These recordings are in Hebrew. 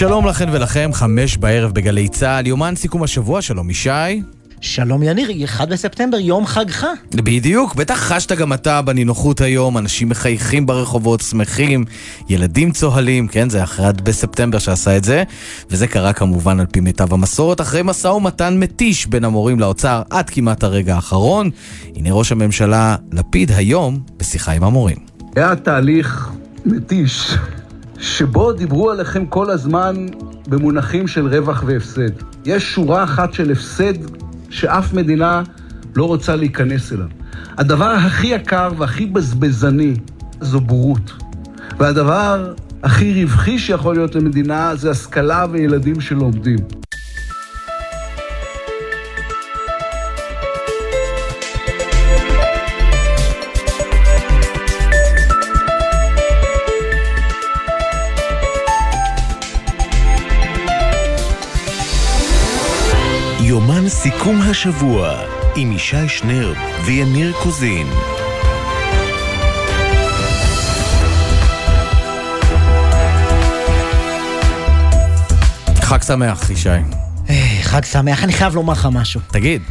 שלום לכן ולכם, חמש בערב בגלי צה"ל, יומן סיכום השבוע, שלום ישי. שלום יניר, 1 בספטמבר, יום חגך. בדיוק, בטח חשת גם אתה בנינוחות היום, אנשים מחייכים ברחובות, שמחים, ילדים צוהלים, כן, זה 1 בספטמבר שעשה את זה, וזה קרה כמובן על פי מיטב המסורת, אחרי משא ומתן מתיש בין המורים לאוצר עד כמעט הרגע האחרון. הנה ראש הממשלה לפיד היום בשיחה עם המורים. היה תהליך מתיש, שבו דיברו עליכם כל הזמן במונחים של רווח והפסד. יש שורה אחת של הפסד שאף מדינה לא רוצה להיכנס אליו. הדבר הכי יקר והכי בזבזני זו בורות. והדבר הכי רווחי שיכול להיות למדינה זה השכלה וילדים שלומדים. השבוע עם ישי שנר ויניר קוזין. חג שמח, ישי. אה, חג שמח, אני חייב לומר לך משהו. תגיד.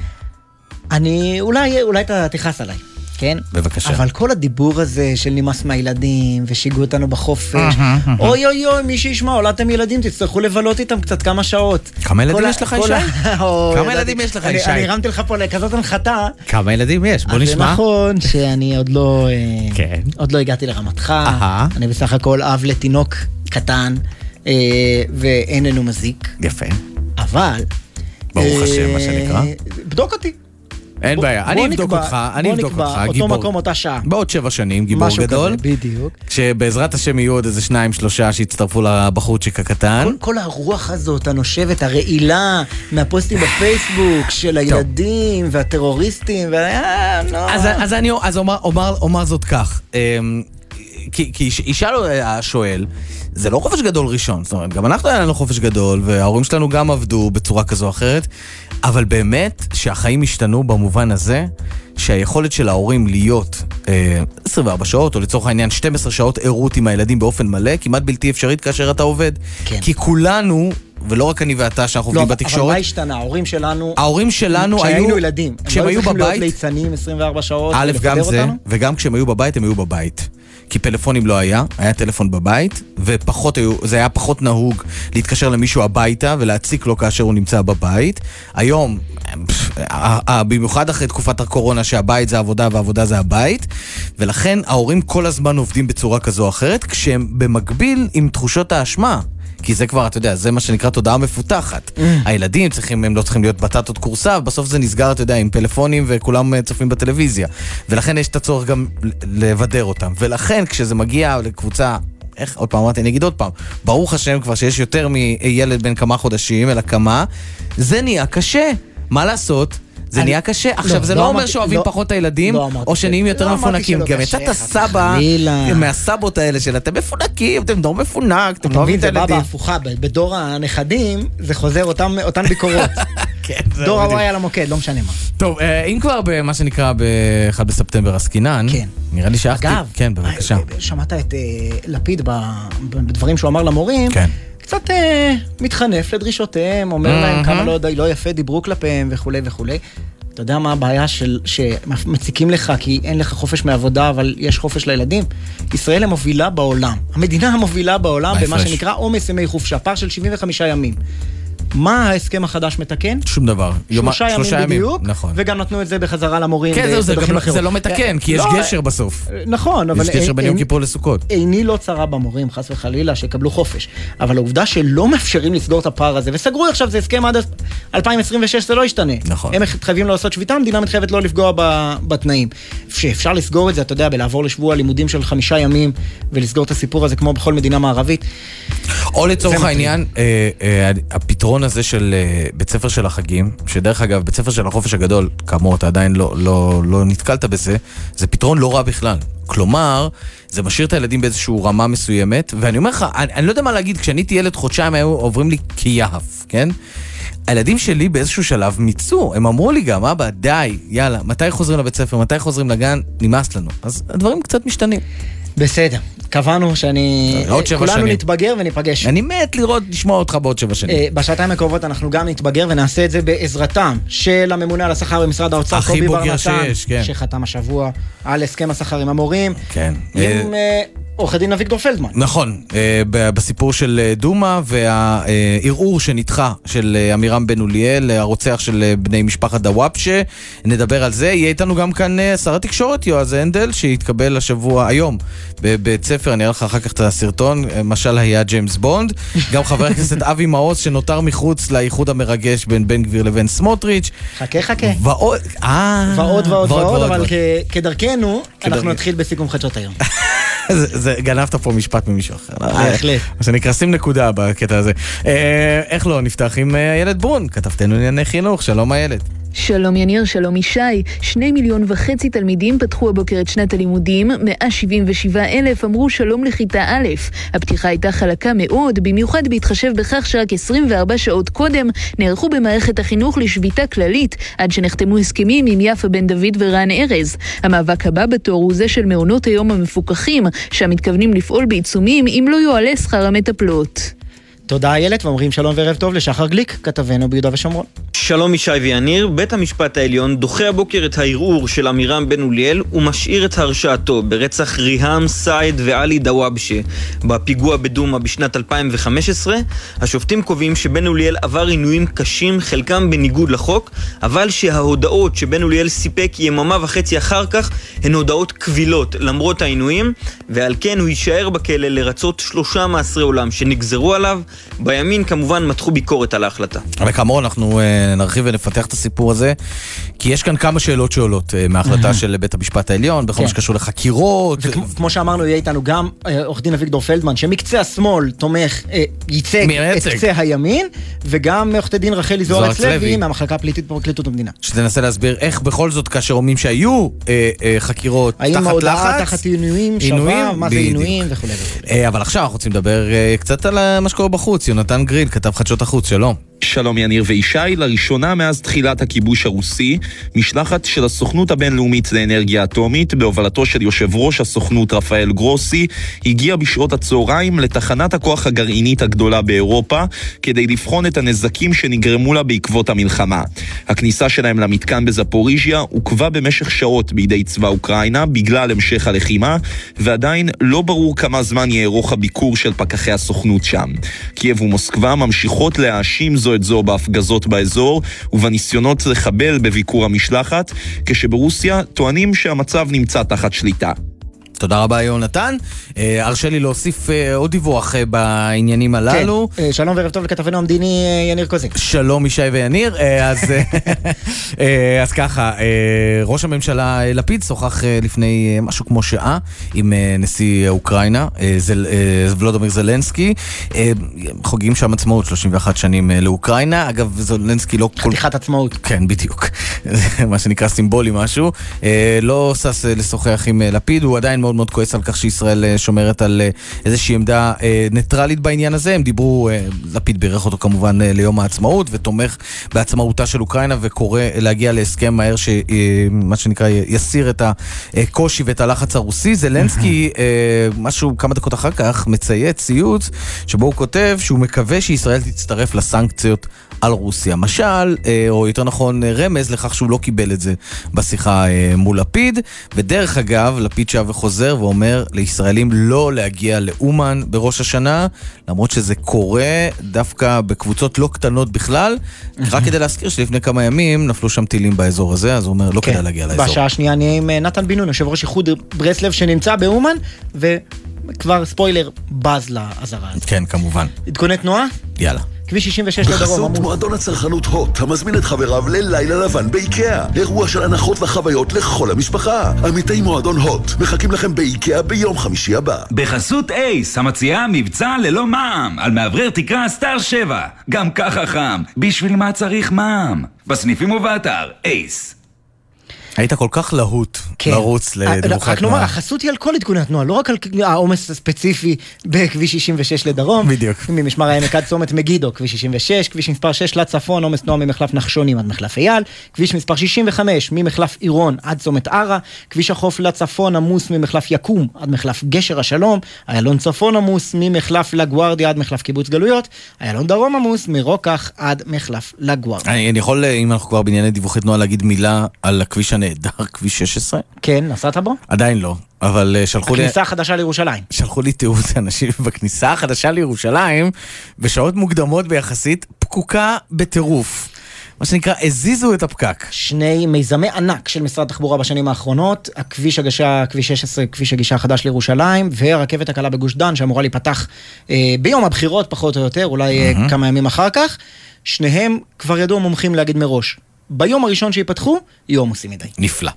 אני, אולי, אולי אתה תכעס עליי, כן? בבקשה. אבל כל הדיבור הזה של נמאס מהילדים, ושיגעו אותנו בחופש, אוי אוי אוי, מי שישמע, הולדתם ילדים, תצטרכו לבלות איתם קצת כמה שעות. כמה ילדים ה- יש לך, ישי? כמה ילדים יש לך, ישי? אני הרמתי לך פה לכזאת הנחתה. כמה ילדים יש? בוא נשמע. זה נכון שאני עוד לא... אה, כן. עוד לא הגעתי לרמתך. אני בסך הכל אב לתינוק קטן, אה, ואיננו מזיק. יפה. אבל... ברוך אה, השם, מה שנקרא. בדוק אותי. אין בוא- בעיה, בוא אני אבדוק נקבע- אותך, אני בוא אבדוק נקבע אותך, אותו גיבור. מקום, אותה שעה. בעוד שבע שנים, גיבור משהו גדול. כזה, בדיוק. שבעזרת השם יהיו עוד איזה שניים, שלושה שיצטרפו לבחורצ'יק הקטן. כל, כל הרוח הזאת, הנושבת, הרעילה, מהפוסטים בפייסבוק של הילדים והטרוריסטים, ו... אה, נו. אז, אז אני אז אומר, אומר, אומר זאת כך. אמ, כי, כי יש- ישאל השואל, זה לא חופש גדול ראשון, זאת אומרת, גם אנחנו היה לנו חופש גדול, וההורים שלנו גם עבדו בצורה כזו או אחרת, אבל באמת שהחיים השתנו במובן הזה, שהיכולת של ההורים להיות אה, 24 שעות, או לצורך העניין 12 שעות ערות עם הילדים באופן מלא, כמעט בלתי אפשרית כאשר אתה עובד. כן. כי כולנו, ולא רק אני ואתה שאנחנו לא, עובדים אבל- אבל בתקשורת, מה השתנה? ההורים שלנו... ההורים שלנו היו... כשהיינו ילדים. כשהם היו הם לא היו בבית... צריכים להיות ליצנים 24 שעות א', גם זה, אותנו? וגם כשהם היו בבית, הם היו בבית. כי פלאפונים לא היה, היה טלפון בבית, ופחות היו, זה היה פחות נהוג להתקשר למישהו הביתה ולהציק לו כאשר הוא נמצא בבית. היום, במיוחד אחרי תקופת הקורונה, שהבית זה עבודה והעבודה זה הבית, ולכן ההורים כל הזמן עובדים בצורה כזו או אחרת, כשהם במקביל עם תחושות האשמה. כי זה כבר, אתה יודע, זה מה שנקרא תודעה מפותחת. הילדים צריכים, הם לא צריכים להיות בטטות כורסה, בסוף זה נסגר, אתה יודע, עם פלאפונים וכולם אה, צופים בטלוויזיה. ולכן יש את הצורך גם לבדר אותם. ולכן כשזה מגיע לקבוצה... איך, עוד פעם אמרתי, אני אגיד עוד פעם, ברוך השם כבר שיש יותר מילד בן כמה חודשים, אלא כמה, זה נהיה קשה. מה לעשות? זה נהיה קשה. עכשיו, זה לא לא אומר שאוהבים לא- פחות את הילדים, לא או שנהיים יותר לא מפונקים. גם יצאת סבא. מהסבות האלה של אתם מפונקים, אתם דור מפונק, אתם לא אתה אוהבים מבין, את זה בא הילדים. בהפוכה, בדור הנכדים זה חוזר אותם- אותן ביקורות. כן, דור. הוואי על המוקד, לא משנה מה. טוב, אה, אם כבר במה שנקרא ב-1 בספטמבר עסקינן, כן. נראה לי שאהבתי. אגב, כן, בבקשה. אה, שמעת את אה, לפיד בדברים שהוא אמר למורים? כן. קצת אה, מתחנף לדרישותיהם, אומר להם כמה לא, לא יפה דיברו כלפיהם וכולי וכולי. אתה יודע מה הבעיה של, שמציקים לך כי אין לך חופש מעבודה, אבל יש חופש לילדים? ישראל המובילה בעולם, המדינה המובילה בעולם במה. שנקרא עומס ימי חופשה, פער של 75 ימים. מה ההסכם החדש מתקן? שום דבר. שלושה ימים בדיוק, נכון. וגם נתנו את זה בחזרה למורים. כן, זהו, זה גם אחרות. זה לא מתקן, כי יש לא, גשר בסוף. נכון, אבל... יש גשר בין אין- יום כיפור לסוכות. עיני לא צרה במורים, חס וחלילה, שיקבלו חופש. אבל העובדה שלא מאפשרים לסגור את הפער הזה, וסגרו עכשיו, זה הסכם עד 2026, זה לא ישתנה. נכון. הם מתחייבים לעשות שביתה, המדינה מתחייבת לא לפגוע ב- בתנאים. שאפשר לסגור את זה, אתה יודע, בלעבור לשבוע לימודים של חמישה ימים, ולסגור את הסיפור הזה כמו בכל מדינה מערבית. או לצורך. העניין, אה, הפתרון הזה של אה, בית ספר של החגים, שדרך אגב, בית ספר של החופש הגדול, כאמור, אתה עדיין לא, לא, לא נתקלת בזה, זה פתרון לא רע בכלל. כלומר, זה משאיר את הילדים באיזושהי רמה מסוימת, ואני אומר לך, אני, אני לא יודע מה להגיד, כשאני הייתי ילד חודשיים היו עוברים לי כיהף, כן? הילדים שלי באיזשהו שלב מיצו, הם אמרו לי גם, אבא, די, יאללה, מתי חוזרים לבית ספר, מתי חוזרים לגן, נמאס לנו. אז הדברים קצת משתנים. בסדר. קבענו שאני... עוד שבע כולנו שנים. נתבגר וניפגש. אני מת לראות, לשמוע אותך בעוד שבע שנים. אה, בשעתיים הקרובות אנחנו גם נתבגר ונעשה את זה בעזרתם של הממונה על השכר במשרד האוצר, קובי בר בוגר נתן, שיש, כן. שחתם השבוע על הסכם השכר עם המורים, כן. אה, עם אה, עורך דין אביגדור פלדמן. נכון, אה, בסיפור של אה, דומא והערעור שנדחה של אה, עמירם בן אוליאל, הרוצח של בני משפחת דוואבשה, נדבר על זה. יהיה איתנו גם כאן שר התקשורת יועז הנדל, שהתקבל השבוע, היום, בבית ספר, אני אראה לך אחר כך את הסרטון, משל היה ג'יימס בונד. גם חבר הכנסת אבי מעוז, שנותר מחוץ לאיחוד המרגש בין בן גביר לבין סמוטריץ'. חכה חכה. ועוד, אה... ועוד ועוד ועוד, אבל כדרכנו, אנחנו. נתחיל בסיכום חדשות היום. זה, גנבת פה משפט ממישהו אחר. בהחלט. מה שנקרא, שים נקודה בקטע הזה. אה, איך לא, נפתח עם אה, איילת ברון, כתבתנו לענייני חינוך, שלום איילת. שלום יניר, שלום ישי. שני מיליון וחצי תלמידים פתחו הבוקר את שנת הלימודים, 177 אלף אמרו שלום לכיתה א'. הפתיחה הייתה חלקה מאוד, במיוחד בהתחשב בכך שרק 24 שעות קודם נערכו במערכת החינוך לשביתה כללית, עד שנחתמו הסכמים עם יפה בן דוד ורן ארז. המאבק הבא בתור הוא זה של מעונות היום המפוקחים, שם מתכוונים לפעול בעיצומים אם לא יועלה שכר המטפלות. תודה איילת, ואומרים שלום וערב טוב לשחר גליק, כתבנו ביהודה ושומרון. שלום ישי ויניר, בית המשפט העליון דוחה הבוקר את הערעור של עמירם בן אוליאל ומשאיר את הרשעתו ברצח ריהאם סעד ועלי דוואבשה בפיגוע בדומא בשנת 2015. השופטים קובעים שבן אוליאל עבר עינויים קשים, חלקם בניגוד לחוק, אבל שההודעות שבן אוליאל סיפק יממה וחצי אחר כך הן הודעות קבילות למרות העינויים, ועל כן הוא יישאר בכלא לרצות שלושה מאסרי עולם שנגזרו עליו. בימין כמובן מתחו ביקורת על ההחלטה. אבל כאמור, אנחנו אה, נרחיב ונפתח את הסיפור הזה, כי יש כאן כמה שאלות שעולות אה, מההחלטה של בית המשפט העליון, בכל כן. מה שקשור לחקירות. וכמו שאמרנו, יהיה איתנו גם אה, עורך דין אביגדור פלדמן, שמקצה השמאל תומך, ייצג את. קצה הימין, וגם עורכת דין רחלי זוארץ לוי. מהמחלקה הפליטית בפרקליטות המדינה. שתנסה להסביר איך בכל זאת, כאשר אומרים שהיו אה, אה, חקירות האם תחת ההודעה לחץ, תחת עינויים שווה? מה זה. עינויים וכולי וכולי. אבל עכשיו אנחנו רוצים לדבר קצת על מה שקורה בחוץ. יונתן גריל, כתב חדשות החוץ, שלום. שלום יניר וישי, לראשונה מאז תחילת הכיבוש הרוסי, משלחת של הסוכנות הבינלאומית לאנרגיה אטומית, בהובלתו של יושב ראש הסוכנות רפאל גרוסי, הגיעה בשעות הצהריים לתחנת הכוח הגרעינית הגדולה באירופה, כדי לבחון את הנזקים שנגרמו לה בעקבות המלחמה. הכניסה שלהם למתקן בזפוריז'יה עוכבה במשך שעות בידי צבא אוקראינה בגלל המשך הלחימה, ועדיין לא ברור כמה זמן יארוך הביקור של פקחי הסוכנות שם. קייב ומוסקבה ממשיכות להאשים זו את זו בהפגזות באזור ובניסיונות לחבל בביקור המשלחת, כשברוסיה טוענים שהמצב נמצא תחת שליטה. תודה רבה, יונתן. אה, הרשה לי להוסיף אה, עוד דיווח אה, בעניינים הללו. כן, שלום וערב טוב לכתבנו המדיני יניר קוזין. שלום ישי ויניר, אז, אז ככה, ראש הממשלה לפיד שוחח לפני משהו כמו שעה עם נשיא אוקראינה, ולודומיר זלנסקי, חוגגים שם עצמאות 31 שנים לאוקראינה, אגב זלנסקי לא כל חתיכת עצמאות. כן, בדיוק. מה שנקרא סימבולי משהו. לא שש לשוחח עם לפיד, הוא עדיין מאוד מאוד כועס על כך שישראל אה, שומרת על אה, איזושהי עמדה אה, ניטרלית בעניין הזה. הם דיברו, לפיד בירך אותו כמובן ליום העצמאות, ותומך בעצמאותה של אוקראינה, וקורא להגיע להסכם מהר שמה שנקרא יסיר את הקושי ואת הלחץ הרוסי. זלנסקי, משהו כמה דקות אחר כך, מצייץ ציוץ, שבו הוא כותב שהוא מקווה שישראל תצטרף לסנקציות על רוסיה. משל, או יותר נכון רמז לכך שהוא לא קיבל את זה בשיחה מול לפיד. ודרך אגב, לפיד שב וחוזר ואומר לישראלים לא להגיע לאומן בראש השנה, למרות שזה קורה דווקא בקבוצות לא קטנות בכלל. רק כדי להזכיר שלפני כמה ימים נפלו שם טילים באזור הזה, אז הוא אומר לא כדאי להגיע לאזור. בשעה השנייה נהיה עם אה, נתן בן נון, יושב ראש איחוד ברסלב שנמצא באומן, וכבר ספוילר, בז לאזהרה הזאת. כן, כמובן. עדכוני תנועה? יאללה. כביש 66 לדרום, בחסות. מועדון הצרכנות הוט, המזמין את חבריו ללילה לבן באיקאה. אירוע של הנחות וחוויות לכל המשפחה. עמיתי מועדון הוט, מחכים לכם באיקאה ביום חמישי הבא. בחסות אייס, המציעה מבצע ללא מע"מ, על מאוורר תקרה סטאר 7. גם ככה חם, בשביל מה צריך מע"מ? בסניפים ובאתר, אייס. היית כל כך להוט כן. לרוץ לדיווחי רק נאמר, התנועה. החסות היא על כל עדכוני התנועה, לא רק על העומס הספציפי בכביש 66 לדרום. בדיוק. ממשמר העמק עד צומת מגידו, כביש 66, כביש מספר 6 לצפון, עומס תנועה ממחלף נחשונים עד מחלף אייל, כביש מספר 65 ממחלף עירון עד צומת ערה, כביש החוף לצפון עמוס ממחלף יקום עד מחלף גשר השלום, איילון צפון עמוס ממחלף לגוארדיה עד מחלף קיבוץ גלויות, איילון דרום עמוס מרוקח עד מחלף לגוארדיה. אני אני יכול, אה, אם אנחנו כבר בענייני דיווחי תנועה, להגיד מילה על הכביש הנהדר, כביש 16? כן, נסעת בו? עדיין לא, אבל אה, שלחו לי... הכניסה החדשה לירושלים. שלחו לי תיעוד אנשים בכניסה החדשה לירושלים, בשעות מוקדמות ביחסית, פקוקה בטירוף. מה שנקרא, הזיזו את הפקק. שני מיזמי ענק של משרד התחבורה בשנים האחרונות, הכביש הגשה, כביש 16, כביש הגישה החדש לירושלים, והרכבת הקלה בגוש דן, שאמורה להיפתח אה, ביום הבחירות פחות או יותר, אולי אה, כמה ימים אחר כך. שניהם כבר ידעו המומחים להגיד מראש. ביום הראשון שייפתחו, יהיו עמוסים מדי. נפלא.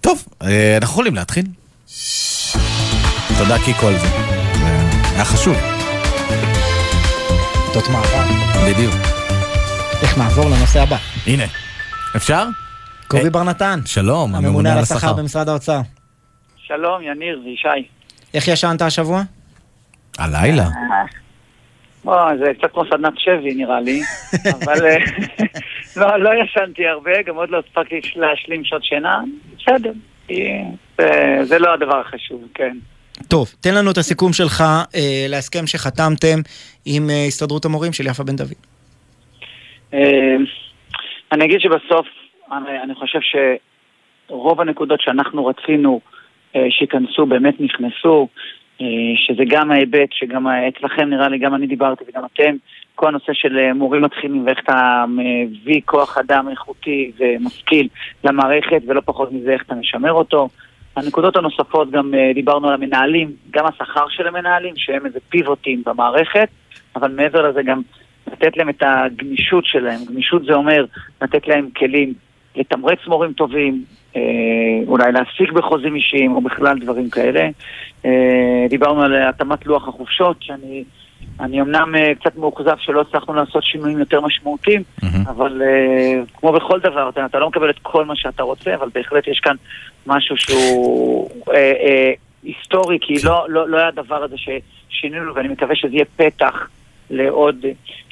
טוב, אה, אנחנו יכולים להתחיל. תודה קיקו על זה. זה היה חשוב. עיתות מעבר. בדיוק. איך נעבור לנושא הבא? הנה. אפשר? קובי אה, בר נתן, שלום, הממונה על השכר במשרד האוצר. שלום, יניר וישי. איך ישנת השבוע? הלילה. בוא, זה קצת כמו סדנת שבי נראה לי, אבל אה, לא, לא ישנתי הרבה, גם עוד לא הספקתי להשלים שעות שינה, בסדר, זה, זה לא הדבר החשוב, כן. טוב, תן לנו את הסיכום שלך אה, להסכם שחתמתם עם אה, הסתדרות המורים של יפה בן דוד. אה, אני אגיד שבסוף, אני, אני חושב שרוב הנקודות שאנחנו רצינו אה, שייכנסו באמת נכנסו, אה, שזה גם ההיבט שגם אצלכם נראה לי, גם אני דיברתי וגם אתם, כל הנושא של אה, מורים מתחילים ואיך אתה מביא כוח אדם איכותי ומשכיל למערכת, ולא פחות מזה איך אתה משמר אותו. הנקודות הנוספות, גם אה, דיברנו על המנהלים, גם השכר של המנהלים, שהם איזה פיבוטים במערכת, אבל מעבר לזה גם לתת להם את הגמישות שלהם. גמישות זה אומר לתת להם כלים לתמרץ מורים טובים, אה, אולי להעסיק בחוזים אישיים או בכלל דברים כאלה. אה, דיברנו על התאמת לוח החופשות, שאני אני אמנם אה, קצת מאוכזב שלא הצלחנו לעשות שינויים יותר משמעותיים, אבל אה, כמו בכל דבר, אתה, אתה לא מקבל את כל מה שאתה רוצה, אבל בהחלט יש כאן משהו שהוא היסטורי, כי לא, לא, לא היה הדבר הזה ששינינו, ואני מקווה שזה יהיה פתח לעוד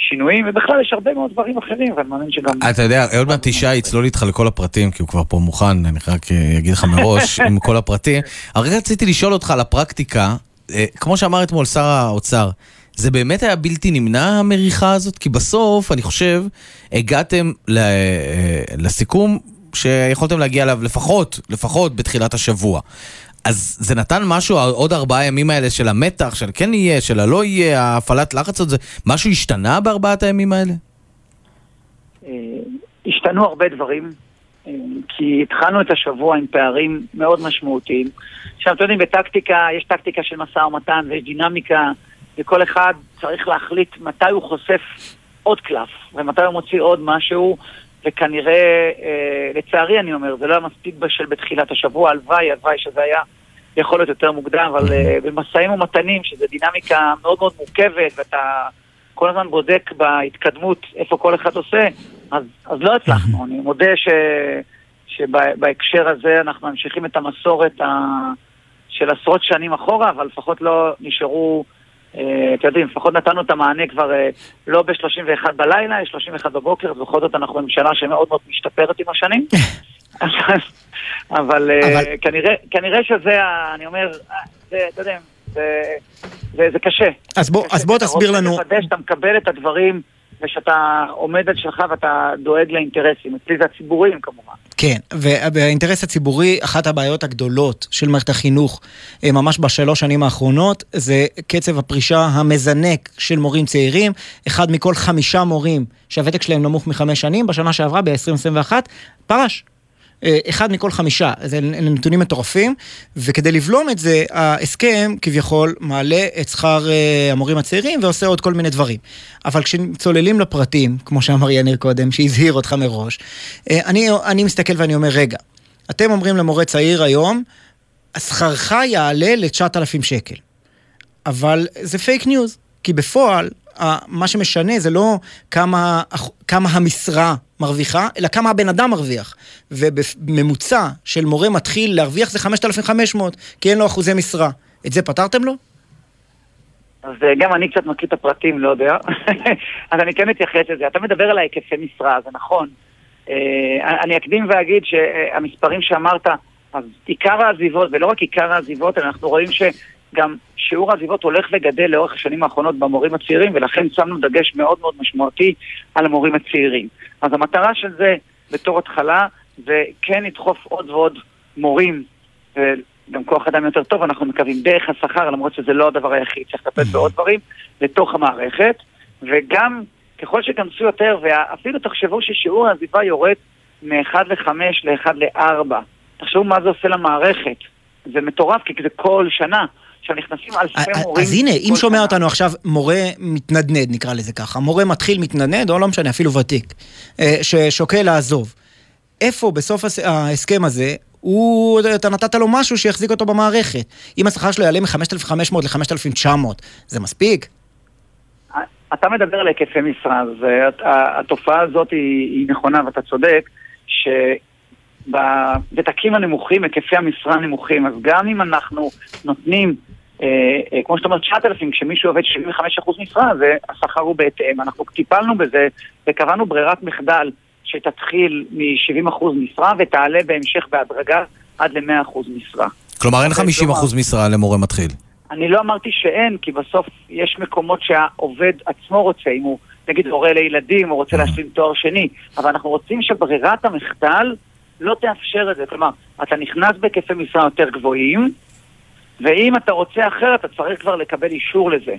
שינויים, ובכלל יש הרבה מאוד דברים אחרים, ואני מאמין שגם... אתה יודע, עוד מעט ישי יצלול איתך לכל הפרטים, כי הוא כבר פה מוכן, אני רק אה, אגיד לך מראש, עם כל הפרטים. רק רציתי לשאול אותך על הפרקטיקה, אה, כמו שאמר אתמול שר האוצר, זה באמת היה בלתי נמנע המריחה הזאת? כי בסוף, אני חושב, הגעתם ל- אה, לסיכום שיכולתם להגיע אליו לפחות, לפחות בתחילת השבוע. אז זה נתן משהו, עוד ארבעה ימים האלה של המתח, של כן יהיה, של הלא יהיה, ההפעלת לחץ הזה, משהו השתנה בארבעת הימים האלה? אה, השתנו הרבה דברים, אה, כי התחלנו את השבוע עם פערים מאוד משמעותיים. עכשיו, אתם יודעים, בטקטיקה, יש טקטיקה של משא ומתן ויש דינמיקה, וכל אחד צריך להחליט מתי הוא חושף עוד קלף, ומתי הוא מוציא עוד משהו, וכנראה, אה, לצערי אני אומר, זה לא היה מספיק בשל בתחילת השבוע, הלוואי, הלוואי שזה היה יכול להיות יותר מוקדם, אבל אה, במשאים ומתנים, שזו דינמיקה מאוד מאוד מורכבת, ואתה כל הזמן בודק בהתקדמות איפה כל אחד עושה, אז, אז לא הצלחנו. אני מודה ש, שבהקשר הזה אנחנו ממשיכים את המסורת ה, של עשרות שנים אחורה, אבל לפחות לא נשארו, אתם יודעים, לפחות נתנו את המענה כבר אה, לא ב-31 בלילה, יש 31 בבוקר, אז בכל זאת אנחנו בממשלה שמאוד מאוד משתפרת עם השנים. אבל, אה, אבל- כנראה, שזה, אני אומר, אה, זה, אתה יודע, זה, קשה. אז בוא, אתה תסביר רוצה לנו, שאתה מקבל את הדברים ושאתה עומד על שלך ואתה דואג לאינטרסים. אצלי זה הציבוריים כמובן. כן, ובאינטרס הציבורי, אחת הבעיות הגדולות של מערכת החינוך, אה, ממש בשלוש שנים האחרונות, זה קצב הפרישה המזנק של מורים צעירים. אחד מכל חמישה מורים שהוותק שלהם נמוך מחמש שנים, בשנה שעברה, ב-2021, פרש. אה, אחד מכל חמישה, זה נתונים מטורפים, וכדי לבלום את זה, ההסכם כביכול מעלה את שכר אה, המורים הצעירים ועושה עוד כל מיני דברים. אבל כשצוללים לפרטים, כמו שאמר יניר קודם, שהזהיר אותך מראש, אה, אני, אני מסתכל ואני אומר, רגע, אתם אומרים למורה צעיר היום, שכרך יעלה ל-9,000 שקל. אבל זה פייק ניוז, כי בפועל, מה שמשנה זה לא כמה, כמה המשרה מרוויחה, אלא כמה הבן אדם מרוויח. ובממוצע של מורה מתחיל להרוויח זה 5,500, כי אין לו אחוזי משרה. את זה פתרתם לו? אז אה, גם אני קצת מכיר את הפרטים, לא יודע. אז אני כן מתייחס לזה. אתה מדבר על ההיקפי משרה, זה נכון. אה, אני אקדים ואגיד שהמספרים שאמרת, אז עיקר העזיבות, ולא רק עיקר העזיבות, אנחנו רואים שגם שיעור העזיבות הולך וגדל לאורך השנים האחרונות במורים הצעירים, ולכן שמנו דגש מאוד מאוד משמעותי על המורים הצעירים. אז המטרה של זה, בתור התחלה, זה כן לדחוף עוד ועוד מורים, גם כוח אדם יותר טוב, אנחנו מקווים דרך השכר, למרות שזה לא הדבר היחיד, צריך לטפל בעוד דברים, לתוך המערכת, וגם ככל שכנסו יותר, ואפילו תחשבו ששיעור העזיבה יורד מ-1 ל-5 ל-1 ל-4. תחשבו מה זה עושה למערכת. זה מטורף, כי זה כל שנה. עכשיו נכנסים אלפי מורים. אז הנה, אם שומע שנה. אותנו עכשיו מורה מתנדנד, נקרא לזה ככה, מורה מתחיל מתנדנד, או לא משנה, אפילו ותיק, אה, ששוקל לעזוב. איפה בסוף ההסכם הזה הוא, אתה נתת לו משהו שיחזיק אותו במערכת. אם השכר שלו יעלה מ-5,500 ל-5,900, זה מספיק? אתה מדבר על היקפי משרה, אז התופעה הזאת היא, היא נכונה ואתה צודק, שבוותקים הנמוכים, היקפי המשרה הנמוכים, אז גם אם אנחנו נותנים, אה, אה, כמו שאתה אומר, 9,000, כשמישהו עובד 75% משרה, אז השכר הוא בהתאם. אנחנו טיפלנו בזה וקבענו ברירת מחדל שתתחיל מ-70% משרה ותעלה בהמשך בהדרגה עד ל-100% משרה. כלומר אין 50% לא משרה למורה מתחיל. אני לא אמרתי שאין, כי בסוף יש מקומות שהעובד עצמו רוצה, אם הוא נגיד הורה לילדים או רוצה להשלים תואר שני, אבל אנחנו רוצים שברירת המחדל לא תאפשר את זה. כלומר, אתה נכנס בהיקפי משרה יותר גבוהים, ואם אתה רוצה אחרת, אתה צריך כבר לקבל אישור לזה.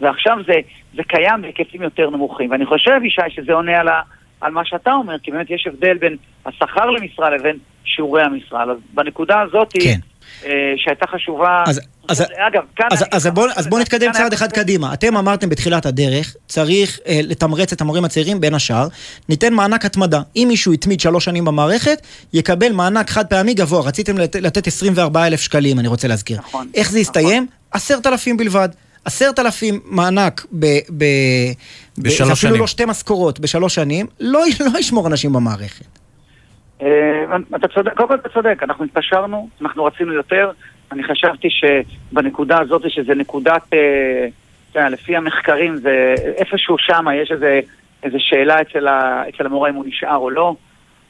ועכשיו זה, זה קיים בהיקפים יותר נמוכים. ואני חושב, ישי, שזה עונה על, ה, על מה שאתה אומר, כי באמת יש הבדל בין השכר למשרה לבין שיעורי המשרה. אז בנקודה הזאת, כן. אה, שהייתה חשובה... אז, אז, אגב, כאן... אז, אז, אז, בוא, אז בוא נתקדם צעד אחד קדימה. אתם אמרתם בתחילת הדרך, צריך אה, לתמרץ את המורים הצעירים, בין השאר, ניתן מענק התמדה. אם מישהו התמיד שלוש שנים במערכת, יקבל מענק חד פעמי גבוה. רציתם לת, לתת 24 אלף שקלים, אני רוצה להזכיר. נכון. איך זה יסתיים? עשרת נכון. אלפים בלבד. עשרת אלפים מענק ב... ב בשלוש שנים. אפילו לא שתי משכורות בשלוש שנים, לא, לא ישמור אנשים במערכת. אה, אתה צודק, קודם כל אתה צודק, אנחנו התפשרנו, אנחנו רצינו יותר. אני חשבתי שבנקודה הזאת, שזה נקודת, אה, לפי המחקרים, זה איפשהו שם יש איזה, איזה שאלה אצל, ה, אצל המורה אם הוא נשאר או לא.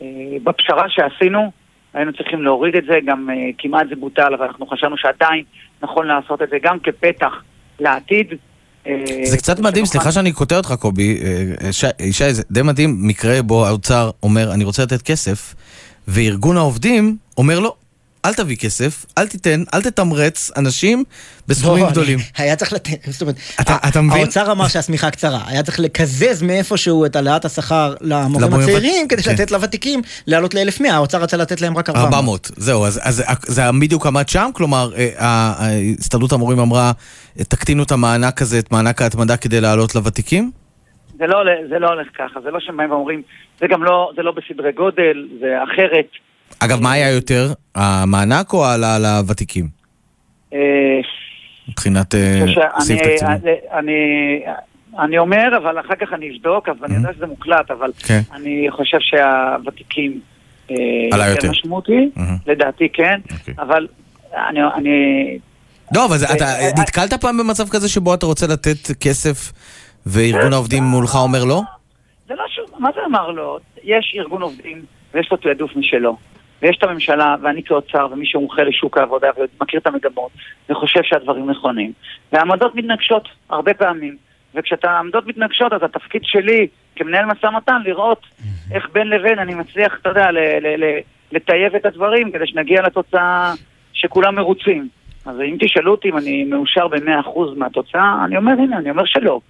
אה, בפשרה שעשינו, היינו צריכים להוריד את זה, גם כמעט זה בוטל, אבל אנחנו חשבנו שעדיין נכון לעשות את זה גם כפתח לעתיד. זה קצת מדהים, סליחה שאני קוטע אותך קובי, ישי, זה די מדהים מקרה בו האוצר אומר, אני רוצה לתת כסף, וארגון העובדים אומר לו, אל תביא כסף, אל תיתן, אל תתמרץ אנשים בסכומים לא, גדולים. היה צריך לתת, זאת אומרת, אתה מבין? האוצר אמר שהשמיכה קצרה, היה צריך לקזז מאיפשהו את העלאת השכר למורים הצעירים, כדי כן. לתת לוותיקים לעלות ל-1,100, האוצר רצה לתת להם רק 400. 400, זהו, אז זה בדיוק עמד שם, כלומר, אה, הסתדרות המורים אמרה, תקטינו את המענק הזה, את מענק ההתמדה כדי לעלות לוותיקים? זה לא, זה לא הולך ככה, זה לא שהם באים ואומרים, זה גם לא, זה לא בסדרי גודל, זה אחרת. אגב, מה היה יותר, המענק או העלאה לוותיקים? אה, מבחינת אה, סעיף תקציבי. אני אומר, אבל אחר כך אני אבדוק, אבל אני יודע שזה מוקלט, אבל כן. אני חושב שהוותיקים אה, עלה יותר משמעותי, לדעתי כן, אוקיי. אבל אני... לא, אבל אתה נתקלת פעם במצב כזה שבו אתה רוצה לתת כסף וארגון העובדים מולך אומר לא? זה לא שום, מה זה אמר לא? יש ארגון עובדים ויש לו תעדוף משלו. ויש את הממשלה, ואני כאוצר, ומי שמומחה לשוק העבודה ומכיר את המגמות, וחושב שהדברים נכונים. והעמדות מתנגשות הרבה פעמים. וכשאתה העמדות מתנגשות, אז התפקיד שלי כמנהל משא ומתן לראות איך בין לבין אני מצליח, אתה יודע, לטייב את הדברים כדי שנגיע לתוצאה שכולם מרוצים. אז אם תשאלו אותי אם אני מאושר ב-100% מהתוצאה, אני אומר, הנה, אני אומר שלא.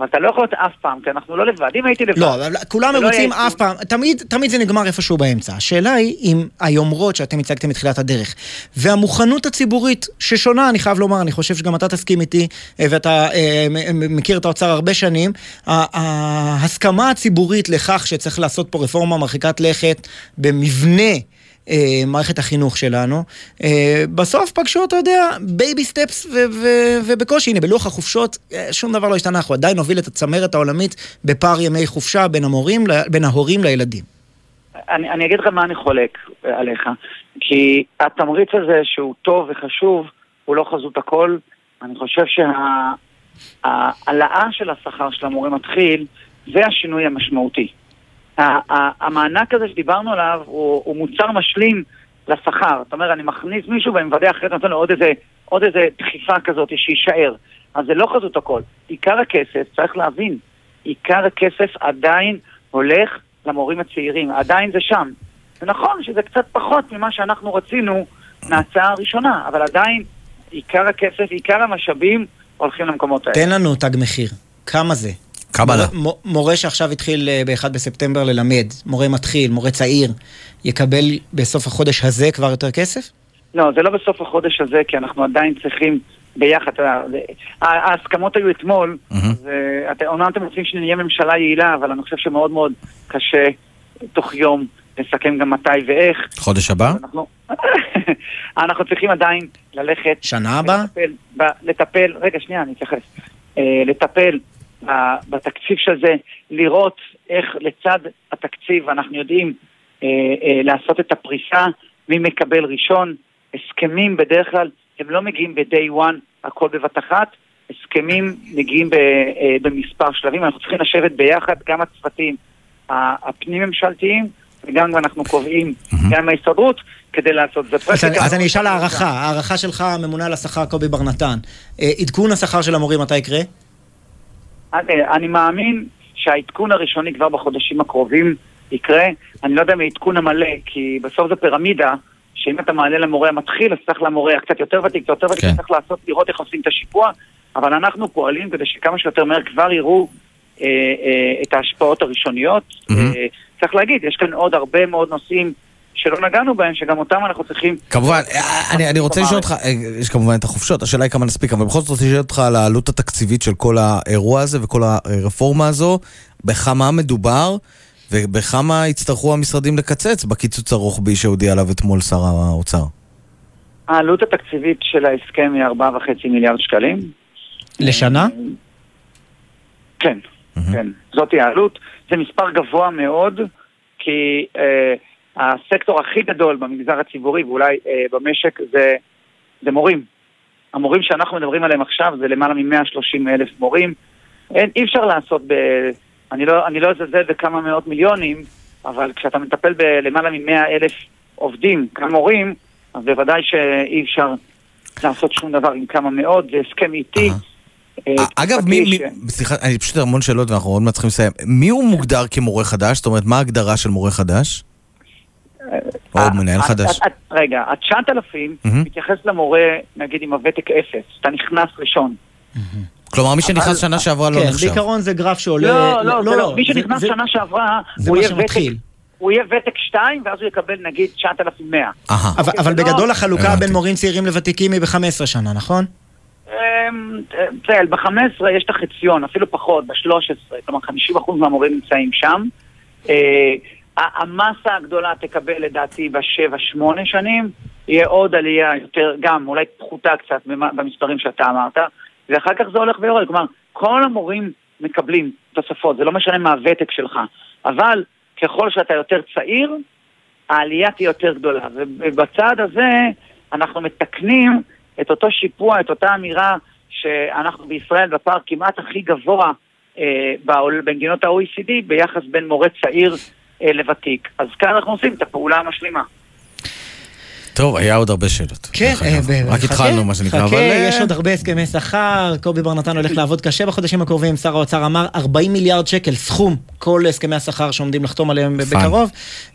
אבל אתה לא יכול להיות אף פעם, כי אנחנו לא לבד. אם הייתי לבד... לא, אבל כולם לא מרוצים אף פעם. תמיד, תמיד זה נגמר איפשהו באמצע. השאלה היא אם היומרות שאתם הצגתם בתחילת הדרך, והמוכנות הציבורית, ששונה, אני חייב לומר, אני חושב שגם אתה תסכים איתי, אה, ואתה אה, מכיר את האוצר הרבה שנים, ההסכמה הציבורית לכך שצריך לעשות פה רפורמה מרחיקת לכת במבנה אה, מערכת החינוך שלנו. אה, בסוף פגשו, אתה יודע, baby steps ובקושי, הנה, בלוח החופשות אה, שום דבר לא השתנה, אנחנו עדיין נוביל את הצמרת העולמית בפער ימי חופשה בין המורים, בין ההורים לילדים. אני, אני אגיד לך מה אני חולק עליך, כי התמריץ הזה שהוא טוב וחשוב, הוא לא חזות הכל. אני חושב שההעלאה של השכר של המורה מתחיל, זה השינוי המשמעותי. המענק הזה שדיברנו עליו הוא, הוא מוצר משלים לשכר. זאת אומרת, אני מכניס מישהו ואני מוודא אחרי זה נותן לו עוד איזה, עוד איזה דחיפה כזאת שיישאר. אז זה לא חזות הכל. עיקר הכסף, צריך להבין, עיקר הכסף עדיין הולך למורים הצעירים, עדיין זה שם. זה נכון שזה קצת פחות ממה שאנחנו רצינו מההצעה הראשונה, אבל עדיין עיקר הכסף, עיקר המשאבים הולכים למקומות האלה. תן לנו תג מחיר, כמה זה? קבלה. מורה, מורה שעכשיו התחיל אה, ב-1 בספטמבר ללמד, מורה מתחיל, מורה צעיר, יקבל בסוף החודש הזה כבר יותר כסף? לא, זה לא בסוף החודש הזה, כי אנחנו עדיין צריכים ביחד. ההסכמות היו אתמול, אומנם אתם רוצים שנהיה ממשלה יעילה, אבל אני חושב שמאוד מאוד קשה תוך יום נסכם גם מתי ואיך. חודש הבא? אנחנו, אנחנו צריכים עדיין ללכת... שנה הבאה? לטפל, לטפל, רגע, שנייה, אני אתייחס. אה, לטפל בתקציב של זה, לראות איך לצד התקציב אנחנו יודעים אה, אה, לעשות את הפריסה, מי מקבל ראשון. הסכמים בדרך כלל הם לא מגיעים ב-day one, הכל בבת אחת. הסכמים מגיעים ב, אה, במספר שלבים, אנחנו צריכים לשבת ביחד, גם הצוותים הפנים-ממשלתיים וגם אנחנו קובעים, גם ההסתדרות, כדי לעשות את זה. אז אני אשאל הערכה, הערכה שלך, הממונה על השכר קובי בר נתן, עדכון השכר של המורים מתי יקרה? אני מאמין שהעדכון הראשוני כבר בחודשים הקרובים יקרה. אני לא יודע אם העדכון המלא, כי בסוף זו פירמידה, שאם אתה מעלה למורה המתחיל, אז צריך למורה הקצת יותר ותיק, קצת יותר ותיק, כן. צריך לעשות, לראות איך עושים את השיפוע, אבל אנחנו פועלים כדי שכמה שיותר מהר כבר יראו אה, אה, את ההשפעות הראשוניות. Mm-hmm. אה, צריך להגיד, יש כאן עוד הרבה מאוד נושאים שלא נגענו בהם, שגם אותם אנחנו צריכים... כמובן, אני, אני רוצה לשאול אותך, אה, יש כמובן את החופשות, השאלה היא כמה נספיק, אבל בכל זאת רוצה לשאול אותך על העלות התקציבית של כל האירוע הזה וכל הרפורמה הזו, בכמה מדובר ובכמה יצטרכו המשרדים לקצץ בקיצוץ הרוחבי שהודיע עליו אתמול שר האוצר. העלות התקציבית של ההסכם היא 4.5 מיליארד שקלים. לשנה? כן, כן, זאת העלות. זה מספר גבוה מאוד, כי... אה, הסקטור הכי גדול במגזר הציבורי ואולי אה, במשק זה, זה מורים. המורים שאנחנו מדברים עליהם עכשיו זה למעלה מ-130 אלף מורים. אין, אי אפשר לעשות ב... אני לא, אני לא אזלזל בכמה מאות מיליונים, אבל כשאתה מטפל בלמעלה מ-100 אלף עובדים, כמורים, אז בוודאי שאי אפשר לעשות שום דבר עם כמה מאות, זה הסכם איטי. אה, אגב, מי, סליחה, אני פשוט המון שאלות ואנחנו עוד מעט צריכים לסיים. מי הוא מוגדר כמורה חדש? זאת אומרת, מה ההגדרה של מורה חדש? או מנהל חדש. רגע, ה-9,000 מתייחס למורה, נגיד, עם הוותק אפס, אתה נכנס ראשון. כלומר, מי שנכנס שנה שעברה לא כן, נחשב. בעיקרון זה גרף שעולה... לא, לא, לא, לא. מי שנכנס שנה שעברה, הוא יהיה ותק... הוא יהיה ותק 2, ואז הוא יקבל נגיד 9,100. אבל בגדול החלוקה בין מורים צעירים לוותיקים היא ב-15 שנה, נכון? בסדר, ב-15 יש את החציון, אפילו פחות, ב-13, כלומר 50% מהמורים נמצאים שם. המסה הגדולה תקבל לדעתי בשבע, שמונה שנים, יהיה עוד עלייה יותר, גם אולי פחותה קצת במספרים שאתה אמרת, ואחר כך זה הולך ויורד. כלומר, כל המורים מקבלים תוספות, זה לא משנה מה הוותק שלך, אבל ככל שאתה יותר צעיר, העלייה תהיה יותר גדולה. ובצעד הזה אנחנו מתקנים את אותו שיפוע, את אותה אמירה שאנחנו בישראל בפער כמעט הכי גבוה אה, במדינות ה-OECD ביחס בין מורה צעיר לוותיק. אז כאן אנחנו עושים את הפעולה המשלימה. טוב, היה עוד הרבה שאלות. כן, אה, רק התחלנו, מה שנקרא, אבל... חכה, יש עוד הרבה הסכמי שכר, קובי בר נתן הולך לעבוד קשה בחודשים הקרובים, שר האוצר אמר 40 מיליארד שקל, סכום, כל הסכמי השכר שעומדים לחתום עליהם בקרוב.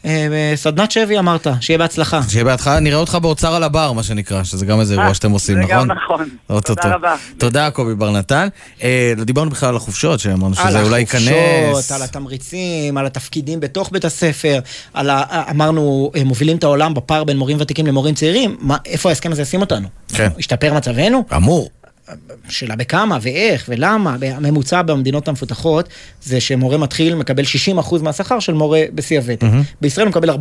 אה, סדנת שבי אמרת, שיהיה בהצלחה. שיהיה בהצלחה, נראה אותך באוצר על הבר, מה שנקרא, שזה גם איזה אירוע שאתם עושים, נכון? זה גם נכון. תודה רבה. תודה, קובי בר נתן. לא דיברנו בכלל על החופשות, שאמרנו שזה אולי ייכנס. על החופשות, על התמריצים, על התפקידים בתוך בית הספר, אמרנו, מובילים את העולם בפער בין מורים ותיקים למורים צעירים, מה, איפה ההסכם הזה ישים אותנו? כן. השתפר מצבנו? אמור. שאלה בכמה ואיך ולמה, הממוצע במדינות המפותחות זה שמורה מתחיל מקבל 60% מהשכר של מורה בשיא הוותק. בישראל הוא מקבל 40%.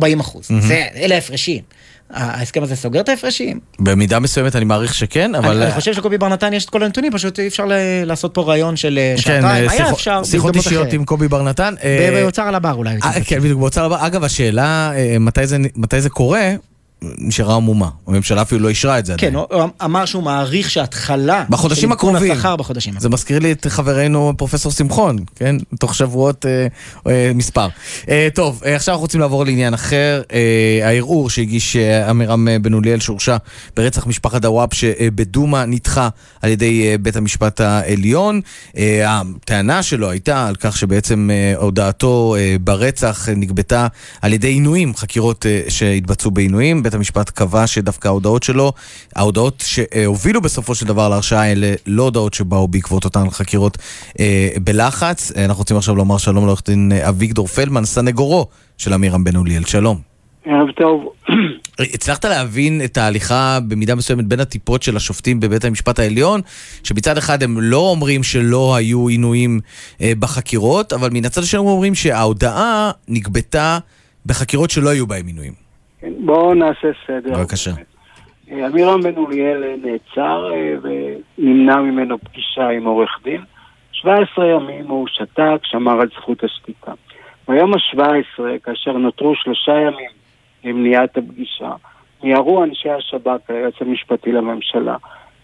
זה, אלה ההפרשים. ההסכם הזה סוגר את ההפרשים? במידה מסוימת אני מעריך שכן, אבל... אני חושב שלקובי בר נתן יש את כל הנתונים, פשוט אי אפשר לעשות פה רעיון של אה, כן, שעתיים. היה אפשר שיחות אישיות. עם קובי בר נתן. אה, באוצר על הבר אולי. אה, כן, בדיוק, באוצר הבא. אגב, השאלה אה, מתי זה- מתי זה קורה, נשארה עמומה. הממשלה אפילו לא אישרה את זה עדיין. כן, הוא אמר שהוא מעריך שהתחלה... בחודשים של הקרובים. השכר בחודשים זה מזכיר לי את חברנו פרופסור שמחון, כן? תוך שבועות אה, אה, מספר. אה, טוב, אה, עכשיו אנחנו רוצים לעבור לעניין אחר. אה, הערעור שהגיש אה, עמירם אה, בן אוליאל שהורשע ברצח משפחת דוואבשה אה, בדומא נדחה על ידי אה, בית המשפט העליון. אה, הטענה שלו הייתה על כך שבעצם אה, הודעתו אה, ברצח אה, נגבתה על ידי עינויים, חקירות אה, שהתבצעו בעינויים. בית המשפט קבע שדווקא ההודעות שלו, ההודעות שהובילו בסופו של דבר להרשעה האלה, לא הודעות שבאו בעקבות אותן חקירות אה, בלחץ. אה, אנחנו רוצים עכשיו לומר שלום לעורך דין אה, אביגדור פלדמן, סנגורו של עמירם בן אוליאל. שלום. ערב טוב. הצלחת להבין את ההליכה במידה מסוימת בין הטיפות של השופטים בבית המשפט העליון, שמצד אחד הם לא אומרים שלא היו עינויים אה, בחקירות, אבל מן הצד השני הם אומרים שההודעה נגבתה בחקירות שלא היו בהם עינויים. כן, בואו נעשה סדר. בבקשה. אה, עמירם בן אוליאל אה, נעצר אה, ונמנע ממנו פגישה עם עורך דין. 17 ימים הוא שתק, שמר על זכות השתיקה. ביום ה-17, כאשר נותרו שלושה ימים למניעת הפגישה, מיהרו אנשי השב"כ, היועץ המשפטי לממשלה,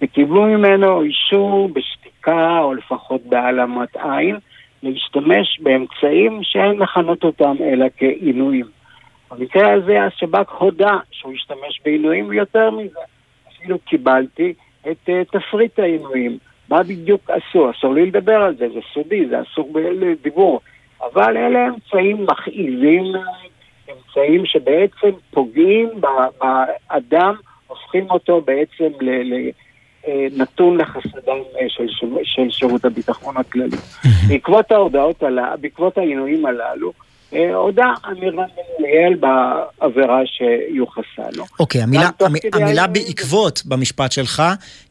וקיבלו ממנו אישור בשתיקה, או לפחות בהעלמת עין, להשתמש באמצעים שאין לכנות אותם אלא כעינויים. במקרה הזה השב"כ הודה שהוא השתמש בעינויים, ויותר מזה, אפילו קיבלתי את uh, תפריט העינויים. מה בדיוק עשו? אסור לי לדבר על זה, זה סודי, זה אסור בדיבור. אבל אלה אמצעים מכאיבים, אמצעים שבעצם פוגעים באדם, הופכים אותו בעצם ל... ל אה, נתון לחסדם אה, של, של, של שירות הביטחון הכללי. בעקבות ההודעות הללו, בעקבות העינויים הללו, הודה עמירם בן אוליאל בעבירה שיוחסה לו. אוקיי, המילה, המילה בעקבות במשפט שלך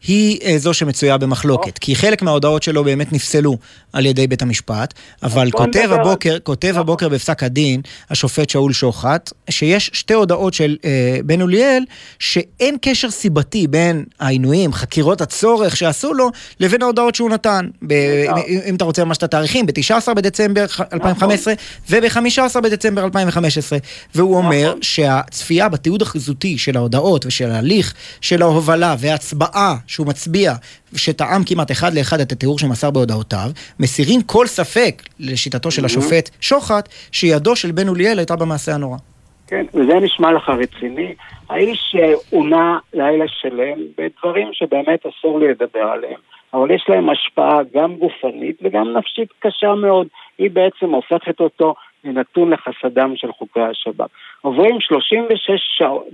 היא אה, זו שמצויה במחלוקת. כי חלק מההודעות שלו באמת נפסלו על ידי בית המשפט, אבל כותב הבוקר, כותב הבוקר בפסק הדין, השופט שאול שוחט, שיש שתי הודעות של אה, בן אוליאל, שאין קשר סיבתי בין העינויים, חקירות הצורך שעשו לו, לבין ההודעות שהוא נתן. ב- אם- אם אתה רוצה ממש את התאריכים, ב-19 בדצמבר 2015 וב-15 בדצמבר 2015. והוא אומר שהצפייה בתיעוד החזותי של ההודעות ושל ההליך של ההובלה וההצבעה שהוא מצביע, שטעם כמעט אחד לאחד את התיאור שמסר בהודעותיו, מסירים כל ספק לשיטתו של השופט שוחט, שידו של בן אוליאל הייתה במעשה הנורא. כן, וזה נשמע לך רציני. האיש אה, עונה לילה שלם בדברים שבאמת אסור לי לדבר עליהם, אבל יש להם השפעה גם גופנית וגם נפשית קשה מאוד. היא בעצם הופכת אותו לנתון לחסדם של חוקרי השב"כ. עוברים 36 שעות,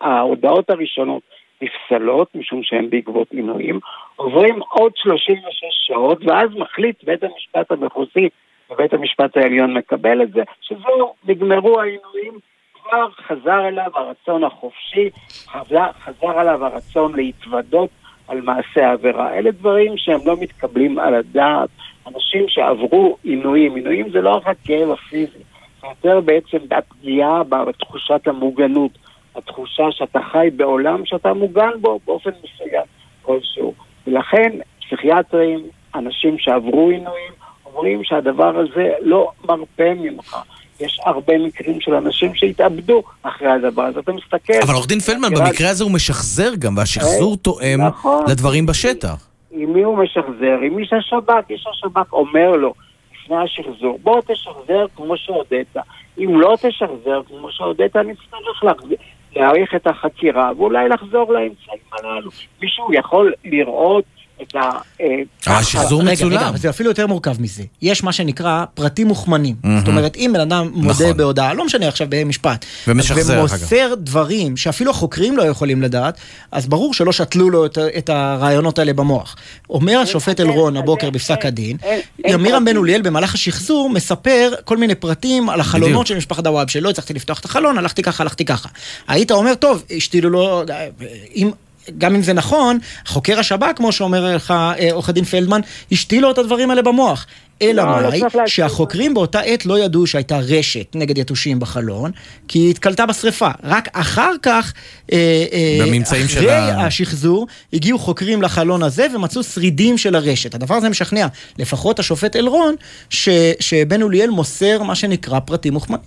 ההודעות הראשונות נפסלות, משום שהן בעקבות עינויים, עוברים עוד 36 שעות, ואז מחליט בית המשפט המחוזי ובית המשפט העליון מקבל את זה, שזהו, נגמרו העינויים, כבר חזר אליו הרצון החופשי, חזר, חזר אליו הרצון להתוודות על מעשה העבירה. אלה דברים שהם לא מתקבלים על הדעת. אנשים שעברו עינויים, עינויים זה לא רק הכאב הפיזי, זה יותר בעצם הפגיעה בתחושת המוגנות, התחושה שאתה חי בעולם שאתה מוגן בו באופן מסוים כלשהו. ולכן פסיכיאטרים, אנשים שעברו עינויים, אומרים שהדבר הזה לא מרפה ממך. יש הרבה מקרים של אנשים שהתאבדו אחרי הדבר הזה. אתה מסתכל... אבל עורך דין פלדמן, במקרה הזה הוא משחזר גם, והשחזור תואם נכון. לדברים בשטח. עם מי הוא משחזר? עם איש השב"כ. איש השב"כ אומר לו לפני השחזור, בוא תשחזר כמו שהודית. אם לא תשחזר כמו שהודית, נצטרך להחזיר- להאריך את החקירה ואולי לחזור לאמצעים הללו. מישהו יכול לראות את ה... אה, רגע, רגע, אבל זה אפילו יותר מורכב מזה. יש מה שנקרא פרטים מוכמנים. זאת אומרת, אם בן אדם מודה נכון. בהודעה, לא משנה עכשיו במשפט. ומוסר דברים שאפילו החוקרים לא יכולים לדעת, אז ברור שלא שתלו לו את, את הרעיונות האלה במוח. אומר השופט אלרון הבוקר בפסק הדין, ימירם בן אוליאל במהלך השחזור מספר כל מיני פרטים על החלונות. של משפחת דוואב, שלא הצלחתי לפתוח את החלון, הלכתי ככה, הלכתי ככה. היית אומר, טוב, השתילו לו, אם... גם אם זה נכון, חוקר השב"כ, כמו שאומר לך אה, עורך הדין פלדמן, השתיל לו את הדברים האלה במוח. אלא לא, לא מאי, להשתיל. שהחוקרים באותה עת לא ידעו שהייתה רשת נגד יתושים בחלון, כי היא התקלטה בשריפה. רק אחר כך, אה, אה, בממצאים של אחרי ה- השחזור, הגיעו חוקרים לחלון הזה ומצאו שרידים של הרשת. הדבר הזה משכנע, לפחות השופט אלרון, ש, שבן אוליאל מוסר מה שנקרא פרטים מוכמנים.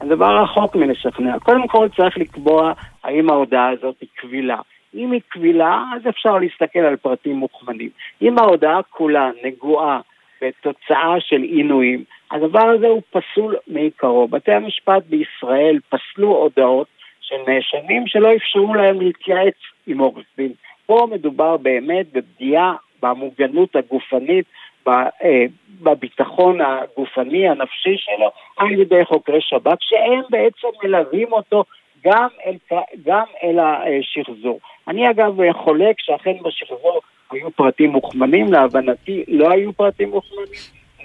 הדבר רחוק מלשכנע. קודם כל צריך לקבוע האם ההודעה הזאת היא קבילה. אם היא קבילה, אז אפשר להסתכל על פרטים מוכמנים. אם ההודעה כולה נגועה בתוצאה של עינויים, הדבר הזה הוא פסול מעיקרו. בתי המשפט בישראל פסלו הודעות של נאשמים שלא אפשרו להם להתייעץ עם עורך דין. פה מדובר באמת בפגיעה במוגנות הגופנית, אה, בביטחון הגופני, הנפשי שלו, על ידי חוקרי שב"כ, שהם בעצם מלווים אותו גם אל, גם אל השחזור. אני אגב חולק שאכן בשחזור היו פרטים מוכמנים, להבנתי לא היו פרטים מוכמנים,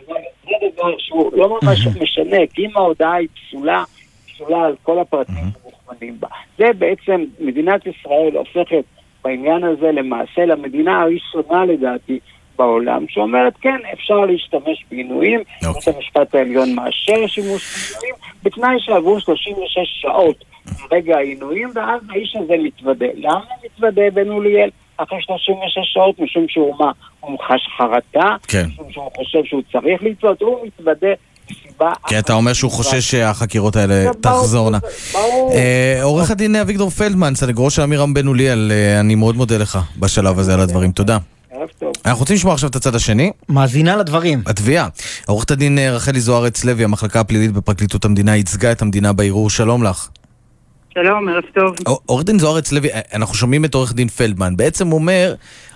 אבל זה דבר שהוא לא ממש משנה, כי אם ההודעה היא פסולה, פסולה על כל הפרטים המוכמנים בה. זה בעצם, מדינת ישראל הופכת בעניין הזה למעשה למדינה הראשונה לדעתי בעולם, שאומרת כן, אפשר להשתמש בעינויים, בית המשפט העליון מאשר שימוש בעינויים, בתנאי שעברו 36 שעות מרגע העינויים, ואז האיש הזה מתוודה. למה מתוודה בן אוליאל? אחרי 36 שעות, משום שהוא מה? הוא חש חרטה, כן. משום שהוא חושב שהוא צריך להתוודות, הוא מתוודה מסיבה כי אתה אומר שהוא חושש שהחקירות האלה תחזורנה. ברור. אה, עורך הדין אביגדור פלדמן, סנגורו של עמירם בן אוליאל, אה, אני מאוד מודה לך בשלב הזה על הדברים, תודה. אנחנו רוצים לשמוע עכשיו את הצד השני, מאזינה לדברים. התביעה. עורכת הדין אה, רחלי זוארץ לוי, המחלקה הפלילית בפרקליטות המדינה, ייצגה את המדינה בערעור, שלום לך. שלום, ערב טוב. עורך דין זוארץ לוי, אנחנו שומעים את עורך דין פלדמן, בעצם אומר,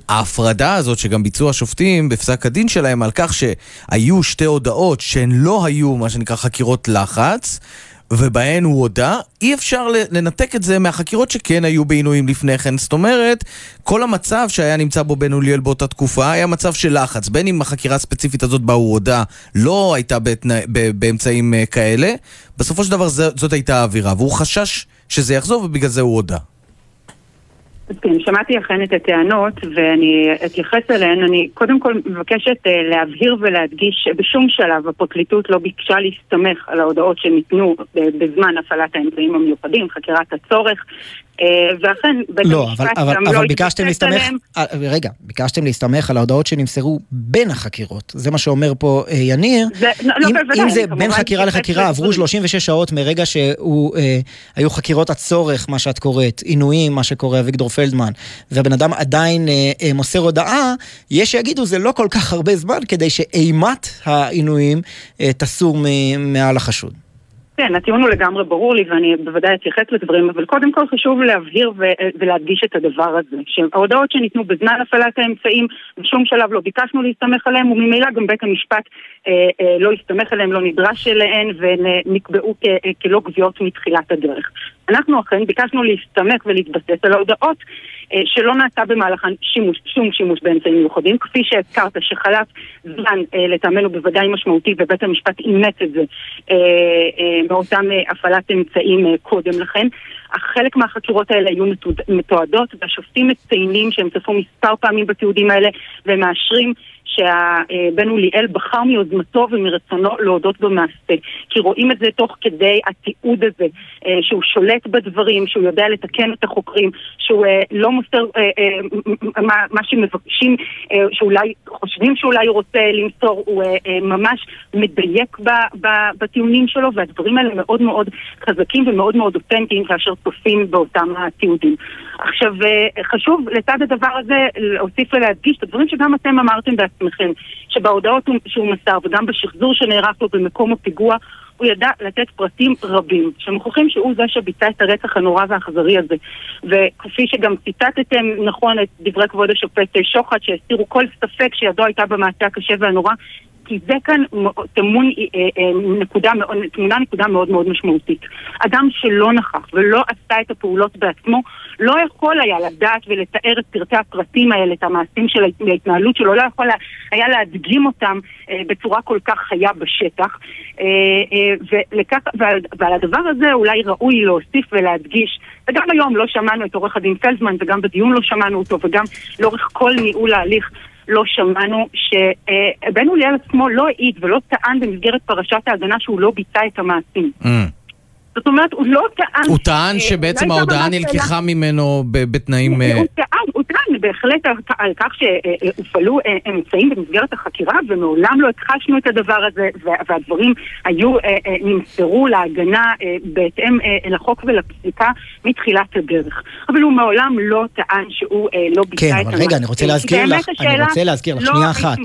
ההפרדה הזאת שגם ביצעו השופטים בפסק הדין שלהם על כך שהיו שתי הודעות שהן לא היו מה שנקרא חקירות לחץ, ובהן הוא הודה, אי אפשר לנתק את זה מהחקירות שכן היו בעינויים לפני כן. זאת אומרת, כל המצב שהיה נמצא בו בן אוליאל באותה תקופה היה מצב של לחץ. בין אם החקירה הספציפית הזאת בה הוא הודה לא הייתה בתנא, באמצעים אה, כאלה, בסופו של דבר זאת הייתה האווירה, והוא חשש שזה יחזור ובגלל זה הוא הודה. כן, שמעתי אכן את הטענות ואני אתייחס אליהן. אני קודם כל מבקשת אה, להבהיר ולהדגיש שבשום שלב הפרקליטות לא ביקשה להסתמך על ההודעות שניתנו אה, בזמן הפעלת האמצעים המיוחדים, חקירת הצורך, ואכן בית לא, אבל, המשפט אבל, גם אבל לא ביקשתם להסתמך, אליהם. אה, רגע, ביקשתם להסתמך על ההודעות שנמסרו בין החקירות. זה מה שאומר פה אה, יניר. זה- לא, לא, אם, בוודאי, אם זה בין חקירה לחקירה, עברו לדברים. 36 שעות מרגע שהיו חקירות הצורך, מה שאת קוראת, עינויים, מה שקורא אביגדור פלדמן, והבן אדם עדיין אה, אה, מוסר הודעה, יש שיגידו זה לא כל כך הרבה זמן כדי שאימת העינויים אה, תסור מעל החשוד. כן, הטיעון הוא לגמרי ברור לי ואני בוודאי אתייחס לדברים, אבל קודם כל חשוב להבהיר ו- ולהדגיש את הדבר הזה, שההודעות שניתנו בזמן הפעלת האמצעים, בשום שלב לא ביקשנו להסתמך עליהם, וממילא גם בית המשפט אה, אה, לא הסתמך עליהם, לא נדרש אליהן, והן אה, נקבעו כ- אה, כלא גביעות מתחילת הדרך. אנחנו אכן ביקשנו להסתמך ולהתבסס על ההודעות שלא נעשה במהלכן שימוש, שום שימוש באמצעים מיוחדים, כפי שהזכרת שחלף זמן אה, לטעמנו בוודאי משמעותי ובית המשפט אימץ את זה אה, אה, מאותם אה, הפעלת אמצעים אה, קודם לכן. חלק מהחקירות האלה היו מתועד- מתועדות והשופטים מציינים שהם צפו מספר פעמים בתיעודים האלה והם מאשרים שהבן אוליאל בחר מיוזמתו ומרצונו להודות במעשה. כי רואים את זה תוך כדי התיעוד הזה, אה, שהוא שולט בדברים, שהוא יודע לתקן את החוקרים, שהוא אה, לא מוסר אה, מה, שמבקשים, שאולי חושבים שאולי הוא רוצה למסור, הוא ממש מדייק בטיעונים שלו, והדברים האלה מאוד מאוד חזקים ומאוד מאוד אותנטיים כאשר צופים באותם התיעודים. עכשיו, אה, חשוב לצד הדבר הזה להוסיף ולהדגיש את הדברים שגם אתם אמרתם בעצמכם, שבהודעות הוא- שהוא מסר וגם בשחזור שנערך לו במקום הפיגוע, הוא ידע לתת פרטים רבים, שמוכיחים שהוא זה שביצע את הרצח הנורא והאכזרי הזה. וכפי שגם ציטטתם נכון את דברי כבוד השופט שוחט, שהסירו כל ספק שידו הייתה במעשה הקשה והנורא, כי זה כאן טמון אה, אה, נקודה, תמונה נקודה מאוד מאוד משמעותית. אדם שלא נכח ולא עשה את הפעולות בעצמו, לא יכול היה לדעת ולתאר את פרטי הפרטים האלה, את המעשים של ההתנהלות שלו, לא יכול היה להדגים אותם בצורה כל כך חיה בשטח. ולכך, ועל, ועל הדבר הזה אולי ראוי להוסיף ולהדגיש, וגם היום לא שמענו את עורך הדין פלזמן וגם בדיון לא שמענו אותו וגם לאורך כל ניהול ההליך לא שמענו שבן אוליאל עצמו לא העיד ולא טען במסגרת פרשת ההגנה שהוא לא ביצע את המעשים. Mm. זאת אומרת, הוא לא טען... הוא טען שבעצם לא ההודעה נלקחה ממנו בתנאים... הוא טען, הוא טען בהחלט על כך שהופעלו אה, אמצעים במסגרת החקירה, ומעולם לא הכחשנו את הדבר הזה, והדברים היו, אה, אה, נמסרו להגנה בהתאם לחוק ולפסיקה מתחילת הדרך. אבל הוא מעולם לא טען שהוא לא ביצע כן, את המעשה. כן, אבל רגע, אני רוצה להזכיר לך, אני רוצה להזכיר לך, לא שנייה אחת.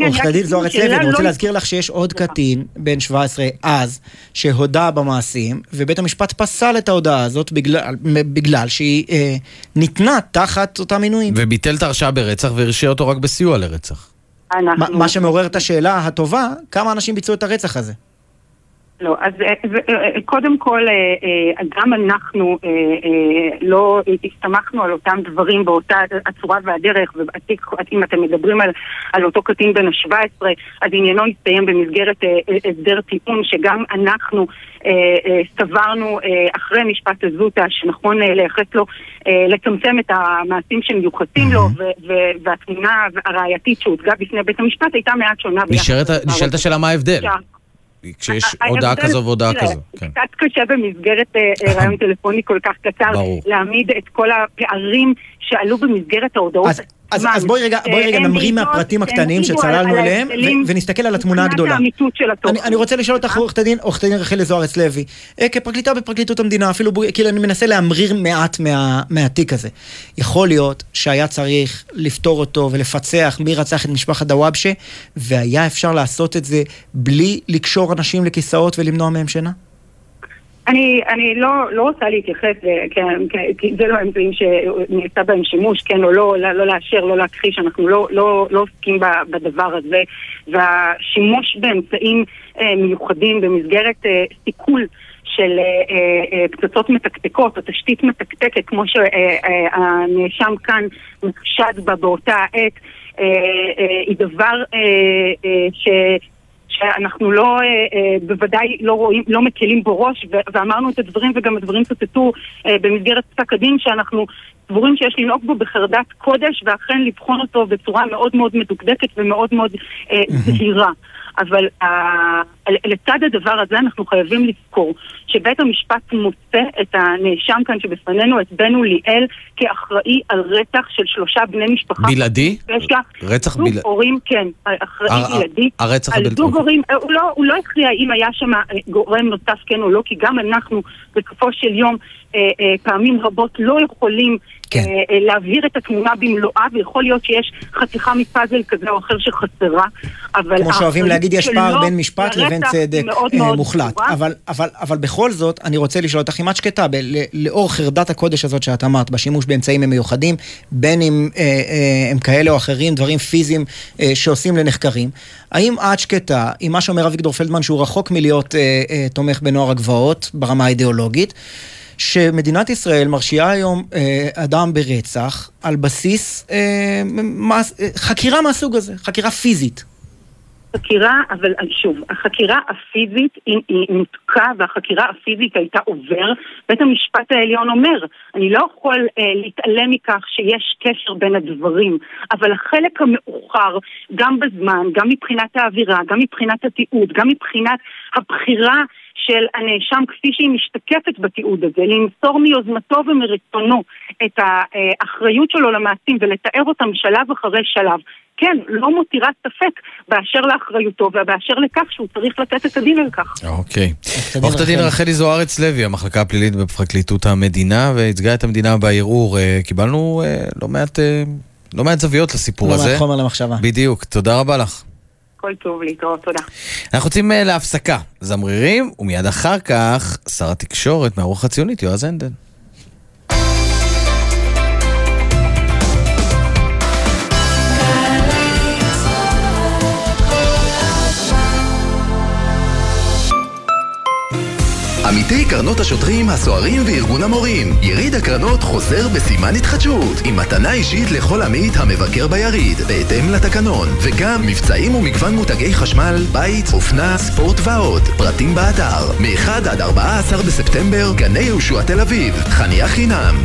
עורכת הדין זוהר אצלבי, אני רוצה לא להזכיר לך שיש עוד קטין, בן 17 אז, שהודה במעשים. ובית המשפט פסל את ההודעה הזאת בגלל, בגלל שהיא אה, ניתנה תחת אותם מינויים. וביטל את ההרשעה ברצח והרשיע אותו רק בסיוע לרצח. אנחנו... מה שמעורר את השאלה הטובה, כמה אנשים ביצעו את הרצח הזה? לא, אז אה, אה, קודם כל, אה, גם אנחנו לא הסתמכנו על אותם דברים באותה הצורה והדרך, ואם אתם מדברים על, על אותו קטין בן ה-17, אז עניינו הסתיים במסגרת הסדר טיעון, שגם אנחנו סברנו אחרי משפט הזוטה שנכון לייחס לו, לצמצם את המעשים שמיוחסים לו, והתמונה הראייתית שהוצגה בפני בית המשפט הייתה מעט שונה. נשאלת השאלה מה ההבדל. כשיש הודעה כזו והודעה כזו. כן. קצת קשה במסגרת אה, אה, רעיון טלפוני כל כך קצר, להעמיד את כל הפערים שעלו במסגרת ההודעות. אז, אז בואי רגע, בואי רגע נמריא מהפרטים הקטנים שצללנו אליהם ונסתכל על התמונה הגדולה. אני, אני רוצה לשאול אותך עורכת הדין, עורכת הדין רחלי זוארץ לוי, אה, כפרקליטה בפרקליטות המדינה, אפילו כאילו אני מנסה להמריר מעט מה, מהתיק הזה. יכול להיות שהיה צריך לפתור אותו ולפצח מי רצח את משפחת דוואבשה, והיה אפשר לעשות את זה בלי לקשור אנשים לכיסאות ולמנוע מהם שינה? אני, אני לא, לא רוצה להתייחס, כן, כי זה לא האמצעים שנעשה בהם שימוש, כן או לא, לא, לא לאשר, לא להכחיש, אנחנו לא, לא, לא עוסקים בדבר הזה. והשימוש באמצעים אה, מיוחדים במסגרת אה, סיכול של אה, אה, פצצות מתקתקות או תשתית מתקתקת, כמו שהנאשם אה, כאן נחשד בה באותה העת, אה, אה, היא דבר אה, אה. שאנחנו לא, אה, אה, בוודאי לא רואים, לא מקלים בו ראש, ואמרנו את הדברים וגם הדברים צוטטו אה, במסגרת פסק הדין שאנחנו סבורים שיש לנהוג בו בחרדת קודש ואכן לבחון אותו בצורה מאוד מאוד מדוקדקת ומאוד מאוד אה, זהירה. אבל uh, לצד הדבר הזה אנחנו חייבים לזכור שבית המשפט מוצא את הנאשם כאן שבפנינו, את בן אוליאל, כאחראי על רצח של שלושה בני משפחה. בלעדי? רצח בלעדי? זוג הורים, כן, אחראי בלעדי. הרצח בלעדי. על זוג. הורים, הוא לא, הוא לא הכריע אם היה שם אה, גורם נוסף כן או לא, כי גם אנחנו בסופו של יום אה, אה, פעמים רבות לא יכולים כן. אה, אה, להבהיר את התמונה במלואה, ויכול להיות שיש חתיכה מפאזל כזה או אחר שחסרה, אבל... כמו שאוהבים להגיד, יש פער בין משפט לבין צדק מאוד אה, מאוד מוחלט. אבל, אבל, אבל בכל זאת, אני רוצה לשאול אותך, אם את שקטה, לאור חרדת הקודש הזאת שאת אמרת, בשימוש באמצעים מיוחדים, בין אם אה, אה, הם כאלה או אחרים, דברים פיזיים אה, שעושים לנחקרים, האם את שקטה עם מה שאומר אביגדור פלדמן, שהוא רחוק מלהיות אה, אה, תומך בנוער הגבעות ברמה האידיאולוגית, שמדינת ישראל מרשיעה היום אה, אדם ברצח על בסיס אה, מס, אה, חקירה מהסוג הזה, חקירה פיזית. חקירה, אבל שוב, החקירה הפיזית היא, היא נותקה והחקירה הפיזית הייתה עובר. בית המשפט העליון אומר, אני לא יכול אה, להתעלם מכך שיש קשר בין הדברים, אבל החלק המאוחר, גם בזמן, גם מבחינת האווירה, גם מבחינת התיעוד, גם מבחינת הבחירה של הנאשם כפי שהיא משתקפת בתיעוד הזה, למסור מיוזמתו ומרצונו את האחריות שלו למעשים ולתאר אותם שלב אחרי שלב. כן, לא מותירה ספק באשר לאחריותו ובאשר לכך שהוא צריך לתת את הדין על כך. אוקיי. עורכת הדין רחלי זוארץ לוי, המחלקה הפלילית בפרקליטות המדינה, וייצגה את המדינה בערעור. אה, קיבלנו אה, לא מעט... אה, לא מעט זוויות לסיפור הזה. לא מעט חומר למחשבה. בדיוק, תודה רבה לך. הכל טוב, להתראות, תודה. אנחנו יוצאים להפסקה, זמרירים, ומיד אחר כך שר התקשורת מהרוח הציונית, יועז הנדל. עמיתי קרנות השוטרים, הסוהרים וארגון המורים. יריד הקרנות חוזר בסימן התחדשות, עם מתנה אישית לכל עמית המבקר ביריד, בהתאם לתקנון, וגם מבצעים ומגוון מותגי חשמל, בית, אופנה, ספורט ועוד. פרטים באתר, מ-1 עד 14 בספטמבר, גני יהושע תל אביב, חניה חינם.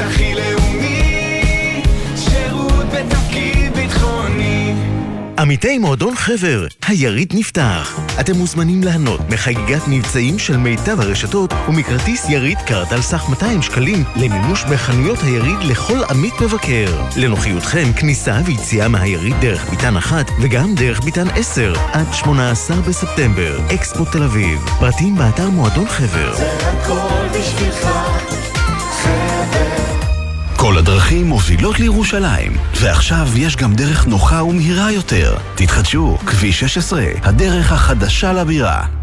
הכי לאומי, שירות בתפקיד ביטחוני. עמיתי מועדון חבר, היריד נפתח. אתם מוזמנים ליהנות מחגיגת מבצעים של מיטב הרשתות ומכרטיס יריד קארד על סך 200 שקלים למימוש בחנויות היריד לכל עמית מבקר. לנוחיותכם, כניסה ויציאה מהיריד דרך ביתן אחת וגם דרך ביתן 10 עד 18 בספטמבר. אקספו תל אביב. פרטים באתר מועדון חבר. הכל בשבילך, כל הדרכים מובילות לירושלים, ועכשיו יש גם דרך נוחה ומהירה יותר. תתחדשו, כביש 16, הדרך החדשה לבירה.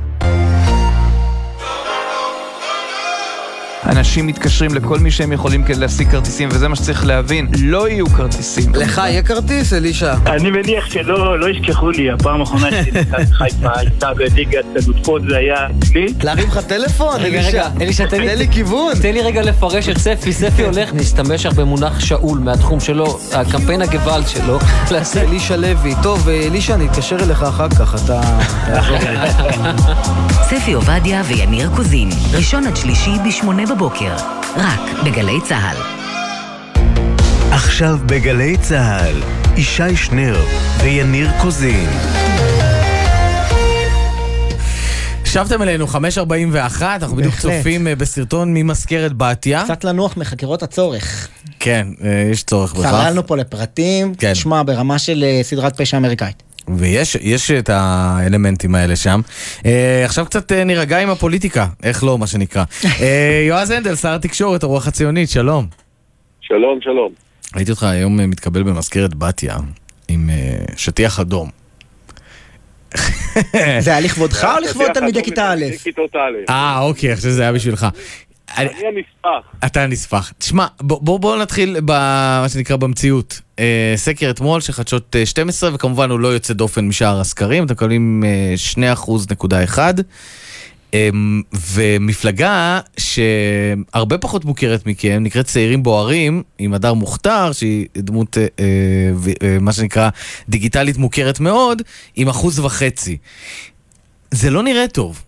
אנשים מתקשרים לכל מי שהם יכולים כדי להשיג כרטיסים, וזה מה שצריך להבין, לא יהיו כרטיסים. לך יהיה כרטיס, אלישע? אני מניח שלא לא ישכחו לי, הפעם האחרונה שמכבי חיפה הייתה בליגת אלופות זה היה אצלי. להרים לך טלפון, אלישע? אלישע, תן לי... תן לי כיוון. תן לי רגע לפרש את ספי. ספי הולך להשתמש הרבה במונח שאול מהתחום שלו, הקמפיין הגוואלד שלו. אלישע לוי. טוב, אלישע, אני אתקשר אליך אחר כך, אתה... ספי עובדיה ויניר קוזין, ראשון עד שלישי בשמונה בבוקר, רק בגלי צה"ל. עכשיו בגלי צה"ל, ישי שנר ויניר קוזין. שבתם אלינו, 5.41, אנחנו בדיוק. צופים אה, בסרטון ממזכרת בתיה. קצת לנוח מחקירות הצורך. כן, אה, יש צורך בכך. צללנו פה לפרטים, כן. תשמע, ברמה של אה, סדרת פשע אמריקאית. ויש יש את האלמנטים האלה שם. אה, עכשיו קצת אה, נירגע עם הפוליטיקה, איך לא, מה שנקרא. אה, יועז הנדל, שר התקשורת, הרוח הציונית, שלום. שלום, שלום. ראיתי אותך היום אה, מתקבל במזכרת בתיה עם אה, שטיח אדום. זה היה לכבודך או לכבוד תלמידי כיתה א'? כיתות א'. אה, אוקיי, עכשיו זה היה בשבילך. אני הנספח. אתה הנספח. תשמע, בוא, בוא, בוא נתחיל במה שנקרא במציאות. אה, סקר אתמול של חדשות אה, 12, וכמובן הוא לא יוצא דופן משאר הסקרים, אתם מקבלים אה, 2.1%. אה, ומפלגה שהרבה פחות מוכרת מכם, נקראת צעירים בוערים, עם הדר מוכתר, שהיא דמות, אה, אה, אה, מה שנקרא, דיגיטלית מוכרת מאוד, עם אחוז וחצי. זה לא נראה טוב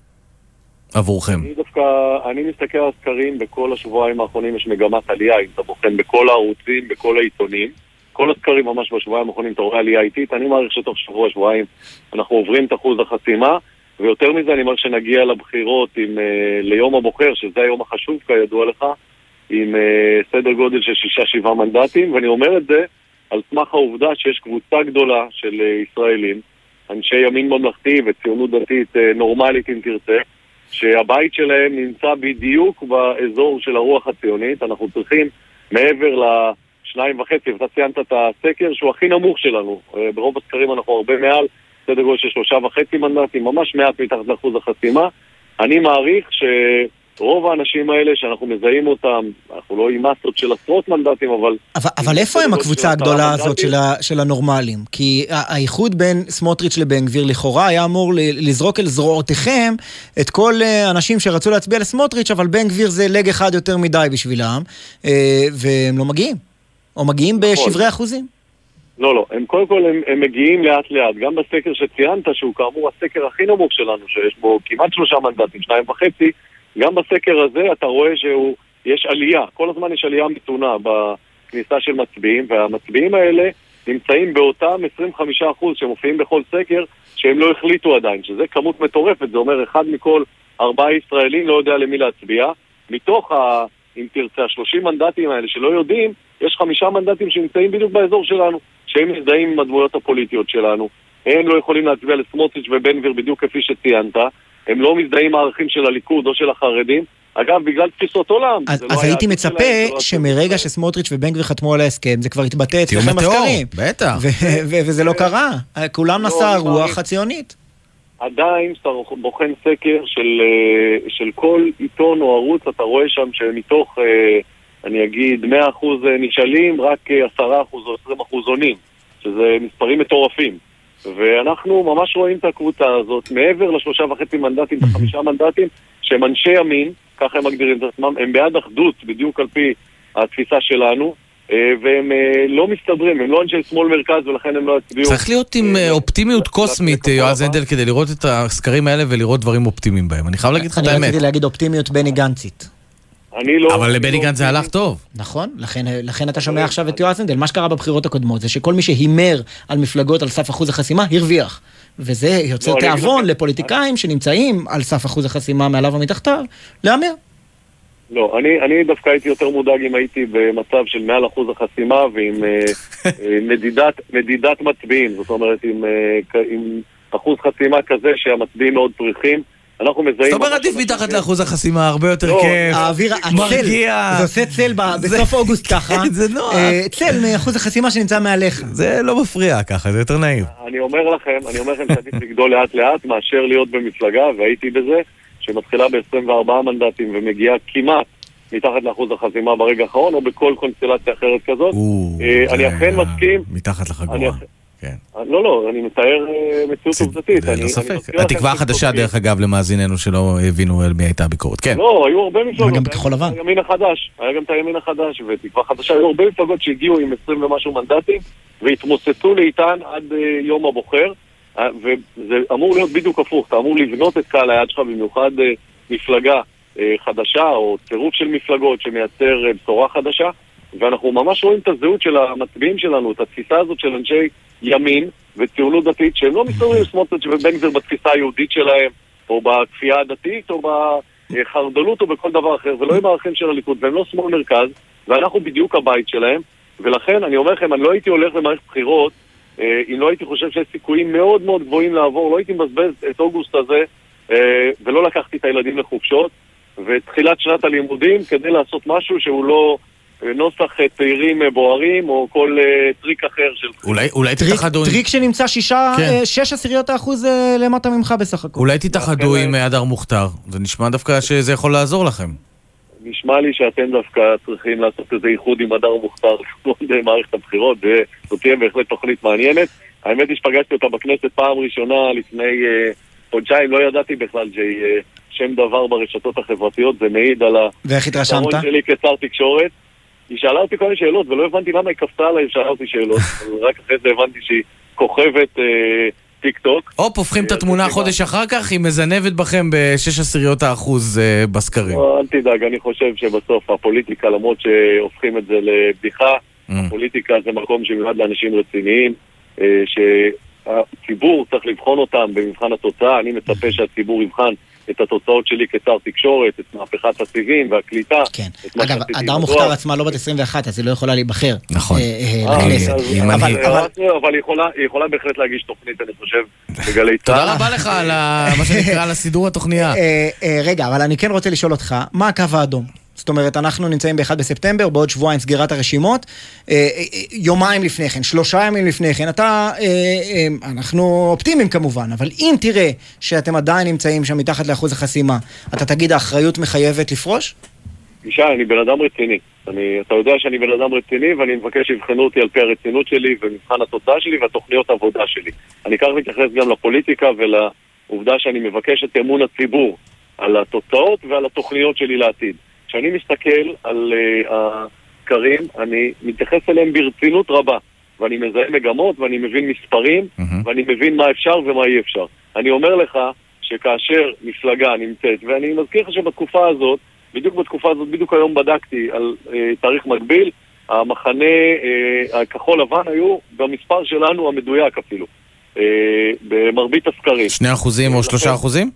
עבורכם. אני דווקא, אני מסתכל על הסקרים בכל השבועיים האחרונים יש מגמת עלייה, אם אתה בוחן בכל הערוצים, בכל העיתונים. כל הסקרים ממש בשבועיים האחרונים אתה רואה עלייה איטית, אני מעריך שתוך שבוע, שבועיים אנחנו עוברים את אחוז החסימה, ויותר מזה אני מעריך שנגיע לבחירות עם, אה, ליום הבוחר, שזה היום החשוב כידוע לך, עם אה, סדר גודל של שישה-שבעה מנדטים, ואני אומר את זה על סמך העובדה שיש קבוצה גדולה של אה, ישראלים, אנשי ימין ממלכתי וציונות דתית אה, נורמלית אם תרצה, שהבית שלהם נמצא בדיוק באזור של הרוח הציונית. אנחנו צריכים, מעבר לשניים וחצי, ואתה ציינת את הסקר, שהוא הכי נמוך שלנו. אה, ברוב הסקרים אנחנו הרבה מעל, סדר גודל של שלושה וחצי מנדטים, ממש מעט מתחת לאחוז החסימה. אני מעריך שרוב האנשים האלה שאנחנו מזהים אותם, אנחנו לא עם מסות של עשרות מנדטים, אבל... אבל, אבל איפה הם הקבוצה הגדולה הזאת של, ה, של הנורמלים? כי האיחוד בין סמוטריץ' לבן גביר לכאורה היה אמור לזרוק אל זרועותיכם את כל אה, האנשים שרצו להצביע לסמוטריץ', אבל בן גביר זה לג אחד יותר מדי בשבילם, אה, והם לא מגיעים. או מגיעים בשברי אחוזים. לא, לא, הם קודם כל הם, הם מגיעים לאט לאט, גם בסקר שציינת, שהוא כאמור הסקר הכי נמוך שלנו, שיש בו כמעט שלושה מנדטים, שניים וחצי, גם בסקר הזה אתה רואה שיש עלייה, כל הזמן יש עלייה מתונה בכניסה של מצביעים, והמצביעים האלה נמצאים באותם 25% שמופיעים בכל סקר, שהם לא החליטו עדיין, שזה כמות מטורפת, זה אומר אחד מכל ארבעה ישראלים לא יודע למי להצביע, מתוך ה... אם תרצה, ה-30 מנדטים האלה שלא יודעים, יש חמישה מנדטים שנמצאים בדיוק באזור שלנו, שהם מזדהים עם הדמויות הפוליטיות שלנו. הם לא יכולים להצביע לסמוטריץ' ובן גביר בדיוק כפי שציינת, הם לא מזדהים עם הערכים של הליכוד או של החרדים. אגב, בגלל תפיסות עולם. אז, לא אז היה הייתי שלהם, מצפה לא שמרגע שסמוטריץ' ובן גביר חתמו על ההסכם, זה כבר יתבטא תיאום אצלכם מטאור, בסקרים. בטח. וזה לא קרה. כולם לא, נשא אני הרוח. הציונית. עדיין כשאתה בוחן סקר של, אה, של כל עיתון או ערוץ, אתה רואה שם שמתוך, אה, אני אגיד, 100% נשאלים, רק אה, 10% או 20% עונים, שזה מספרים מטורפים. ואנחנו ממש רואים את הקבוצה הזאת, מעבר לשלושה וחצי מנדטים וחמישה מנדטים, שהם אנשי ימין, ככה הם מגדירים את עצמם, הם בעד אחדות, בדיוק על פי התפיסה שלנו, אה, והם אה, לא מסתדרים, הם לא אנשי שמאל מרכז ולכן הם לא יצביעו. צריך להיות עם אה, אופטימיות קוסמית, יועז הנדל, כדי לראות את הסקרים האלה ולראות דברים אופטימיים בהם. אני חייב להגיד לך את אני האמת. רציתי להגיד אופטימיות בני גנצית. אני לא... אבל לבני גנץ זה הלך טוב. נכון, לכן, לכן אתה שומע עכשיו את יועז הנדל. מה שקרה בבחירות הקודמות זה שכל מי שהימר על מפלגות על סף אחוז החסימה, הרוויח. וזה יוצר לא, תיאבון לפוליטיקאים שנמצאים על סף אחוז החסימה מעליו ומתחתיו, להמר. לא, אני, אני דווקא הייתי יותר מודאג אם הייתי במצב של מעל אחוז החסימה ועם אה, אה, מדידת, מדידת מצביעים, זאת אומרת עם, אה, עם אחוז חסימה כזה שהמצביעים מאוד פריחים. אנחנו מזהים... זאת אומרת, עדיף מתחת לאחוז החסימה, הרבה יותר לא, כיף. האוויר, הצל, מרגיע. זה עושה צל בסוף אוגוסט ככה. זה נוח. אה, צל מאחוז החסימה שנמצא מעליך. זה לא מפריע ככה, זה יותר נעים. אני אומר לכם, אני אומר לכם שעדיף לגדול לאט לאט מאשר להיות במפלגה, והייתי בזה, שמתחילה ב-24 מנדטים ומגיעה כמעט מתחת לאחוז החסימה ברגע האחרון, או בכל קונסטלציה אחרת כזאת. אה, אני אכן מסכים. מתחת לחגורה. אכ- לא, לא, אני מתאר אה, מציאות עובדתית. אני- ללא ספק. התקווה החדשה, דרך אגב, למאזיננו שלא הבינו על מי הייתה הביקורת. כן. לא, היו הרבה מפלגות. גם בכחול לבן. היה הימין החדש, היה גם את הימין החדש ותקווה חדשה, היו הרבה מפלגות שהגיעו עם 20 ומשהו מנדטים והתמוססו לאיתן עד אה, יום הבוחר, אה, וזה אמור להיות בדיוק הפוך, אתה אמור לבנות את קהל היד שלך, במיוחד אה, מפלגה אה, חדשה או צירוף של מפלגות שמייצר אה, בשורה חדשה, ואנחנו ממש רואים את הזהות של המצביעים שלנו, את התפיסה הזאת של אנשי ימין וציונות דתית, שהם לא מסתובבים עם סמוטריץ' ובן גביר בתפיסה היהודית שלהם, או בכפייה הדתית, או בחרדלות, או בכל דבר אחר, ולא עם הערכים של הליכוד, והם לא שמאל מרכז, ואנחנו בדיוק הבית שלהם, ולכן אני אומר לכם, אני לא הייתי הולך למערכת בחירות אה, אם לא הייתי חושב שיש סיכויים מאוד מאוד גבוהים לעבור, לא הייתי מבזבז את אוגוסט הזה אה, ולא לקחתי את הילדים לחופשות, ותחילת שנת הלימודים כדי לעשות משהו שהוא לא נוסח אה, צעירים אה, בוערים או כל אה, טריק אחר של... אולי- אולי טריק- תתאחדו. טריק שנמצא שישה, כן. אה, שש עשיריות האחוז אה, למטה ממך בסך הכל. אולי תתאחדו עם אה, הדר מוכתר. זה נשמע דווקא שזה יכול לעזור לכם. נשמע לי שאתם דווקא צריכים לעשות איזה איחוד עם הדר מוכתר לכבוד מערכת הבחירות, וזאת תהיה בהחלט תוכנית מעניינת. האמת היא שפגשתי אותה בכנסת פעם ראשונה לפני אה, חודשיים, לא ידעתי בכלל שהיא אה, שם דבר ברשתות החברתיות, זה מעיד על ואיך התרשמת? שלי כשר תקשורת. היא שאלה אותי כל מיני שאלות, ולא הבנתי למה היא קפצה עליי ושאלה אותי שאלות, רק אחרי זה הבנתי שהיא כוכבת אה, טיק טוק. הופ, הופכים את התמונה חודש אחר כך, היא מזנבת בכם בשש עשיריות האחוז אה, בסקרים. לא, אל תדאג, אני חושב שבסוף הפוליטיקה, למרות שהופכים את זה לבדיחה, הפוליטיקה זה מקום שמיועד לאנשים רציניים, אה, שהציבור צריך לבחון אותם במבחן התוצאה, אני מצפה שהציבור יבחן את התוצאות שלי כשר תקשורת, את מהפכת הסיבים והקליטה. כן. אגב, הדר. מוכתר עצמה לא בת 21, אז היא לא יכולה להיבחר. נכון. לכנסת. אבל- מנהיג. אבל אבל היא יכולה- בהחלט להגיש תוכנית, אני חושב, בגלי צה"ל. תודה רבה לך על מה שנקרא, על הסידור התוכניה. אה, אה, רגע, אבל אני כן רוצה לשאול אותך, מה הקו האדום? זאת אומרת, אנחנו נמצאים ב-1 בספטמבר, בעוד שבועיים סגירת הרשימות, אה, אה, יומיים לפני כן, שלושה ימים לפני כן, אתה, אה, אנחנו אופטימיים כמובן, אבל אם תראה שאתם עדיין נמצאים שם מתחת לאחוז החסימה, אתה תגיד האחריות מחייבת לפרוש? ישי, אני בן אדם רציני. אני, אתה יודע שאני בן אדם רציני ואני מבקש שיבחנו אותי על פי הרצינות שלי ומבחן התוצאה שלי והתוכניות העבודה שלי. אני כך מתייחס גם לפוליטיקה ולעובדה שאני מבקש את אמון הציבור על התוצאות ועל התוכניות שלי לעתיד. כשאני מסתכל על uh, הסקרים, אני מתייחס אליהם ברצינות רבה. ואני מזהה מגמות ואני מבין מספרים ואני מבין מה אפשר ומה אי אפשר. אני אומר לך שכאשר מפלגה נמצאת, ואני מזכיר לך שבתקופה הזאת, בדיוק בתקופה הזאת, בדיוק היום בדקתי על אה, תאריך מקביל, המחנה אה, הכחול לבן היו במספר שלנו המדויק אפילו, אה, במרבית הסקרים. שני אחוזים או שלושה אחוזים?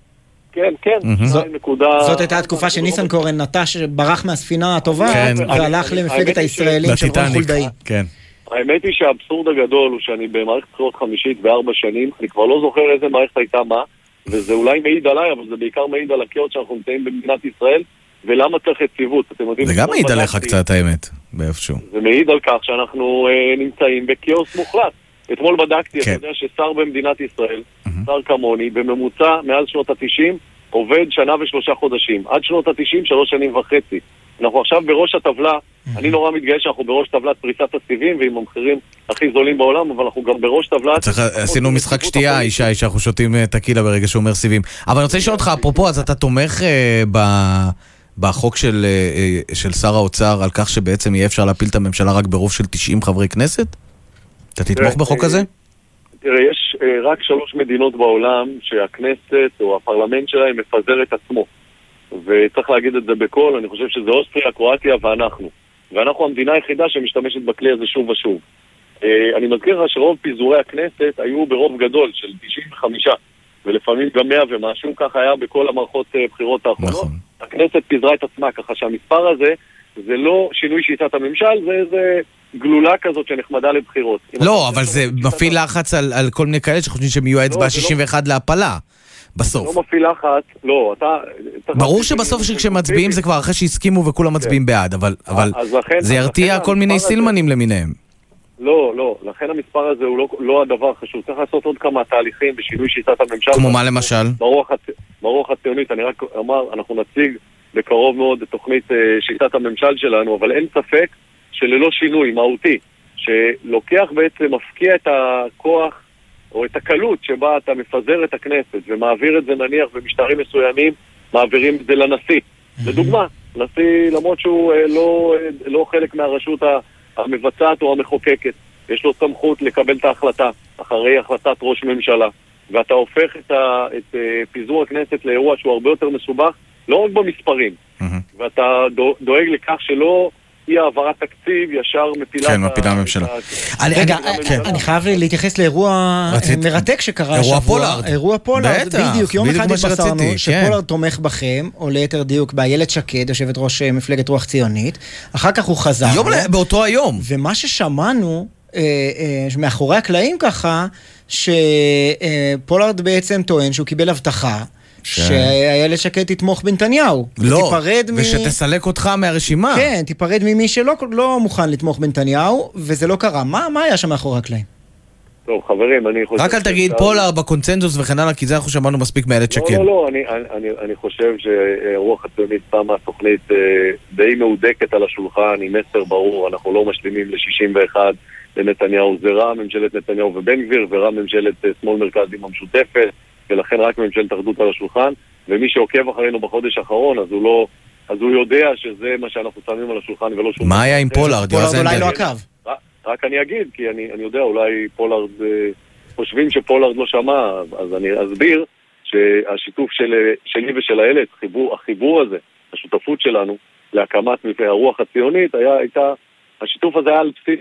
כן, כן, מהמם. זו נקודה... זאת הייתה התקופה שניסנקורן נטש, ברח מהספינה הטובה, כן. והלך למפלגת הישראלים של רון. חולדאי. כן. האמת היא שהאבסורד הגדול הוא שאני במערכת בחירות חמישית בארבע שנים, אני כבר לא זוכר איזה מערכת הייתה מה, וזה אולי מעיד עליי, אבל זה בעיקר מעיד על הכאוס שאנחנו נמצאים במדינת ישראל, ולמה צריך יציבות. אתם יודעים, זה גם אתמול מעיד עליך קצת, האמת, באיפשהו. זה מעיד על כך שאנחנו אה, נמצאים בכאוס מוחלט. אתמול בדקתי, כן. אתה יודע ששר במדינת ישראל, שר כמוני, בממוצע מאז שנות ה-90, עובד שנה ושלושה חודשים. עד שנות ה-90, שלוש שנים וחצי. אנחנו עכשיו בראש הטבלה, אני נורא מתגאה שאנחנו בראש טבלת פריסת הסיבים ועם המחירים הכי זולים בעולם, אבל אנחנו גם בראש טבלת... צריך, עשינו משחק שתייה, ישי, שאנחנו שותים אה, טקילה ברגע שהוא אומר סיבים. אבל אני רוצה לשאול אותך, אפרופו, אז אתה תומך אה, ב... בחוק של, אה, אה, של שר האוצר על כך שבעצם יהיה אפשר להפיל את הממשלה רק ברוב של 90 חברי כנסת? אתה תתמוך בחוק אה, הזה? תראה, יש אה, רק שלוש מדינות בעולם שהכנסת או הפרלמנט שלהם מפזר את עצמו. וצריך להגיד את זה בקול, אני חושב שזה אוסטריה, קרואטיה ואנחנו. ואנחנו המדינה היחידה שמשתמשת בכלי הזה שוב ושוב. אה, אני מזכיר לך שרוב פיזורי הכנסת היו ברוב גדול של 95, ולפעמים גם 100 ומשהו, ככה היה בכל המערכות אה, בחירות האחרונות. נכון. הכנסת פיזרה את עצמה, ככה שהמספר הזה זה לא שינוי שיטת הממשל, זה איזה גלולה כזאת שנחמדה לבחירות. לא, אבל זה מפעיל לחץ על, על כל מיני כאלה שחושבים שהם יהיו האצבע זה לא- ה-61 להפלה. בסוף. לא מפעיל לחץ, לא, אתה... ברור שבסוף לחץ כשמצביעים זה כבר אחרי שהסכימו וכולם מצביעים בעד, אבל לכן- זה ירתיע כל מיני סילמנים למיניהם. לא, לא, לכן המספר הזה הוא לא, לא הדבר החשוב. צריך לעשות עוד כמה תהליכים בשינוי שיטת הממשל. כמו מה למשל? ברוח. ברוח הציונית, אני רק אומר, אנחנו נציג בקרוב מאוד את תוכנית אה, שיטת הממשל שלנו, אבל אין ספק שללא שינוי מהותי, שלוקח בעצם, מפקיע את הכוח או את הקלות שבה אתה מפזר את הכנסת ומעביר את זה נניח במשטרים מסוימים, מעבירים את זה לנשיא. לדוגמה, נשיא, למרות שהוא אה, לא, אה, לא חלק מהרשות המבצעת או המחוקקת, יש לו סמכות לקבל את ההחלטה אחרי החלטת ראש ממשלה, ואתה הופך את, ה, את אה, פיזור הכנסת לאירוע שהוא הרבה יותר מסובך, לא רק במספרים, ואתה דו- דואג לכך שלא אי העברת תקציב ישר מפילה כן, את ה- מפילה הממשלה. את ה- אני- רגע, אני- כן. אני חייב להתייחס לאירוע אה, מרתק שקרה אירוע השבוע. פולארד. אירוע פולארד, בטח, בדיוק. יום אחד התבשרנו כן. שפולארד תומך בכם, או ליתר דיוק באיילת שקד, יושבת ראש אה, מפלגת רוח ציונית. אחר כך הוא חזר. באותו היום. ומה ששמענו, אה, מאחורי הקלעים ככה, שפולארד בעצם טוען שהוא קיבל הבטחה. שאיילת שקד תתמוך בנתניהו. לא, ותיפרד מ- ושתסלק אותך מהרשימה. כן, תיפרד ממי שלא לא מוכן לתמוך בנתניהו, וזה לא קרה. מה, מה היה שם מאחורי הקלעים? טוב, חברים, אני חושב... רק אל תגיד פולארד בקונצנזוס וכן הלאה, כי זה אנחנו שמענו מספיק מאיילת שקד. לא, לא, לא, אני, אני, אני חושב שרוח הציונית שמה תוכנית אה, די מהודקת על השולחן, עם מסר ברור, אנחנו לא משלימים ל-61 לנתניהו, זה רע ממשלת נתניהו ובן גביר, ורע ממשלת אה, שמאל מרכז עם המשותפת, ולכן רק ממשלת אחדות על השולחן, ומי שעוקב אחרינו בחודש האחרון, אז הוא לא... אז הוא יודע שזה מה שאנחנו שמים על השולחן ולא שום... מה היה עם. פולארד, פולארד אולי? לא עקב. רק- אני אגיד, כי אני, אני יודע, אולי פולארד, אה, חושבים שפולארד לא שמע, אז אני אסביר שהשיתוף של, שלי ושל איילת, חיבור, החיבור הזה, השותפות שלנו להקמת מפלגת הרוח הציונית, היה, הייתה, השיתוף הזה היה על בסיס,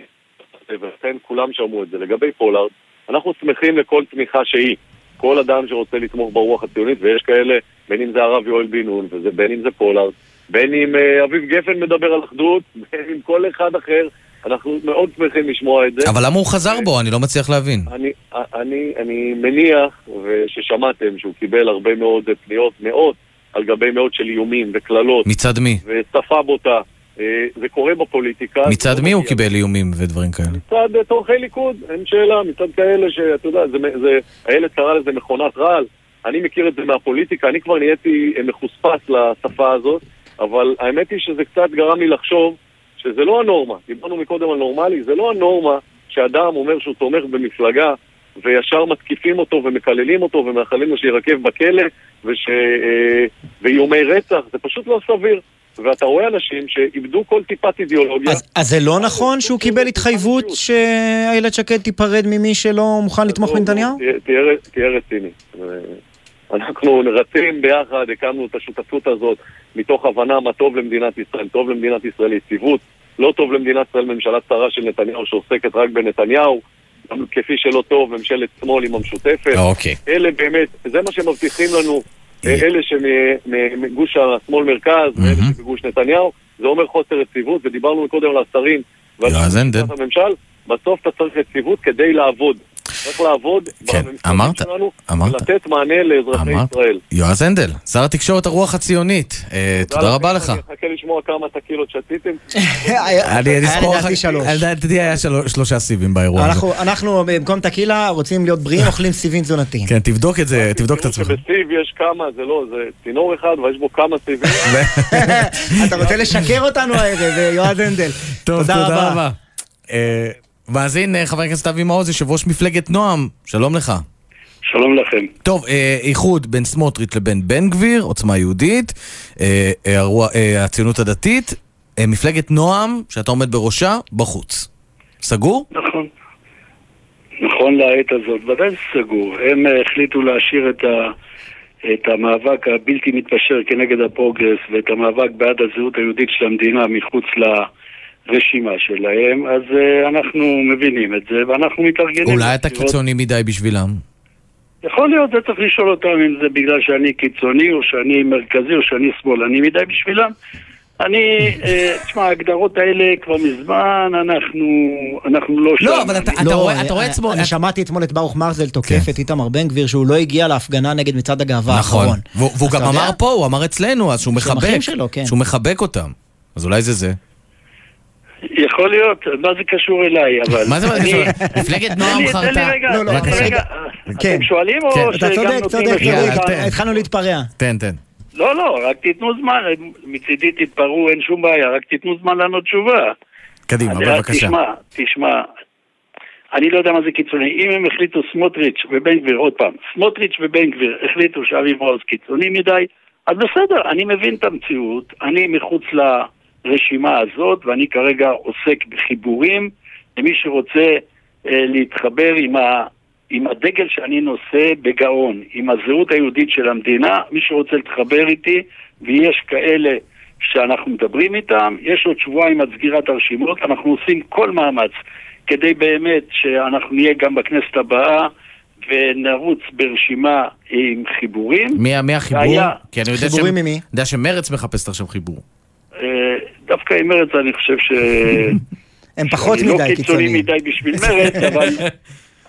ולכן כולם שמעו את זה. לגבי פולארד, אנחנו שמחים לכל תמיכה שהיא. כל אדם שרוצה לתמוך ברוח הציונית, ויש כאלה, בין אם זה הרב יואל בן נון, ובין אם זה פולארד, בין אם אה, אביב גפן מדבר על אחדות, בין אם כל אחד אחר, אנחנו מאוד שמחים לשמוע את זה. אבל למה הוא חזר בו? אני לא מצליח להבין. אני, אני, אני מניח וששמעתם שהוא קיבל הרבה מאוד פניות, מאות על גבי מאות של איומים וקללות. מצד מי? ושפה בוטה. אה, זה קורה בפוליטיקה. מצד מי הוא. קיבל איומים ודברים כאלה? מצד אה, תומכי ליכוד, אין שאלה, מצד כאלה שאתה יודע, הילד קרא לזה מכונת רעל. אני מכיר את זה מהפוליטיקה, אני כבר נהייתי אה, מחוספס לשפה הזאת, אבל האמת היא שזה קצת גרם לי לחשוב שזה לא הנורמה. דיברנו מקודם על נורמלי, זה לא הנורמה שאדם אומר שהוא תומך במפלגה וישר מתקיפים אותו ומקללים אותו ומאחלים לו שירקב בכלא וש... ואיומי רצח, זה פשוט לא סביר. ואתה רואה אנשים שאיבדו כל טיפת אידיאולוגיה. אז, אז זה לא נכון שהוא קיבל התחייבות שאיילת שקד תיפרד ממי שלא מוכן לתמוך בנתניהו? תהיה- תהיה תהיה רציני. אה, אנחנו רצים ביחד, הקמנו את השותפות הזאת מתוך הבנה מה טוב למדינת ישראל. טוב למדינת ישראל יציבות, לא טוב למדינת ישראל ממשלה צרה של נתניהו שעוסקת רק בנתניהו, כפי שלא טוב ממשלת שמאל עם המשותפת. אוקיי. אלה באמת, זה מה שמבטיחים לנו, אה, אלה שמגוש השמאל מרכז, ואלה שמגוש נתניהו, זה אומר חוסר יציבות, ודיברנו קודם על השרים ועל הממשל, בסוף אתה צריך יציבות כדי לעבוד. צריך לעבוד כן, אמרת, שלנו אמרת. ולתת מענה לאזרחי אמרת. ישראל. יועז הנדל, שר התקשורת הרוח הציונית, אה, תודה רבה לך. אני אחכה לשמוע כמה תקילות שתיתם. אני אספור לך, לדעתי היה של- שלושה סיבים באירוע הזה. אנחנו- אנחנו במקום טקילה רוצים להיות בריאים, אוכלים סיבים תזונתיים. כן, תבדוק את זה, תבדוק את עצמך. בסיב יש כמה, זה לא, זה צינור אחד ויש בו כמה סיבים. אתה רוצה לשקר אותנו הערב, אה, יועז הנדל. טוב, תודה רבה. מאזין אה, חבר הכנסת אבי מעוז, יושב ראש מפלגת נועם, שלום לך. שלום לכם. טוב, אה, איחוד בין סמוטריץ' לבין בן גביר, עוצמה יהודית, אה, אה, הרוח- אה, הציונות הדתית, אה, מפלגת נועם, שאתה עומד בראשה, בחוץ. סגור? נכון. נכון לעת הזאת, ודאי סגור. הם אה, החליטו להשאיר את, ה, את המאבק הבלתי מתפשר כנגד הפרוגרס ואת המאבק בעד הזהות היהודית של המדינה מחוץ לרשימה שלהם, אז אה, אנחנו מבינים את זה ואנחנו מתארגנים. אולי אתה. קיצוני מדי בשבילם. יכול להיות, זה צריך לשאול אותם אם זה בגלל שאני קיצוני או שאני מרכזי או שאני שמאלני מדי בשבילם. אני, אה, תשמע, ההגדרות האלה כבר מזמן, אנחנו, אנחנו לא שם. לא, רואה עצמו... אני שמעתי אתמול את ברוך מרזל תוקף את איתמר בן גביר שהוא לא הגיע להפגנה נגד מצעד הגאווה נכון. האחרון. והוא גם אתה? אמר פה, הוא אמר אצלנו, אז שהוא מחבק. כן. שהוא מחבק אותם. אז אולי זה זה. יכול להיות, מה זה קשור אליי, אבל... מה זה מה זה קשור? מפלגת נועם תן לי- תן לי. רגע, לא, לא, רגע, רגע. אתם שואלים או כן, אתה שגם צודק, נותנים צודק, אפשרות? צודק, התחלנו להתפרע. תן, תן. לא, לא, רק תיתנו זמן, מצידי תתפרעו, אין שום בעיה, רק תיתנו זמן לענות תשובה. קדימה, בבקשה. תשמע, תשמע, אני לא יודע מה זה קיצוני. אם הם החליטו סמוטריץ' ובן גביר, עוד פעם, סמוטריץ' ובן גביר החליטו שאבי מעוז קיצוני מדי, אז בסדר, אני מבין את המציאות, אני מחוץ לרשימה הזאת, ואני כרגע עוסק בחיבורים למי שרוצה אה, להתחבר עם, ה, עם הדגל שאני נושא בגאון, עם הזהות היהודית של המדינה, מי שרוצה להתחבר איתי, ויש כאלה שאנחנו מדברים איתם, יש עוד שבועיים עד סגירת הרשימות, אנחנו עושים כל מאמץ כדי באמת שאנחנו נהיה גם בכנסת הבאה ונרוץ ברשימה עם חיבורים. מי מי החיבור? והיה- כי אני יודע חיבורים ש- ממי? יודע שמרץ מחפשת עכשיו חיבור. אה, דווקא עם מרצ אני חושב ש... הם פחות לא מדי קיצוני קיצוניים. מדי בשביל מרצ, אבל...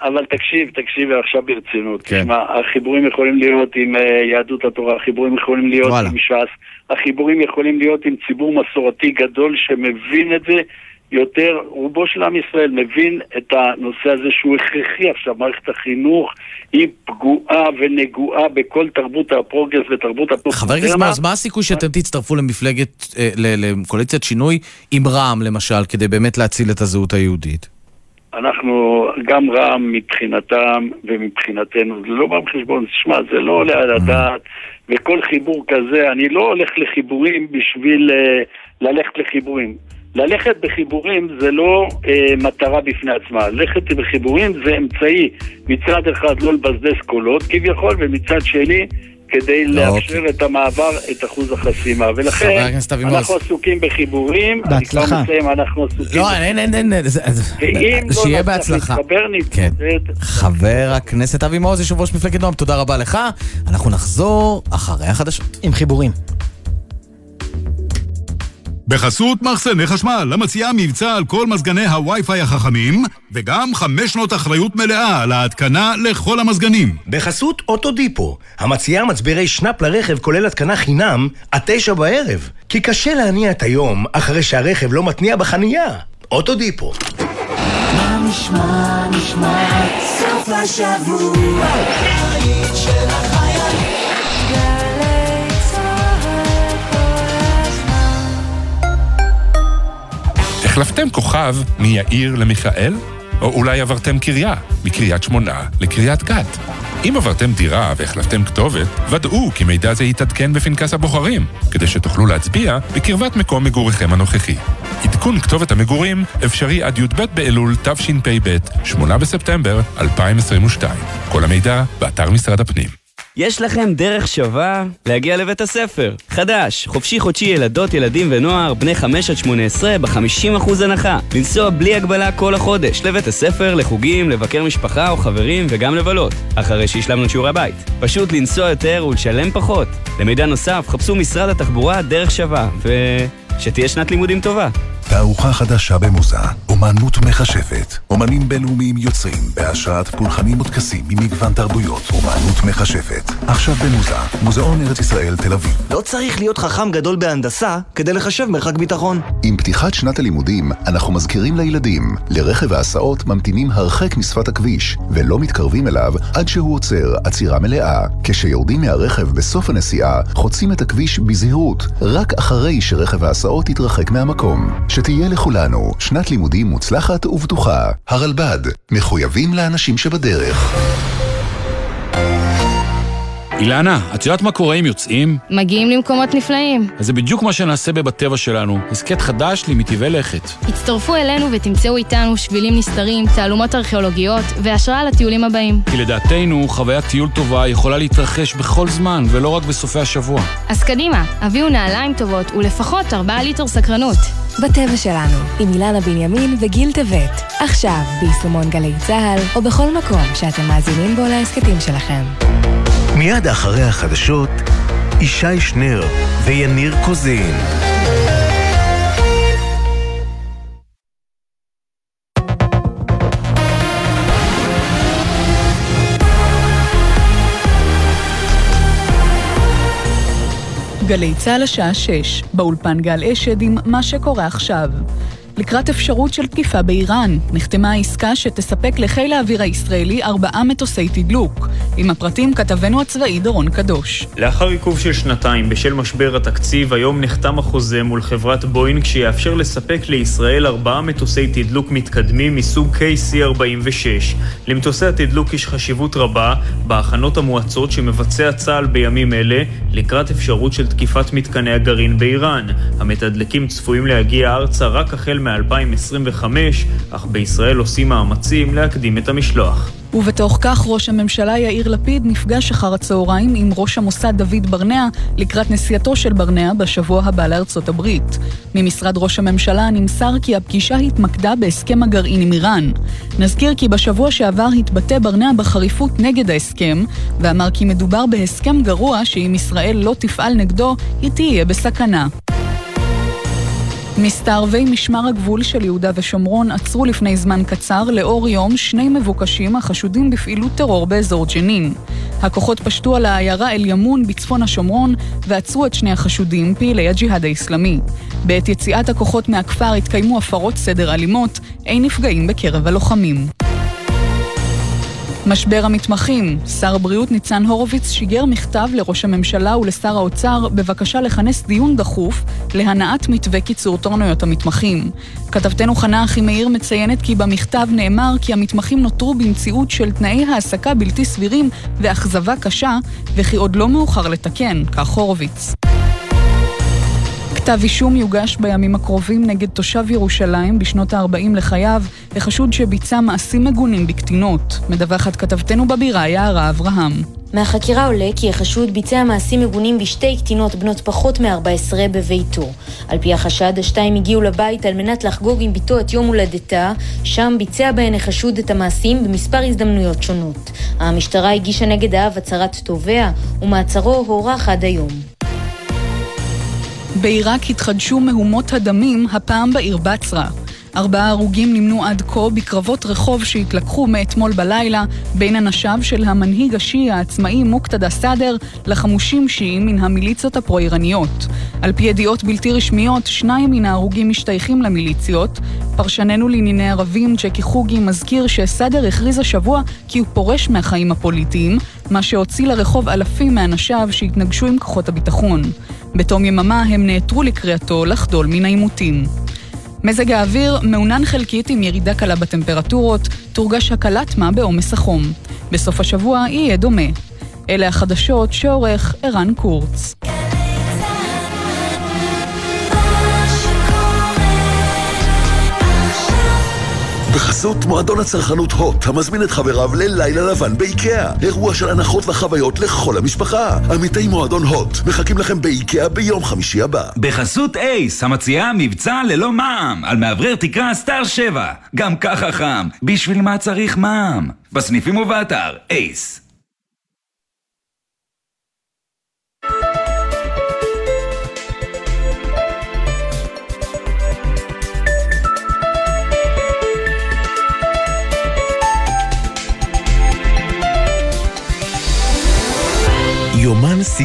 אבל תקשיב, תקשיב עכשיו ברצינות. כן. תשמע, החיבורים יכולים להיות עם אה, יהדות התורה, החיבורים יכולים להיות וואלה. עם ש"ס, החיבורים יכולים להיות עם ציבור מסורתי גדול שמבין את זה יותר, רובו של עם ישראל מבין את הנושא הזה שהוא הכרחי עכשיו, מערכת החינוך היא פגועה ונגועה בכל תרבות הפרוגרס ותרבות הפוסט חבר הכנסת מעוז, מה הסיכוי שאתם תצטרפו למפלגת, אה, לקואליציית שינוי עם רע"מ למשל, כדי באמת להציל את הזהות היהודית? אנחנו, גם רע"מ מבחינתם ומבחינתנו, זה לא בא בחשבון, תשמע, זה לא עולה על הדעת, וכל חיבור כזה, אני לא הולך לחיבורים בשביל אה, ללכת לחיבורים. ללכת בחיבורים זה לא אה, מטרה בפני עצמה, ללכת בחיבורים זה אמצעי מצד אחד לא לבזבז קולות כביכול, ומצד שני כדי לאפשר את המעבר, את אחוז החסימה. ולכן. אנחנו עסוקים בחיבורים, אני כבר בהצלחה. מסיים, אנחנו עסוקים לא, אין, אין, אין, אין, ואם לא שיהיה נצליח בהצלחה. להתחבר, כן. נתמודד. חבר הכנסת אבי מעוז, יושב ראש מפלגת נועם, תודה רבה לך. אנחנו נחזור אחרי החדשות. עם חיבורים. בחסות מחסני חשמל, המציעה מבצע על כל מזגני הווי-פיי החכמים, וגם חמש שנות אחריות מלאה על ההתקנה לכל המזגנים. בחסות אוטודיפו, המציעה מצברי שנאפ לרכב כולל התקנה חינם עד תשע בערב. כי קשה להניע את היום אחרי שהרכב לא מתניע בחנייה. אוטודיפו. מה נשמע, נשמע, סוף השבוע, החלפתם כוכב מיאיר למיכאל? או אולי עברתם קריה, מקריית שמונה לקריית גת? אם עברתם דירה והחלפתם כתובת, ודאו כי מידע זה יתעדכן בפנקס הבוחרים, כדי שתוכלו להצביע בקרבת מקום מגוריכם הנוכחי. עדכון כתובת המגורים אפשרי עד י"ב באלול תשפ"ב, 8 בספטמבר 2022. כל המידע באתר משרד הפנים. יש לכם דרך שווה להגיע לבית הספר. חדש, חופשי חודשי ילדות, ילדים ונוער, בני 5 עד 18, ב-50% הנחה. לנסוע בלי הגבלה כל החודש, לבית הספר, לחוגים, לבקר משפחה או חברים וגם לבלות. אחרי שהשלמנו את שיעורי הבית. פשוט לנסוע יותר ולשלם פחות. למידע נוסף, חפשו משרד התחבורה דרך שווה, ו... שתהיה שנת לימודים טובה. תערוכה חדשה במוזה, אומנות מכשפת. אומנים בינלאומיים יוצרים בהשראת פולחנים וטקסים ממגוון תרבויות. אומנות מכשפת. עכשיו במוזה, מוזיאון ארץ ישראל תל אביב. לא צריך להיות חכם גדול בהנדסה כדי לחשב מרחק ביטחון. עם פתיחת שנת הלימודים, אנחנו מזכירים לילדים, לרכב ההסעות ממתינים הרחק משפת הכביש, ולא מתקרבים אליו עד שהוא עוצר עצירה מלאה. כשיורדים מהרכב בסוף הנסיעה, חוצים את הכביש בזהירות, רק אחרי שרכב ההסעות יתרחק מהמקום. שתהיה לכולנו שנת לימודים מוצלחת ובטוחה. הרלב"ד, מחויבים לאנשים שבדרך. אילנה, את יודעת מה קורה אם יוצאים? מגיעים למקומות נפלאים. אז זה בדיוק מה שנעשה בבטבע שלנו, הסכת חדש למטבעי לכת. הצטרפו אלינו ותמצאו איתנו שבילים נסתרים, תעלומות ארכיאולוגיות והשראה לטיולים הבאים. כי לדעתנו, חוויית טיול טובה יכולה להתרחש בכל זמן, ולא רק בסופי השבוע. אז קדימה, הביאו נעליים טובות ולפחות 4 ליטר סקרנות. בטבע שלנו, עם אילנה בנימין וגיל טבת. עכשיו, ביישומון גלי צה"ל, או בכל מקום שאתם מאזינים בו להסכתים שלכם. מיד אחרי החדשות, ישי שנר ויניר קוזין. גלי צה"ל השעה 6, באולפן גל אשד עם מה שקורה עכשיו. לקראת אפשרות של תקיפה באיראן, נחתמה העסקה שתספק לחיל האוויר הישראלי ארבעה מטוסי תדלוק. עם הפרטים כתבנו הצבאי דורון קדוש. לאחר עיכוב של שנתיים בשל משבר התקציב, היום נחתם החוזה מול חברת בואינג שיאפשר לספק לישראל ארבעה מטוסי תדלוק מתקדמים מסוג KC-46. למטוסי התדלוק יש חשיבות רבה בהכנות המואצות שמבצע צה"ל בימים אלה לקראת אפשרות של תקיפת מתקני הגרעין באיראן. המתדלקים צפויים להגיע ארצה רק החל מ-2025, אך בישראל עושים מאמצים להקדים את המשלוח. ובתוך כך ראש הממשלה יאיר לפיד נפגש אחר הצהריים עם ראש המוסד דוד ברנע לקראת נסיעתו של ברנע בשבוע הבא לארצות הברית. ממשרד ראש הממשלה נמסר כי הפגישה התמקדה בהסכם הגרעין עם איראן. נזכיר כי בשבוע שעבר התבטא ברנע בחריפות נגד ההסכם, ואמר כי מדובר בהסכם גרוע שאם ישראל לא תפעל נגדו, היא תהיה בסכנה. מסתערבי משמר הגבול של יהודה ושומרון עצרו לפני זמן קצר לאור יום שני מבוקשים החשודים בפעילות טרור באזור ג'נין. הכוחות פשטו על העיירה אל-ימון בצפון השומרון ועצרו את שני החשודים, פעילי הג'יהאד האיסלאמי. בעת יציאת הכוחות מהכפר התקיימו הפרות סדר אלימות, אין נפגעים בקרב הלוחמים. משבר המתמחים. שר הבריאות ניצן הורוביץ שיגר מכתב לראש הממשלה ולשר האוצר בבקשה לכנס דיון דחוף להנעת מתווה קיצור תורנויות המתמחים. כתבתנו חנה אחימאיר מציינת כי במכתב נאמר כי המתמחים נותרו במציאות של תנאי העסקה בלתי סבירים ואכזבה קשה, וכי עוד לא מאוחר לתקן, כך הורוביץ. כתב אישום יוגש בימים הקרובים נגד תושב ירושלים בשנות ה-40 לחייו, לחשוד שביצע מעשים מגונים בקטינות. מדווחת כתבתנו בבירה יערה אברהם. מהחקירה עולה כי החשוד ביצע מעשים מגונים בשתי קטינות בנות פחות מ-14 בביתו. על פי החשד, השתיים הגיעו לבית על מנת לחגוג עם בתו את יום הולדתה, שם ביצע בהן החשוד את המעשים במספר הזדמנויות שונות. המשטרה הגישה נגד האב הצהרת תובע, ומעצרו הוארך עד היום. בעיראק התחדשו מהומות הדמים, הפעם בעיר בצרה. ארבעה הרוגים נמנו עד כה בקרבות רחוב שהתלקחו מאתמול בלילה בין אנשיו של המנהיג השיעי העצמאי מוקתדה סאדר לחמושים שיעים מן המיליציות הפרו-איראניות. על פי ידיעות בלתי רשמיות, שניים מן ההרוגים משתייכים למיליציות. פרשננו לענייני ערבים, ג'קי חוגי, מזכיר שסאדר הכריז השבוע כי הוא פורש מהחיים הפוליטיים, מה שהוציא לרחוב אלפים מאנשיו שהתנגשו עם כוחות הביטחון. בתום יממה הם נעתרו לקריאתו לחדול מן העימותים. מזג האוויר מעונן חלקית עם ירידה קלה בטמפרטורות, תורגש הקלת מה בעומס החום. בסוף השבוע יהיה דומה. אלה החדשות שעורך ערן קורץ. בחסות מועדון הצרכנות הוט, המזמין את חבריו ללילה לבן באיקאה. אירוע של הנחות וחוויות לכל המשפחה. עמיתי מועדון הוט, מחכים לכם באיקאה ביום חמישי הבא. בחסות אייס, המציעה מבצע ללא מע"מ, על מאוורר תקרה סטאר 7. גם ככה חם, בשביל מה צריך מע"מ? בסניפים ובאתר, אייס.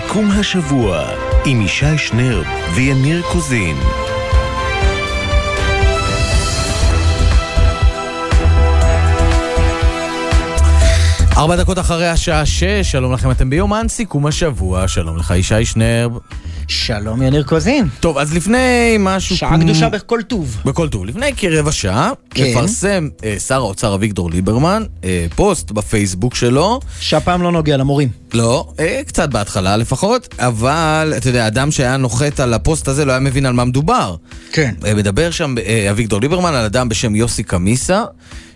סיכום השבוע עם ישי שנרב ויניר קוזין. ארבע דקות אחרי השעה שש, שלום לכם, אתם ביומן סיכום השבוע, שלום לך ישי שנרב. שלום יניר קוזין. טוב, אז לפני משהו... שעה קדושה בכל טוב. בכל טוב. לפני כרבע שעה, כן. מפרסם אה, שר האוצר אביגדור ליברמן אה, פוסט בפייסבוק שלו. שהפעם לא נוגע למורים. לא, אה, קצת בהתחלה לפחות, אבל אתה יודע, אדם שהיה נוחת על הפוסט הזה לא היה מבין על מה מדובר. כן. אה, מדבר שם אה, אביגדור ליברמן על אדם בשם יוסי קמיסה,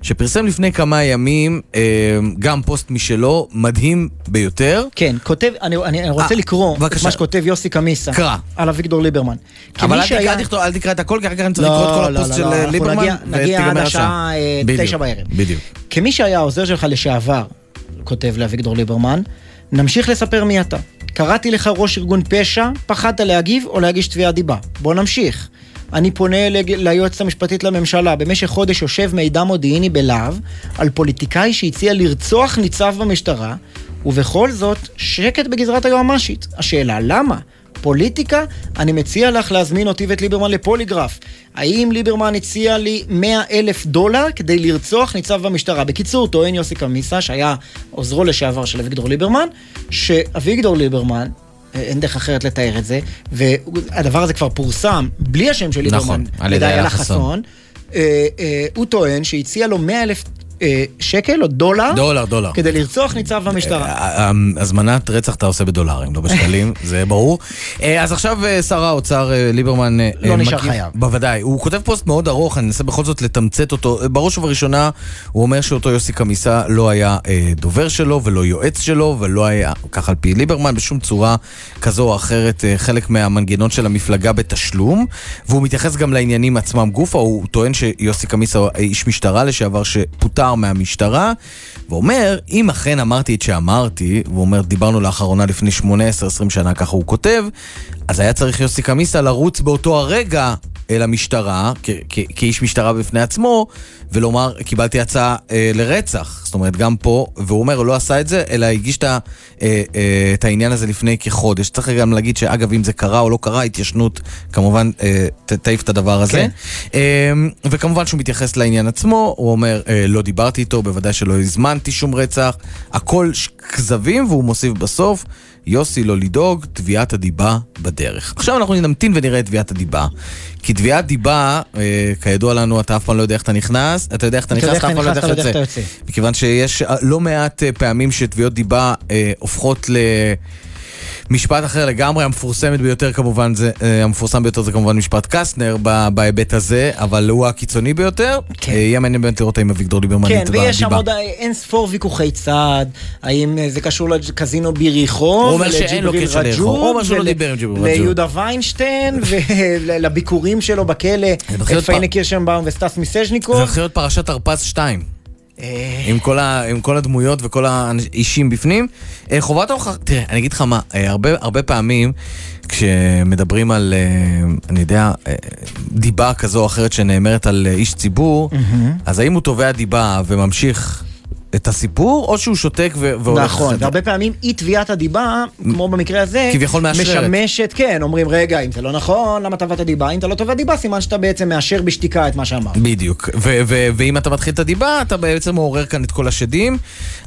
שפרסם לפני כמה ימים אה, גם פוסט משלו, מדהים ביותר. כן, כותב, אני, אני רוצה אה, לקרוא את בבקשה. מה שכותב יוסי קמיסה. קרא. על אביגדור ליברמן. אבל כמי אל שהיה- תקרא, אל תכתוב- אל תקרא את הכל, כי אחר כך אני צריך לא, לקרוא את כל לא, הפוסט לא, של לא, אה, ליברמן, נגיע- נגיע עד השעה, אה, תשע בערב. בדיוק. כמי שהיה העוזר שלך לשעבר, כותב לאביגדור ליברמן, נמשיך לספר מי אתה. קראתי לך ראש ארגון פשע, פחדת להגיב או להגיש תביעת דיבה. בוא נמשיך. אני פונה ליועצת המשפטית לממשלה, במשך חודש יושב מידע מודיעיני בלהב על פוליטיקאי שהציע לרצוח ניצב במשטרה, ובכל זאת, שקט בגזרת היועמ"שית. השאלה, למה? פוליטיקה? אני מציע לך להזמין אותי ואת ליברמן לפוליגרף. האם ליברמן הציע לי 100 אלף דולר כדי לרצוח ניצב במשטרה? בקיצור, טוען יוסי קמיסה, שהיה עוזרו לשעבר של אביגדור ליברמן, שאביגדור ליברמן, אין דרך אחרת לתאר את זה, והדבר הזה כבר פורסם בלי השם של ליברמן, נכון, על ידי איילה חסון. אה, אה, הוא טוען שהציע לו 100 אלף שקל או דולר, דולר, דולר. כדי לרצוח ניצב במשטרה. אה, הזמנת רצח אתה עושה בדולרים, לא בשקלים, זה ברור. אה, אז עכשיו אה, שר האוצר אה, ליברמן... אה, לא אה, נשאר חייב. בוודאי. הוא כותב פוסט מאוד ארוך, אני אנסה בכל זאת לתמצת אותו. אה, בראש ובראשונה, הוא אומר שאותו יוסי קמיסה לא היה אה, דובר שלו ולא יועץ שלו, ולא היה, כך על פי ליברמן, בשום צורה כזו או אחרת, אה, חלק מהמנגנון של המפלגה בתשלום. והוא מתייחס גם לעניינים עצמם גופה, הוא טוען שיוסי קמיסה איש משטרה לשעבר שפוטר מהמשטרה, ואומר, אם אכן אמרתי את שאמרתי, והוא אומר, דיברנו לאחרונה לפני 18-20 שנה, ככה הוא כותב, אז היה צריך יוסי קמיסה לרוץ באותו הרגע אל המשטרה, כ- כ- כאיש משטרה בפני עצמו, ולומר, קיבלתי הצעה אה, לרצח. זאת אומרת, גם פה, והוא אומר, הוא לא עשה את זה, אלא הגיש את, ה- אה, אה, את העניין הזה לפני כחודש. צריך גם להגיד שאגב, אם זה קרה או לא קרה, התיישנות כמובן אה, ת- תעיף את הדבר הזה. כן. אה, וכמובן שהוא מתייחס לעניין עצמו, הוא אומר, אה, לא דיברתי איתו, בוודאי שלא הזמנתי שום רצח, הכל ש- כזבים, והוא מוסיף בסוף, יוסי לא לדאוג, תביעת הדיבה בדרך. עכשיו אנחנו נמתין ונראה את תביעת הדיבה. כי תביעת דיבה, אה, כידוע לנו, אתה אף פעם לא יודע איך אתה נכנס, אתה יודע איך אתה נכנס, אתה אף פעם לא יודע איך אתה יוצא. מכיוון שיש אה, לא מעט אה, פעמים שתביעות דיבה אה, הופכות ל... משפט אחר לגמרי, המפורסמת ביותר כמובן, זה, אה, המפורסם ביותר זה כמובן משפט קסטנר בהיבט הזה, אבל הוא הקיצוני ביותר. כן. יהיה מעניין באמת לראות האם אביגדור ליברמן כן, ויש שם. עוד אין ספור ויכוחי צד, האם אה, זה קשור לקזינו ביריחו, הוא אומר שאין לו קשר ליריחו, הוא אומר שהוא לא דיבר עם ג'יבריל רג'וב. ליהודה ויינשטיין, ולביקורים שלו בכלא, פיינה קירשנבאום וסטס זה מיסז'ניקוב. הולך להיות פרשת הרפז 2. עם כל, ה, עם כל הדמויות וכל האישים בפנים. אה, חובת ההוכחה, תראה, אני אגיד לך מה, אה, הרבה, הרבה פעמים כשמדברים על, אה, אני יודע, אה, דיבה כזו או אחרת שנאמרת על אה, איש ציבור, אז האם הוא תובע דיבה וממשיך את הסיפור, או שהוא שותק ו- והולך... נכון, והרבה פעמים אי תביעת הדיבה, כמו במקרה הזה, כביכול מאשררת. משמשת, כן, אומרים, רגע, אם זה לא נכון, למה תבעת דיבה? אם אתה לא תובע דיבה, סימן שאתה בעצם מאשר בשתיקה את מה שאמרת. בדיוק, ואם אתה מתחיל את הדיבה, אתה בעצם מעורר כאן את כל השדים,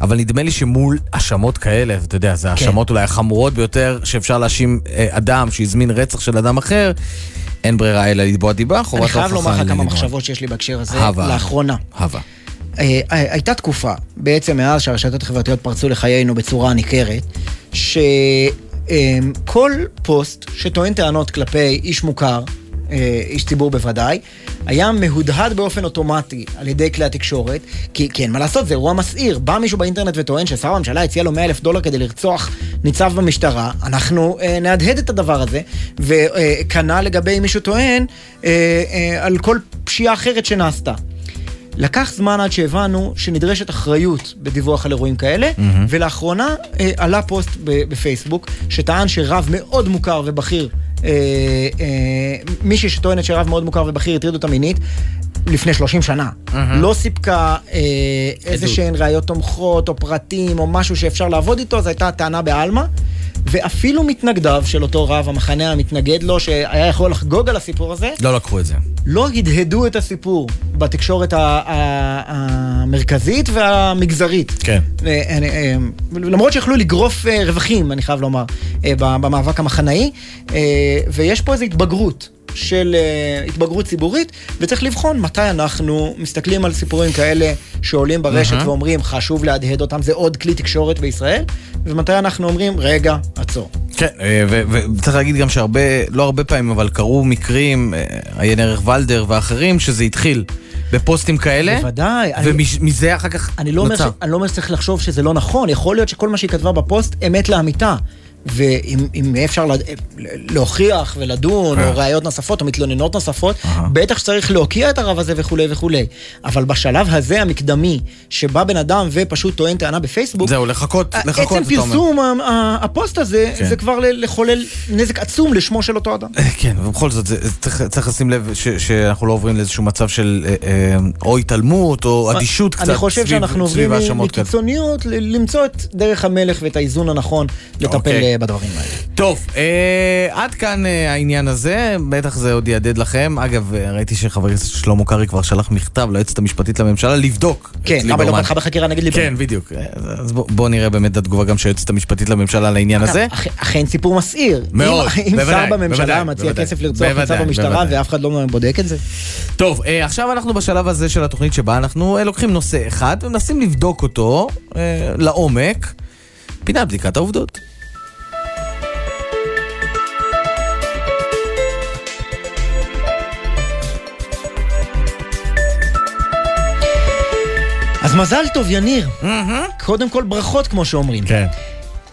אבל נדמה לי שמול האשמות כאלה, אתה יודע, זה האשמות אולי החמורות ביותר שאפשר להאשים אה, אדם שהזמין רצח של אדם אחר, אין ברירה אלא לתבוע דיבה, חובת אני חייב ההוכחה לומר לך כמה. מחשבות שיש לי בהקשר הזה. לאחרונה. הווה. אה, אה, הייתה תקופה, בעצם מאז שהרשתות החברתיות פרצו לחיינו בצורה ניכרת, שכל פוסט שטוען טענות כלפי איש מוכר, אה, איש ציבור בוודאי, היה מהודהד באופן אוטומטי על ידי כלי התקשורת, כי, אין מה לעשות, זה אירוע מסעיר. בא מישהו באינטרנט וטוען ששר הממשלה הציע לו 100 אלף דולר כדי לרצוח ניצב במשטרה, אנחנו אה, נהדהד את הדבר הזה, וכנ"ל לגבי מישהו טוען אה, אה, על כל פשיעה אחרת שנעשתה. לקח זמן עד שהבנו שנדרשת אחריות בדיווח על אירועים כאלה, מהמם. ולאחרונה אה, עלה פוסט בפייסבוק שטען שרב מאוד מוכר ובכיר, אה, אה, מישהי שטוענת שרב מאוד מוכר ובכיר הטריד אותה מינית, לפני 30 שנה. מהמם. לא סיפקה אה, איזה שהן ראיות תומכות או פרטים או משהו שאפשר לעבוד איתו, זו הייתה טענה בעלמא. ואפילו מתנגדיו של אותו רב, המחנה המתנגד לו, שהיה יכול לחגוג על הסיפור הזה, לא לקחו את זה. לא הדהדו את הסיפור בתקשורת המרכזית והמגזרית. כן. אה, למרות שיכלו לגרוף רווחים, אני חייב לומר, במאבק המחנאי, ויש פה איזו התבגרות. של uh, התבגרות ציבורית, וצריך לבחון מתי אנחנו מסתכלים על סיפורים כאלה שעולים ברשת מהמם. ואומרים חשוב להדהד אותם, זה עוד כלי תקשורת בישראל, ומתי אנחנו אומרים רגע, עצור. כן, אה, וצריך להגיד גם שהרבה, לא הרבה פעמים, אבל קרו מקרים, אה, עיין ערך ולדר ואחרים, שזה התחיל בפוסטים כאלה. בוודאי. ומזה אחר כך אני לא, אומר ש... נוצר. אני לא אומר שצריך לחשוב שזה לא נכון, יכול להיות שכל מה שהיא כתבה בפוסט אמת לאמיתה. ואם אם יהיה אפשר לה- להוכיח ולדון, אה. או ראיות נוספות, או מתלוננות נוספות, בטח שצריך להוקיע את הרב הזה וכולי וכולי. אבל בשלב הזה, המקדמי, שבא בן אדם ופשוט טוען טענה בפייסבוק, זהו, לחכות, לחכות, עצם. פרסום הפוסט הזה, כן. זה כבר לחולל נזק עצום לשמו של אותו אדם. כן, ובכל זאת, זה, צריך, צריך לשים לב ש, שאנחנו לא עוברים לאיזשהו מצב של אה, אה, או התעלמות או אדישות קצת אני חושב סביב, שאנחנו סביב עוברים האשמות כאלה. מקיצוניות למצוא את דרך המלך ואת האיזון הנכון לטפל אוקיי. אה, בדברים האלה. טוב, אה, עד כאן אה, העניין הזה, בטח זה עוד יהדהד לכם. אגב, אה, ראיתי שחבר הכנסת שלמה קרעי כבר שלח מכתב ליועצת המשפטית לממשלה לבדוק. כן, ליברמן. לא פתחה בחקירה נגד ליברמן? כן, בדיוק. אה, אז בוא, בוא נראה באמת את התגובה גם של היועצת המשפטית לממשלה לעניין הזה. אכ- אכן סיפור מסעיר. מאוד, אם- אם בוודאי, שר בממשלה בוודאי, מציע בוודאי. כסף לרצוח בוודאי, במשטרה. ואף אחד לא בודק את זה? טוב, אה, עכשיו אנחנו בשלב הזה של התוכנית שבה אנחנו אה, לוקחים נושא אחד ומנסים לבדוק אותו אה, לעומק. פינת בדיקת העובדות. אז מזל טוב, יניר. קודם כל ברכות, כמו שאומרים. כן.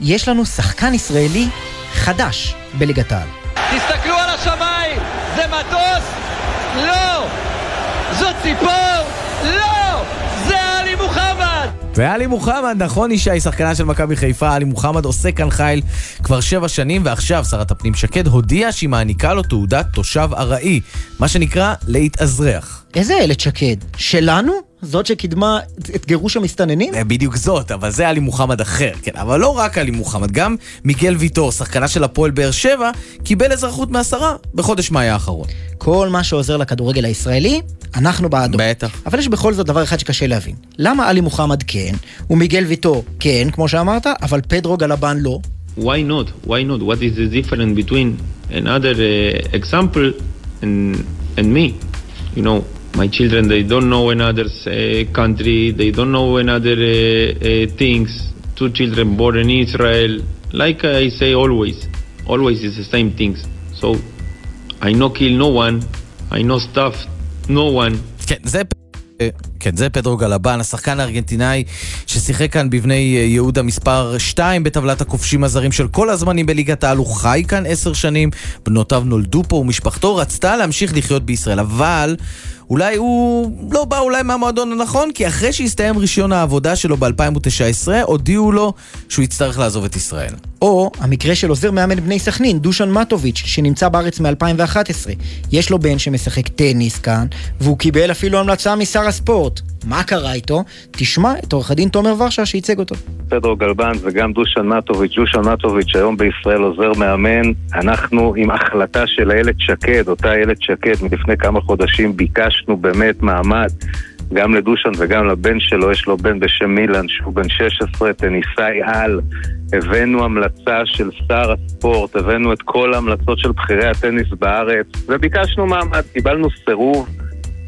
יש לנו שחקן ישראלי חדש בליגת העל. תסתכלו על השמיים! זה מטוס? לא! זאת ציפור? לא! זה עלי מוחמד! ועלי מוחמד, נכון ישי, שחקנה של מכבי חיפה, עלי מוחמד עושה כאן חיל כבר שבע שנים, ועכשיו שרת הפנים שקד הודיעה שהיא מעניקה לו תעודת תושב ארעי, מה שנקרא להתאזרח. איזה איילת שקד? שלנו? זאת שקידמה את גירוש המסתננים? אה, בדיוק זאת, אבל זה עלי מוחמד אחר, כן, אבל לא רק עלי מוחמד, גם מיגל ויטור, שחקנה של הפועל באר שבע, קיבל אזרחות מהשרה בחודש מאי האחרון. כל מה שעוזר לכדורגל הישראלי, אנחנו בעדו. בטח. אבל יש בכל זאת דבר אחד שקשה להבין. למה עלי מוחמד כן, ומיגל ויטור כן, כמו שאמרת, אבל פדרו גלבן לא? Why not? Why not? What is the difference between another uh, example and and me? You know, my children they don't know another uh, country, they don't know another uh, uh, things. Two children born in Israel, like I say always, always is the same things. So I no kill no one, I no stuff no one. כן, זה... אה, כן, פדרו גלבן, השחקן הארגנטינאי ששיחק כאן בבני אה, יהודה מספר 2 בטבלת הכובשים הזרים של כל הזמנים בליגת העל. הוא חי כאן עשר שנים, בנותיו נולדו פה ומשפחתו רצתה להמשיך לחיות בישראל, אבל אולי הוא לא בא אולי מהמועדון הנכון, כי אחרי שהסתיים רישיון העבודה שלו ב-2019, הודיעו לו שהוא יצטרך לעזוב את ישראל. או המקרה של עוזר מאמן בני סכנין, דושן מטוביץ', שנמצא בארץ מ-2011. יש לו בן שמשחק טניס כאן, והוא קיבל אפילו המלצה משר הספורט. מה קרה איתו? תשמע את עורך הדין תומר ורשה שייצג אותו. פדרו גלבן וגם דושן מטוביץ', דושן מטוביץ' היום בישראל עוזר מאמן. אנחנו עם החלטה של איילת שקד, אותה איילת שקד מלפני כמה חודשים ביקשנו באמת מעמד גם לדושן וגם לבן שלו, יש לו בן בשם מילן שהוא בן 16, טניסאי על. הבאנו המלצה של שר הספורט, הבאנו את כל ההמלצות של בכירי הטניס בארץ וביקשנו מעמד, קיבלנו סירוב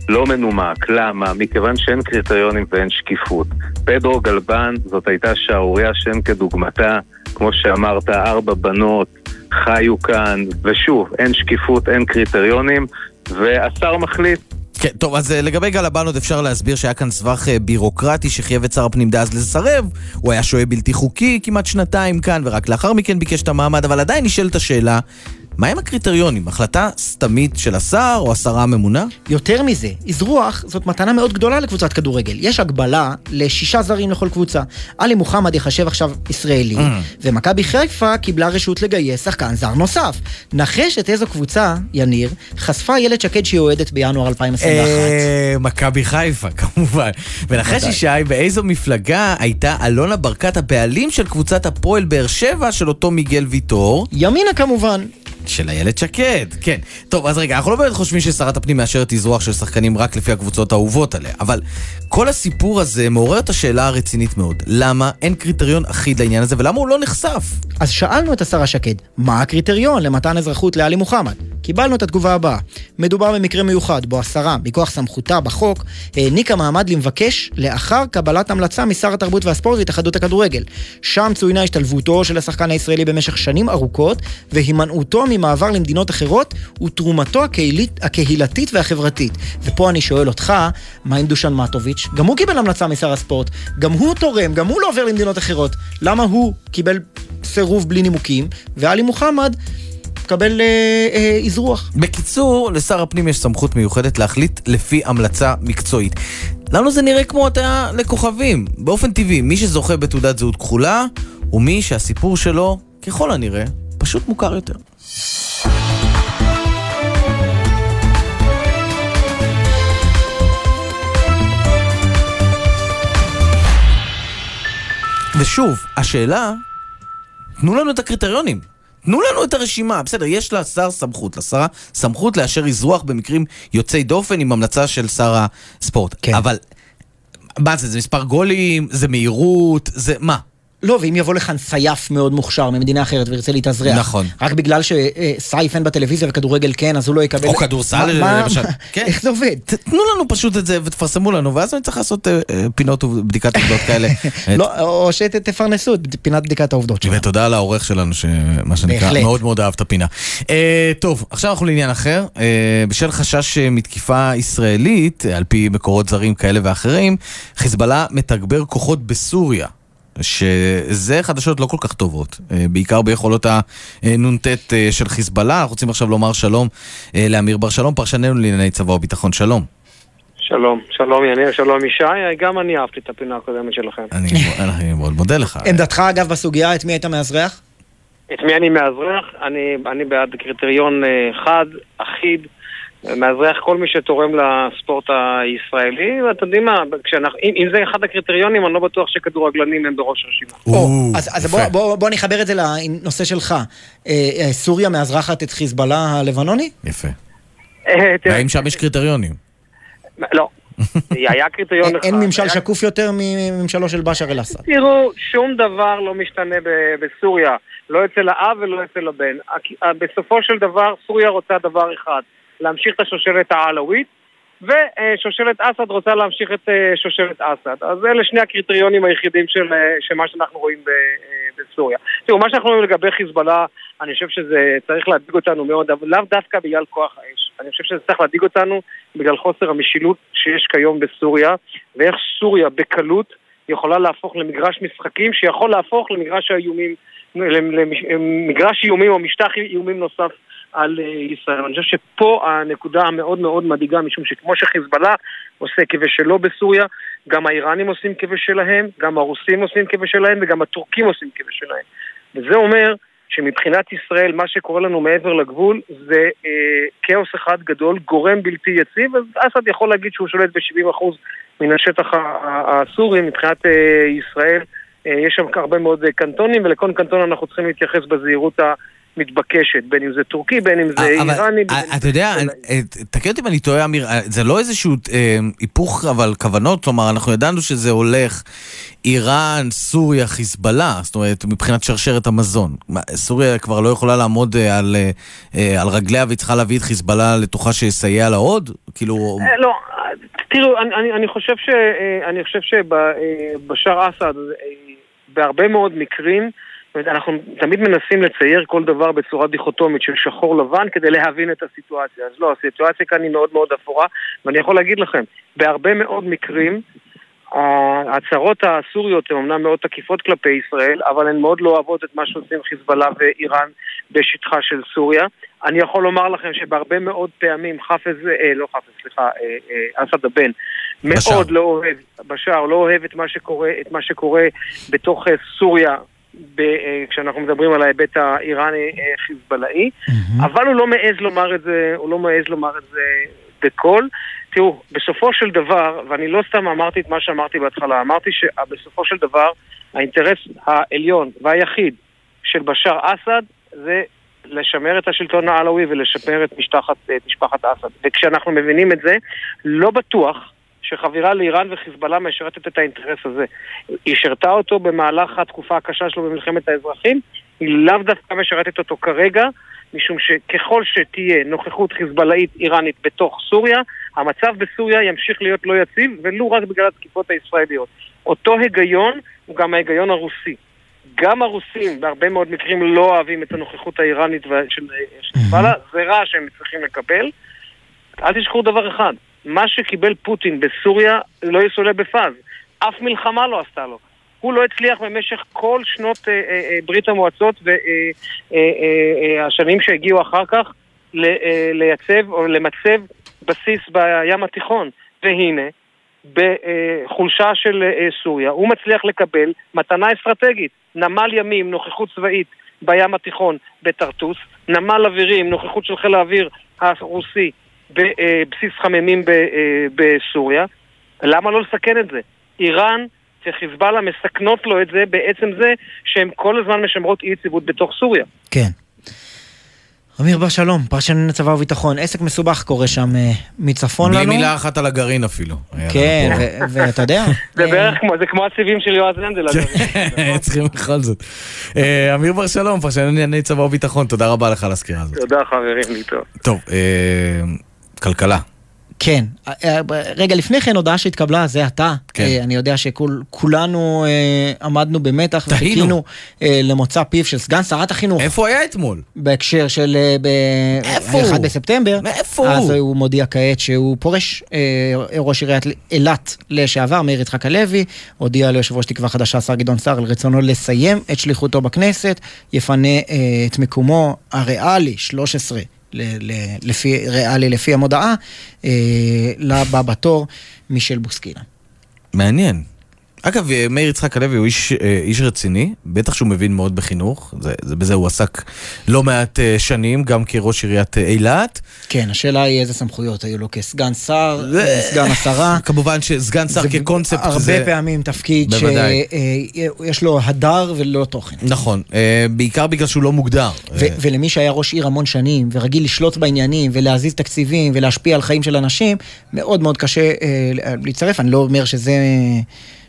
לא מנומק. למה? מכיוון שאין קריטריונים ואין שקיפות. פדרו גלבן זאת הייתה שערורייה שאין כדוגמתה. כמו שאמרת, ארבע בנות חיו כאן, ושוב, אין שקיפות, אין קריטריונים, והשר מחליט. כן, טוב, אז אה, לגבי גלבן עוד אפשר להסביר שהיה כאן סבך אה, בירוקרטי שחייב את שר הפנים דאז לסרב, הוא היה שוהה בלתי חוקי כמעט שנתיים כאן, ורק לאחר מכן ביקש את המעמד, אבל עדיין נשאלת השאלה, מהם הקריטריונים? החלטה סתמית של השר או השרה הממונה? יותר מזה, אזרוח זאת מתנה מאוד גדולה לקבוצת כדורגל. יש הגבלה לשישה זרים לכל קבוצה. עלי מוחמד ייחשב עכשיו ישראלי, Mm. ומכבי חיפה קיבלה רשות לגייס שחקן זר נוסף. נחש את איזו קבוצה, יניר, חשפה איילת שקד שהיא אוהדת בינואר 2021. אה, מכבי חיפה, כמובן. ונחש. ישי, באיזו מפלגה הייתה אלונה ברקת הבעלים של קבוצת הפועל באר שבע של אותו מיגל ויטור? ימינה כמובן. של איילת שקד, כן. טוב, אז רגע, אנחנו לא באמת חושבים ששרת הפנים מאשרת אזרוח של שחקנים רק לפי הקבוצות האהובות עליה, אבל כל הסיפור הזה מעורר את השאלה הרצינית מאוד. למה אין קריטריון אחיד לעניין הזה, ולמה הוא לא נחשף? אז שאלנו את השרה שקד, מה הקריטריון למתן אזרחות לעלי מוחמד? קיבלנו את התגובה הבאה. מדובר במקרה מיוחד, בו השרה, מכוח סמכותה בחוק, העניקה מעמד למבקש לאחר קבלת המלצה משר התרבות והספורט והתאחדות הכדורגל. שם צוינה השתלבותו של השחקן הישראלי במשך שנים ארוכות, והימנעותו ממעבר למדינות אחרות, ותרומתו הקהילית, הקהילתית והחברתית. ופה אני שואל אותך, מה עם דושן מטוביץ'? גם הוא קיבל המלצה משר הספורט, גם הוא תורם, גם הוא לא עובר למדינות אחרות. למה הוא קיבל סירוב בלי נימוקים, ועלי מוחמד מקבל אה, אה, אזרוח? בקיצור, לשר הפנים יש סמכות מיוחדת להחליט לפי המלצה מקצועית. לנו זה נראה כמו הטעה לכוכבים. באופן טבעי, מי שזוכה בתעודת זהות כחולה, הוא מי שהסיפור שלו, ככל הנראה, פשוט מוכר יותר. ושוב, השאלה, תנו לנו את הקריטריונים. תנו לנו את הרשימה, בסדר, יש לשר סמכות, לשרה סמכות לאשר אזרוח במקרים יוצאי דופן עם המלצה של שר הספורט. כן. אבל מה זה, זה מספר גולים, זה מהירות, זה מה? לא, ואם יבוא לכאן סייף מאוד מוכשר ממדינה אחרת וירצה להתאזרח, נכון. רק בגלל שסייף אין בטלוויזיה וכדורגל כן, אז הוא לא יקבל... או כדורסל, למשל. כן. איך זה עובד? תנו לנו פשוט את זה ותפרסמו לנו, ואז אני צריך לעשות אה, אה, פינות ובדיקת עובדות כאלה. לא, או שתפרנסו את פינת בדיקת העובדות שלנו. ותודה לעורך שלנו, שמה שנקרא. מאוד מאוד אהב את הפינה. אה, טוב, עכשיו אנחנו לעניין אחר. בשל חשש מתקיפה ישראלית, על פי מקורות זרים כאלה ואחרים, חיזבאללה מתגבר כוחות בסוריה. שזה חדשות לא כל כך טובות, אה, בעיקר ביכולות הנ"ט אה, של חיזבאללה. אנחנו רוצים עכשיו לומר שלום אה, לאמיר בר שלום, פרשננו לענייני צבא וביטחון. שלום. שלום, שלום יניר, שלום ישי, גם אני אהבתי את הפינה הקודמת שלכם. אני אני מאוד מודה לך. עמדתך אגב בסוגיה, את מי היית מאזרח? את מי אני מאזרח? אני, אני בעד קריטריון חד, אחיד, מאזרח כל מי שתורם לספורט הישראלי, ואתם יודעים מה, כשאנחנו, אם, אם זה אחד הקריטריונים, אני לא בטוח שכדורגלנים הם בראש הרשימה. או, אז, אז בוא, בוא, בוא נחבר את זה לנושא שלך. אה, אה, סוריה מאזרחת את חיזבאללה הלבנוני? יפה. אה, והאם שם יש קריטריונים? לא. היה קריטריון אחד. אין ממשל היה- שקוף יותר מממשלו של באשar אל-אסד. תראו, שום דבר לא משתנה ב- בסוריה, לא אצל האב ולא אצל הבן. אה, בסופו של דבר, סוריה רוצה דבר אחד, להמשיך את השושלת העלווית, ושושלת אסד רוצה להמשיך את אה, שושלת אסד. אז אלה שני הקריטריונים היחידים של, אה, מה שאנחנו רואים אה, בסוריה. תראו, מה שאנחנו רואים לגבי חיזבאללה, אני חושב שזה צריך להדאיג אותנו מאוד, אבל לאו דווקא בגלל כוח האש. אני חושב שזה צריך להדאיג אותנו בגלל חוסר המשילות שיש כיום בסוריה, ואיך סוריה בקלות יכולה להפוך למגרש משחקים שיכול להפוך למגרש האיומים, למגרש איומים או משטח איומים נוסף על אה, ישראל. אני חושב שפה הנקודה המאוד מאוד מדאיגה, משום שכמו שחיזבאללה עושה כבשלו בסוריה, גם האיראנים עושים כבשלהם, גם הרוסים עושים כבשלהם וגם הטורקים עושים כבשלהם. וזה אומר שמבחינת ישראל מה שקורה לנו מעבר לגבול זה אה, כאוס אחד גדול, גורם בלתי יציב, אז אסד יכול להגיד שהוא שולט ב-70% מן השטח הסורי, מבחינת אה, ישראל אה, יש שם הרבה מאוד אה, קנטונים ולכל קנטון אנחנו צריכים להתייחס בזהירות המתבקשת, בין אם זה טורקי, בין אם זה אבל איראני. אה, אתה יודע, אה, תקן אותי אם אני טועה, אמיר, אה, זה לא איזשהו אה, היפוך אבל כוונות, כלומר, אנחנו ידענו שזה הולך איראן, סוריה, חיזבאללה, זאת אומרת, מבחינת שרשרת המזון. סוריה כבר לא יכולה לעמוד אה, על, אה, אה, על רגליה והיא צריכה להביא את חיזבאללה לתוכה שיסייע לה עוד? כאילו... אה, לא, אה, תראו, אני, אני, אני חושב ש... אה, אני חושב שבשאר אסד, אה, בהרבה מאוד מקרים, אנחנו תמיד מנסים לצייר כל דבר בצורה דיכוטומית של שחור לבן כדי להבין את הסיטואציה. אז לא, הסיטואציה כאן היא מאוד מאוד אפורה, ואני יכול להגיד לכם, בהרבה מאוד מקרים, ההצהרות הסוריות הן אמנם מאוד תקיפות כלפי ישראל, אבל הן מאוד לא אוהבות את מה שעושים חיזבאללה ואיראן בשטחה של סוריה. אני יכול לומר לכם שבהרבה מאוד פעמים חאפז, אה, לא חאפז, סליחה, אה, אה, אסד הבן, מאוד לא אוהב, בשאר לא אוהב את מה שקורה, את מה שקורה בתוך אה, סוריה. ב, אה, כשאנחנו מדברים על ההיבט האיראני-חיזבאללאי, אבל הוא לא מעז לומר את זה, הוא לא מעז לומר את זה בקול. תראו, בסופו של דבר, ואני לא סתם אמרתי את מה שאמרתי בהתחלה, אמרתי שבסופו של דבר האינטרס העליון והיחיד של בשאר אסד זה לשמר את השלטון העלווי ולשמר את משפחת, את משפחת אסד. וכשאנחנו מבינים את זה, לא בטוח שחבירה לאיראן וחיזבאללה משרתת את האינטרס הזה. היא שירתה אותו במהלך התקופה הקשה שלו במלחמת האזרחים, היא לאו דווקא משרתת אותו כרגע, משום שככל שתהיה נוכחות חיזבאללאית איראנית בתוך סוריה, המצב בסוריה ימשיך להיות לא יציב, ולו רק בגלל התקיפות הישראליות. אותו היגיון הוא גם ההיגיון הרוסי. גם הרוסים בהרבה מאוד מקרים לא אוהבים את הנוכחות האיראנית של חיזבאללה, זה רע שהם צריכים לקבל. אל תשכחו דבר אחד, מה שקיבל פוטין בסוריה לא יסולא בפז. אף מלחמה לא עשתה לו. הוא לא הצליח במשך כל שנות אה, אה, אה, ברית המועצות והשנים שהגיעו אחר כך ל- אה, לייצב או למצב בסיס בים התיכון. והנה, בחולשה של אה, סוריה, הוא מצליח לקבל מתנה אסטרטגית, נמל ימים, נוכחות צבאית בים התיכון בטרטוס, נמל אווירים, נוכחות של חיל האוויר הרוסי בבסיס חמיימים אה, בסוריה. למה לא לסכן את זה? איראן וחיזבאללה מסכנות לו את זה בעצם זה שהן כל הזמן משמרות אי יציבות בתוך סוריה. כן. אמיר בר שלום, פרשן לענייני צבא וביטחון. עסק מסובך קורה שם אה, מצפון בלי לנו. מילה אחת על הגרעין אפילו. כן, ואתה יודע, זה בערך כמו, זה כמו הסיבים של יועז הנדל. פה- צריכים בכל זאת. אה, אמיר בר שלום, פרשן לענייני צבא וביטחון, תודה רבה לך על הסקירה הזאת. תודה חברים, להתראות. טוב, אה, כלכלה. כן. אה, אה, רגע לפני כן הודעה שהתקבלה, זה אתה. כן. אה, אני יודע שכולנו עמדנו במתח. וחיכינו אה, למוצא פיו של סגן שרת החינוך. איפה היה אתמול? בהקשר של אה, ב- איפה הוא? 1 בספטמבר. מאיפה אז הוא? הוא מודיע כעת שהוא פורש. אה, ראש עיריית אילת לשעבר, מאיר יצחק הלוי, הודיע ליושב ראש תקווה חדשה, השר גדעון סער, על רצונו לסיים את שליחותו בכנסת, יפנה אה, את מקומו הריאלי, 13. לפי, ריאלי לפי המודעה, אה, לבא בתור, מישל בוסקילה. מעניין. אגב, אה, מאיר יצחק הלוי הוא איש, אה, איש רציני, בטח שהוא מבין מאוד בחינוך, זה, זה, בזה הוא עסק לא מעט אה, שנים, גם כראש עיריית אילת. כן, השאלה היא איזה סמכויות היו לו כסגן שר, אה, סגן השרה. כמובן שסגן שר זה כקונספט הרבה זה... פעמים תפקיד. שיש לו הדר ולא תוכן. נכון, בעיקר בגלל שהוא לא מוגדר. ו- ולמי שהיה ראש עיר המון שנים, ורגיל לשלוט בעניינים, ולהזיז תקציבים, ולהשפיע על חיים של אנשים, מאוד מאוד קשה להצטרף. אני לא אומר שזה...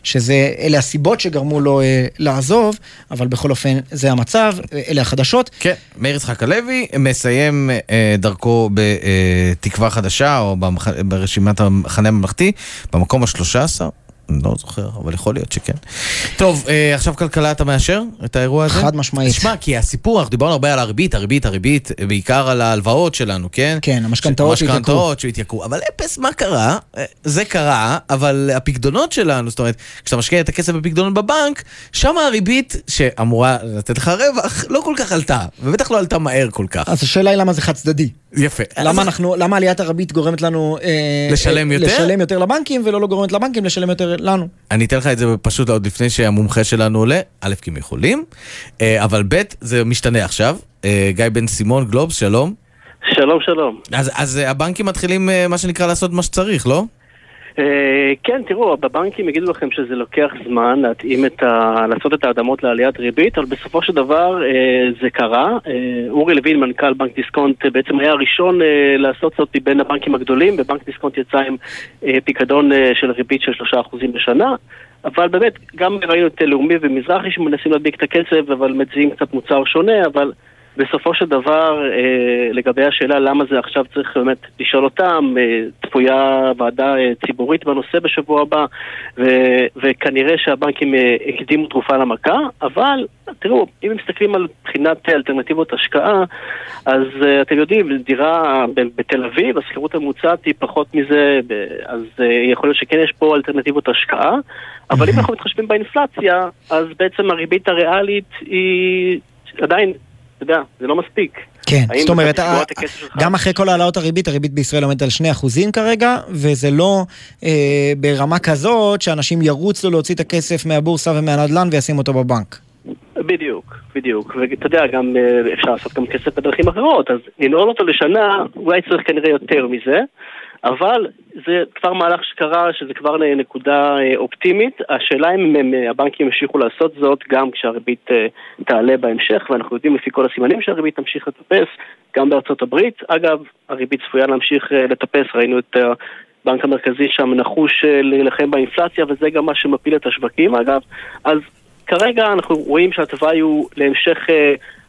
שזה, אלה הסיבות שגרמו לו אה, לעזוב, אבל בכל אופן זה המצב, אה, אלה החדשות. כן, מאיר יצחק הלוי מסיים אה, דרכו בתקווה חדשה, או במח... ברשימת המחנה הממלכתי, במקום השלושה עשר. אני לא זוכר, אבל יכול להיות שכן. טוב, אה, עכשיו כלכלה אתה מאשר את האירוע הזה? חד משמעית. תשמע, כי הסיפור, אנחנו דיברנו הרבה על הריבית, הריבית, הריבית, בעיקר על ההלוואות שלנו, כן? כן, המשכנתאות שהתייקרו. המשכנתאות שהתייקרו. אבל אפס, מה קרה? אה, זה קרה, אבל הפקדונות שלנו, זאת אומרת, כשאתה משקיע את הכסף בפקדונות בבנק, שם הריבית שאמורה לתת לך רווח, לא כל כך עלתה, ובטח לא עלתה מהר כל כך. אז השאלה היא למה זה חד צדדי. יפה. למה אנחנו, למה עליית הריבית גורמת לנו... אה, לשלם אה, יותר? לשלם יותר לבנקים, ולא לא גורמת לבנקים לשלם יותר לנו. אני אתן לך את זה פשוט עוד לפני שהמומחה שלנו עולה, א', כי הם יכולים, אה, אבל ב', זה משתנה עכשיו. אה, גיא בן סימון, גלובס, שלום. שלום, שלום. אז, אז אה, הבנקים מתחילים, מה שנקרא, לעשות מה שצריך, לא? אה, כן, תראו, בבנקים יגידו לכם שזה לוקח זמן להתאים את ה... לעשות את ההתאמות לעליית ריבית, אבל בסופו של דבר אה, זה קרה. אה, אורי לוין, מנכ"ל בנק דיסקונט, בעצם היה הראשון לעשות זאת מבין הבנקים הגדולים, ובנק דיסקונט יצא עם פיקדון של ריבית של 3% בשנה. אבל באמת, גם ראינו את לאומי ומזרחי שמנסים להדביק את הקצב, אבל מציעים קצת מוצר שונה, אבל בסופו של דבר, אה, לגבי השאלה למה זה עכשיו צריך באמת לשאול אותם, אה, צפויה ועדה אה, ציבורית בנושא בשבוע הבא, ו- וכנראה שהבנקים הקדימו תרופה למכה, אבל תראו, אם מסתכלים על בחינת אלטרנטיבות השקעה, אז אתם יודעים, דירה בתל אביב, השכירות הממוצעת היא פחות מזה, אז יכול להיות שכן יש פה אלטרנטיבות השקעה, אבל אם אנחנו מתחשבים באינפלציה, אז בעצם הריבית הריאלית היא עדיין, אתה יודע, זה לא מספיק. כן, זאת אומרת? גם אחרי כל העלאות הריבית, הריבית בישראל עומדת על 2% כרגע, וזה לא אה, ברמה כזאת שאנשים ירוצו להוציא את הכסף מהבורסה ומהנדל"ן וישים אותו בבנק. בדיוק, בדיוק. ואתה יודע, גם אה, אפשר לעשות גם כסף בדרכים אחרות, אז לנעול אותו לשנה, אולי צריך כנראה יותר מזה, אבל זה כבר מהלך שקרה, שזה כבר נקודה אה, אופטימית. השאלה אם הם, אה, הבנקים ימשיכו לעשות זאת גם כשהריבית אה, תעלה בהמשך, ואנחנו יודעים לפי כל הסימנים שהריבית תמשיך לטפס, גם בארצות הברית. אגב, הריבית צפויה להמשיך לטפס, ראינו את... הבנק המרכזי שם נחוש להילחם באינפלציה, וזה גם מה שמפיל את השווקים אגב. אז כרגע אנחנו רואים שהתוואי הוא להמשך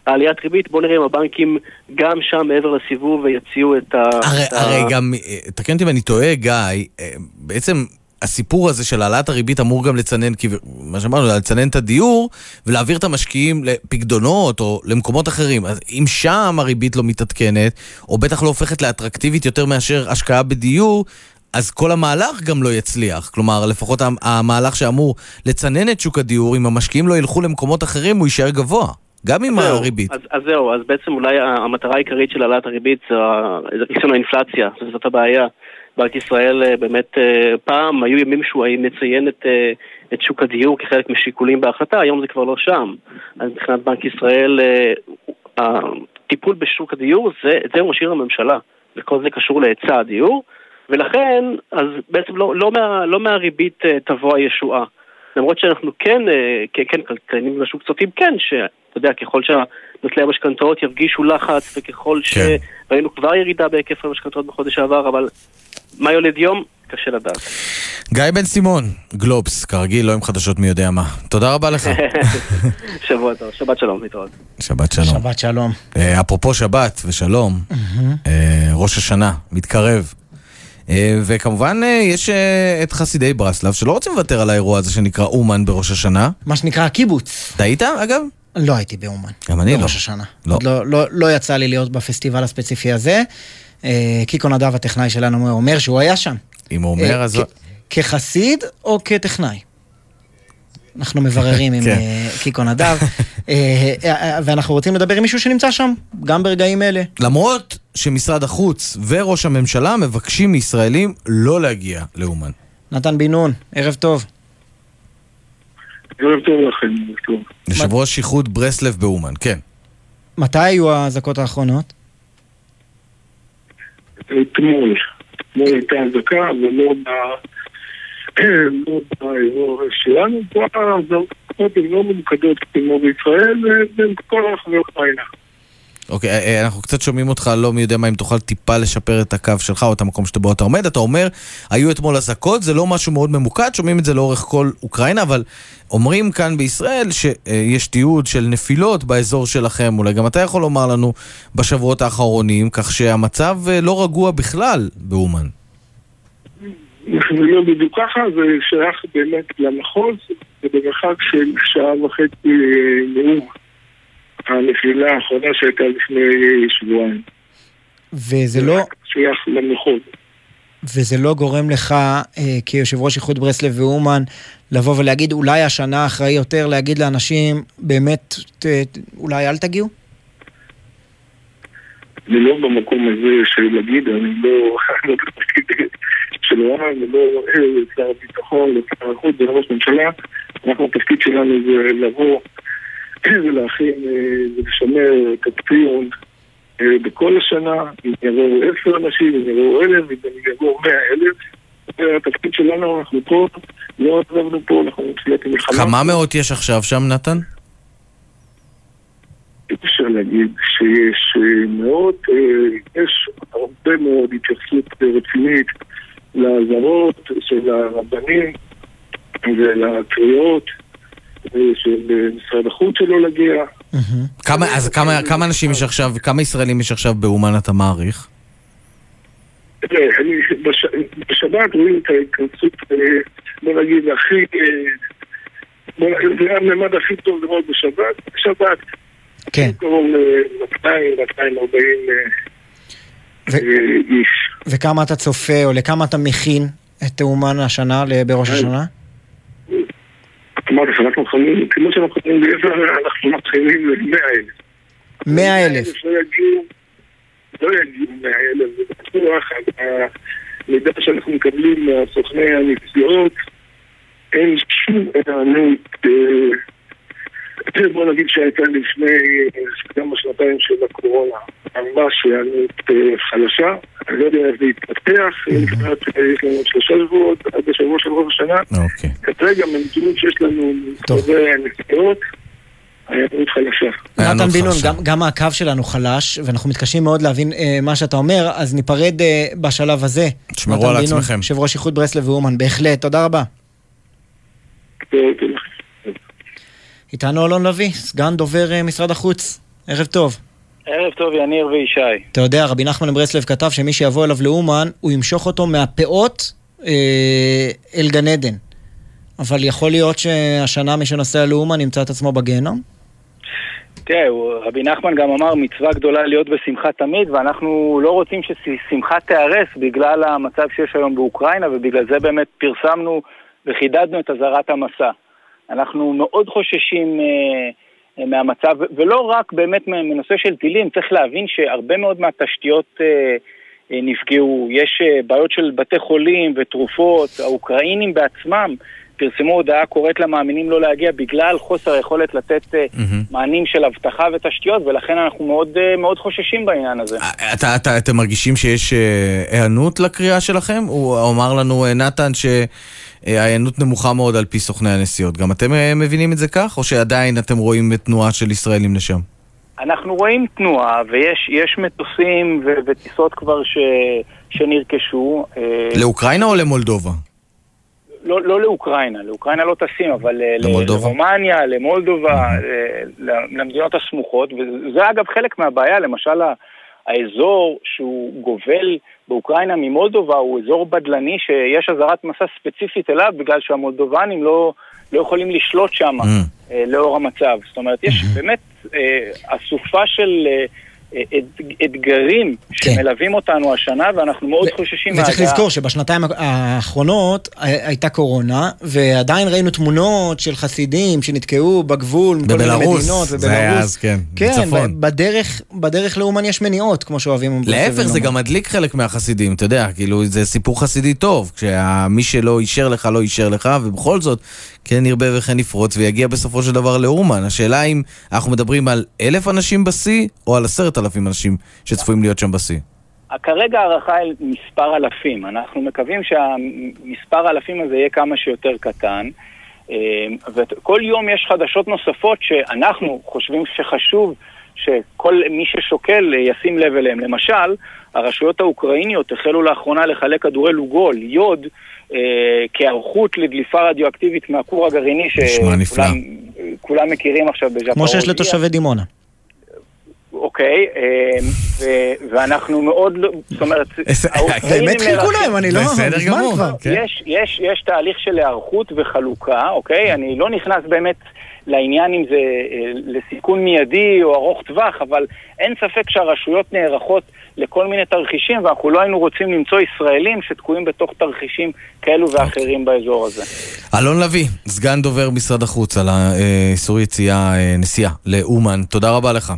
העליית ריבית. בואו נראה אם הבנקים גם שם מעבר לסיבוב ויציעו את ה... הרי, את ה- הרי גם, אה, תקן אותי אם אני טועה, גיא, אה, בעצם הסיפור הזה של העלאת הריבית אמור גם לצנן, כי- מה שאמרנו, לצנן את הדיור ולהעביר את המשקיעים לפקדונות או למקומות אחרים. אז אם שם הריבית לא מתעדכנת, או בטח לא הופכת לאטרקטיבית יותר מאשר השקעה בדיור, אז כל המהלך גם לא יצליח. כלומר, לפחות המ- המהלך שאמור לצנן את שוק הדיור, אם המשקיעים לא ילכו למקומות אחרים, הוא יישאר גבוה. גם עם זהו, הריבית. אז, אז זהו, אז בעצם אולי המטרה העיקרית של העלאת הריבית זה ריסון האינפלציה, זאת- הבעיה. בנק ישראל אה, באמת אה, פעם היו ימים שהוא מציין את, אה, את שוק הדיור כחלק משיקולים בהחלטה, היום זה כבר לא שם. אז מבחינת בנק ישראל, הטיפול בשוק הדיור, זה, את זה הוא משאיר לממשלה, וכל זה קשור להיצע הדיור, ולכן, אז בעצם לא, לא, מה, לא מהריבית תבוא הישועה. למרות שאנחנו כן, אה, כן, כן, כלכלנים בשוק צופים כן, שאתה יודע, ככל שנוטלי המשכנתאות ירגישו לחץ, וככל שראינו כבר ירידה בהיקף המשכנתאות בחודש העבר, אבל מה יולד יום? קשה לדעת. גיא בן סימון, גלובס, כרגיל, לא עם חדשות מי יודע מה. תודה רבה לך. שבוע טוב, שבת שלום, להתראות. שבת שלום. שבת שלום. אה, אפרופו שבת ושלום, אה, ראש השנה מתקרב. אה, וכמובן אה, יש אה, את חסידי ברסלב שלא רוצים לוותר על האירוע הזה שנקרא אומן בראש השנה. מה שנקרא הקיבוץ. אתה היית אגב? לא הייתי באומן. גם אני לא. בראש השנה. לא. לא, לא, לא יצא לי להיות בפסטיבל הספציפי הזה. קיקו נדב, הטכנאי שלנו, אומר שהוא היה שם. אם הוא אומר, אז... כחסיד או כטכנאי? אנחנו מבררים עם כן. אה, קיקו נדב, אה, אה, ואנחנו רוצים לדבר עם מישהו שנמצא שם, גם ברגעים אלה. למרות שמשרד החוץ וראש הממשלה מבקשים מישראלים לא להגיע לאומן. נתן בן נון, ערב טוב. ערב טוב לכם, ערב טוב. יושב ראש איחוד ברסלב באומן, כן. מתי היו האזעקות האחרונות? אתמול, אתמול הייתה אזעקה, ולא. באזור שלנו, פה האזעקות הן לא ממוקדות כמו בישראל, ובכל רחבי אוקראינה. אוקיי, אה, אה, אנחנו קצת שומעים אותך, לא מי יודע מה, אם תוכל טיפה לשפר את הקו שלך או את המקום שבו אתה עומד. אתה אומר, היו אתמול אזעקות, זה לא משהו מאוד ממוקד, שומעים את זה לאורך כל אוקראינה, אבל אומרים כאן בישראל שיש תיעוד של נפילות באזור שלכם, אולי גם אתה יכול לומר לנו בשבועות האחרונים, כך שהמצב אה, לא רגוע בכלל באומן. זה לא בדיוק ככה, זה שייך באמת למחוז, זה במרחק של שעה וחצי אה, נאום. הנפילה האחרונה שהייתה לפני שבועיים. וזה לא, שייך למחוז. וזה לא גורם לך, אה, כיושב ראש איחוד ברסלב ואומן, לבוא ולהגיד, אולי השנה אחראי יותר להגיד לאנשים, באמת, ת, אולי אל תגיעו? אני לא במקום הזה של להגיד, אני לא לא בתפקיד של אני לא אה, שר הביטחון, לא שר החוץ, זה ראש ממשלה. אנחנו, התפקיד שלנו זה לבוא ולהכין אה, ולשמר את הציון אה, בכל השנה, אם יבואו עשר אנשים, אם יבואו אלף, אם יבואו מאה אלף. התפקיד שלנו, אנחנו פה, לא עזבנו פה, אנחנו מתחילת המלחמה. כמה מאות יש עכשיו שם, נתן? אי אפשר להגיד שיש אה, מאות, אה, יש הרבה מאוד התייחסות רצינית לאזהרות של הרבנים ולקריאות אה, של משרד החוץ שלא להגיע. כמה, אז כמה, כמה אנשים יש עכשיו, כמה ישראלים יש עכשיו באומן אתה מעריך? תראה, בשבת רואים את ההתכנסות, בוא נגיד, הכי... זה הממד הכי טוב לראות בשבת. בשבת, כן. קרוב ל-200, 240 ו- איש. וכמה אתה צופה, או לכמה אתה מכין את אומן השנה בראש השנה? אמרתי לך, אנחנו מכנים, כמו שאנחנו בעבר, אנחנו מתחילים ל-100 אלף. 100 אלף. לא יגיעו, לא יגיעו 100 אלף, זה בטוח, המידע שאנחנו מקבלים מהסוכני הנסיעות, אין שום היענות, אה, בוא נגיד שהייתה לפני אה, כמה שנתיים של הקורונה, ממש היענות אה, חלשה, אני לא יודע איך זה יתפתח, לקראת, אה, יש לנו עוד שלושה שבועות, עד השבוע של ראש השנה, אוקיי. כרגע מנתונים שיש לנו מסתובבי הנסיעות, חלשה. נתן בן נון, גם- גם הקו שלנו חלש, ואנחנו מתקשים מאוד להבין אה, מה שאתה אומר, אז ניפרד אה, בשלב הזה. תשמרו על עצמכם. יושב ראש איחוד ברסלב ואומן, בהחלט, תודה רבה. איתנו אלון לביא, סגן דובר אה, משרד החוץ. ערב טוב. ערב טוב, יניר וישי. אתה יודע, רבי נחמן מברסלב כתב שמי שיבוא אליו לאומן, הוא ימשוך אותו מהפאות אה, אל גן עדן. אבל יכול להיות שהשנה מי שנוסע לאומן ימצא את עצמו בגיהנום? תראה, רבי נחמן גם אמר מצווה גדולה להיות בשמחה תמיד, ואנחנו לא רוצים ששמחה תיהרס בגלל המצב שיש היום באוקראינה, ובגלל זה באמת פרסמנו וחידדנו את אזהרת המסע. אנחנו מאוד חוששים אה, אה, מהמצב, ולא רק באמת מנושא של טילים, צריך להבין שהרבה מאוד מהתשתיות אה, נפגעו. יש בעיות של בתי חולים ותרופות, האוקראינים בעצמם פרסמו הודעה קוראת למאמינים לא להגיע בגלל חוסר היכולת לתת אה, מענים של אבטחה ותשתיות, ולכן אנחנו מאוד, מאוד חוששים בעניין הזה. אתה, אתה, אתם מרגישים שיש היענות לקריאה שלכם? הוא אמר לנו, נתן, שההיענות נמוכה מאוד על פי סוכני הנסיעות. גם אתם אה, מבינים את זה כך? או שעדיין אתם רואים תנועה של ישראלים לשם? אנחנו רואים תנועה, ויש יש מטוסים ו- וטיסות כבר ש, שנרכשו. אה, לאוקראינה או למולדובה? לא, לא לאוקראינה, לאוקראינה לא טסים, אבל אה, למולדובה? לרומניה, למולדובה, אה, למדינות הסמוכות, וזה אגב חלק מהבעיה, למשל האזור שהוא גובל באוקראינה ממולדובה הוא אזור בדלני שיש אזהרת מסע ספציפית אליו בגלל שהמולדובנים לא, לא יכולים לשלוט שם אה, לאור המצב. זאת אומרת, יש באמת אה, אסופה של אה, אתגרים שמלווים אותנו השנה, ואנחנו מאוד חוששים וצריך מההגעה- לזכור שבשנתיים האחרונות הייתה קורונה, ועדיין ראינו תמונות של חסידים שנתקעו בגבול מכל מיני בבלארוס, מדינות, זה היה. אז, כן, כן, בצפון. ב- בדרך, בדרך לאומן יש מניעות, כמו שאוהבים. להפך, זה. גם מדליק חלק מהחסידים, אתה יודע, כאילו, זה סיפור חסידי טוב, כשמי שלא אישר לך, לא אישר לך, ובכל זאת, כן ירבה וכן יפרוץ, ויגיע בסופו של דבר לאומן. השאלה אם אנחנו מדברים על אלף אנשים בשיא, או על עשרת אלפים אנשים שצפויים להיות שם בשיא. כרגע ההערכה היא מספר אלפים. אנחנו מקווים שהמספר אלפים הזה יהיה כמה שיותר קטן. אה, וכל יום יש חדשות נוספות שאנחנו חושבים שחשוב שכל מי ששוקל ישים לב אליהם. למשל, הרשויות האוקראיניות החלו לאחרונה לחלק כדורי לוגול, יוד, אה, כהיערכות לדליפה רדיואקטיבית מהכור הגרעיני. שכולם כולם מכירים עכשיו בז'פרוז'יה. כמו שיש לתושבי דימונה. אוקיי, אה, ו- ואנחנו מאוד לא, זאת אומרת, חילקו נערכים- להם, אני לא... מזמן כבר. יש, יש, יש תהליך של היערכות וחלוקה, אוקיי? אני לא נכנס באמת לעניין אם זה אה, לסיכון מיידי או ארוך טווח, אבל אין ספק שהרשויות נערכות לכל מיני תרחישים, ואנחנו לא היינו רוצים למצוא ישראלים שתקועים בתוך תרחישים כאלו ואחרים באזור הזה. אלון לביא, סגן דובר משרד החוץ על האיסור יציאה, אה, נסיעה לאומן, תודה רבה לך.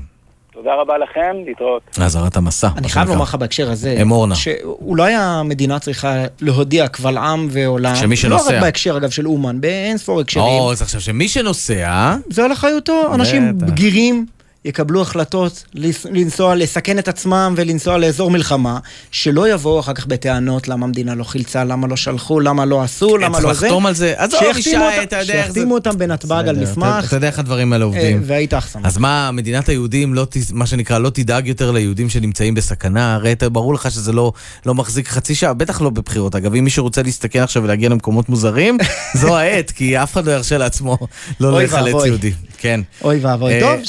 תודה רבה לכם, להתראות. אזהרת המסע. אני חייב לומר לך בהקשר הזה, אמורנה. שאולי המדינה צריכה להודיע קבל עם ועולם, שמי לא שנוסע. רק בהקשר אגב של אומן, באין ספור הקשרים, או, אז עכשיו שמי שנוסע... זה על אחריותו, אנשים. בגירים יקבלו החלטות לנסוע, לסכן את עצמם ולנסוע לאזור מלחמה, שלא יבואו אחר כך בטענות למה המדינה לא חילצה, למה לא שלחו, למה לא עשו, למה צריך לא זה. לחתום על זה. עזוב, ישי, אותם- אתה יודע איך זה- שיחתימו אותם בנתב"ג על מסמך, אתה- יודע איך הדברים האלה עובדים. אה, והיית אחסם. אז מה, מדינת היהודים, לא, מה שנקרא, לא תדאג יותר ליהודים שנמצאים בסכנה? הרי ברור לך שזה לא, לא מחזיק חצי שעה, בטח לא בבחירות. אגב, אם מישהו רוצה להסתכן עכשיו ולהגיע למקומות מוזרים, זו העת, כי אף אחד לא ירשה לעצמו לא ואבוי. יהודי. כן. אוי ואבוי. אה, טוב,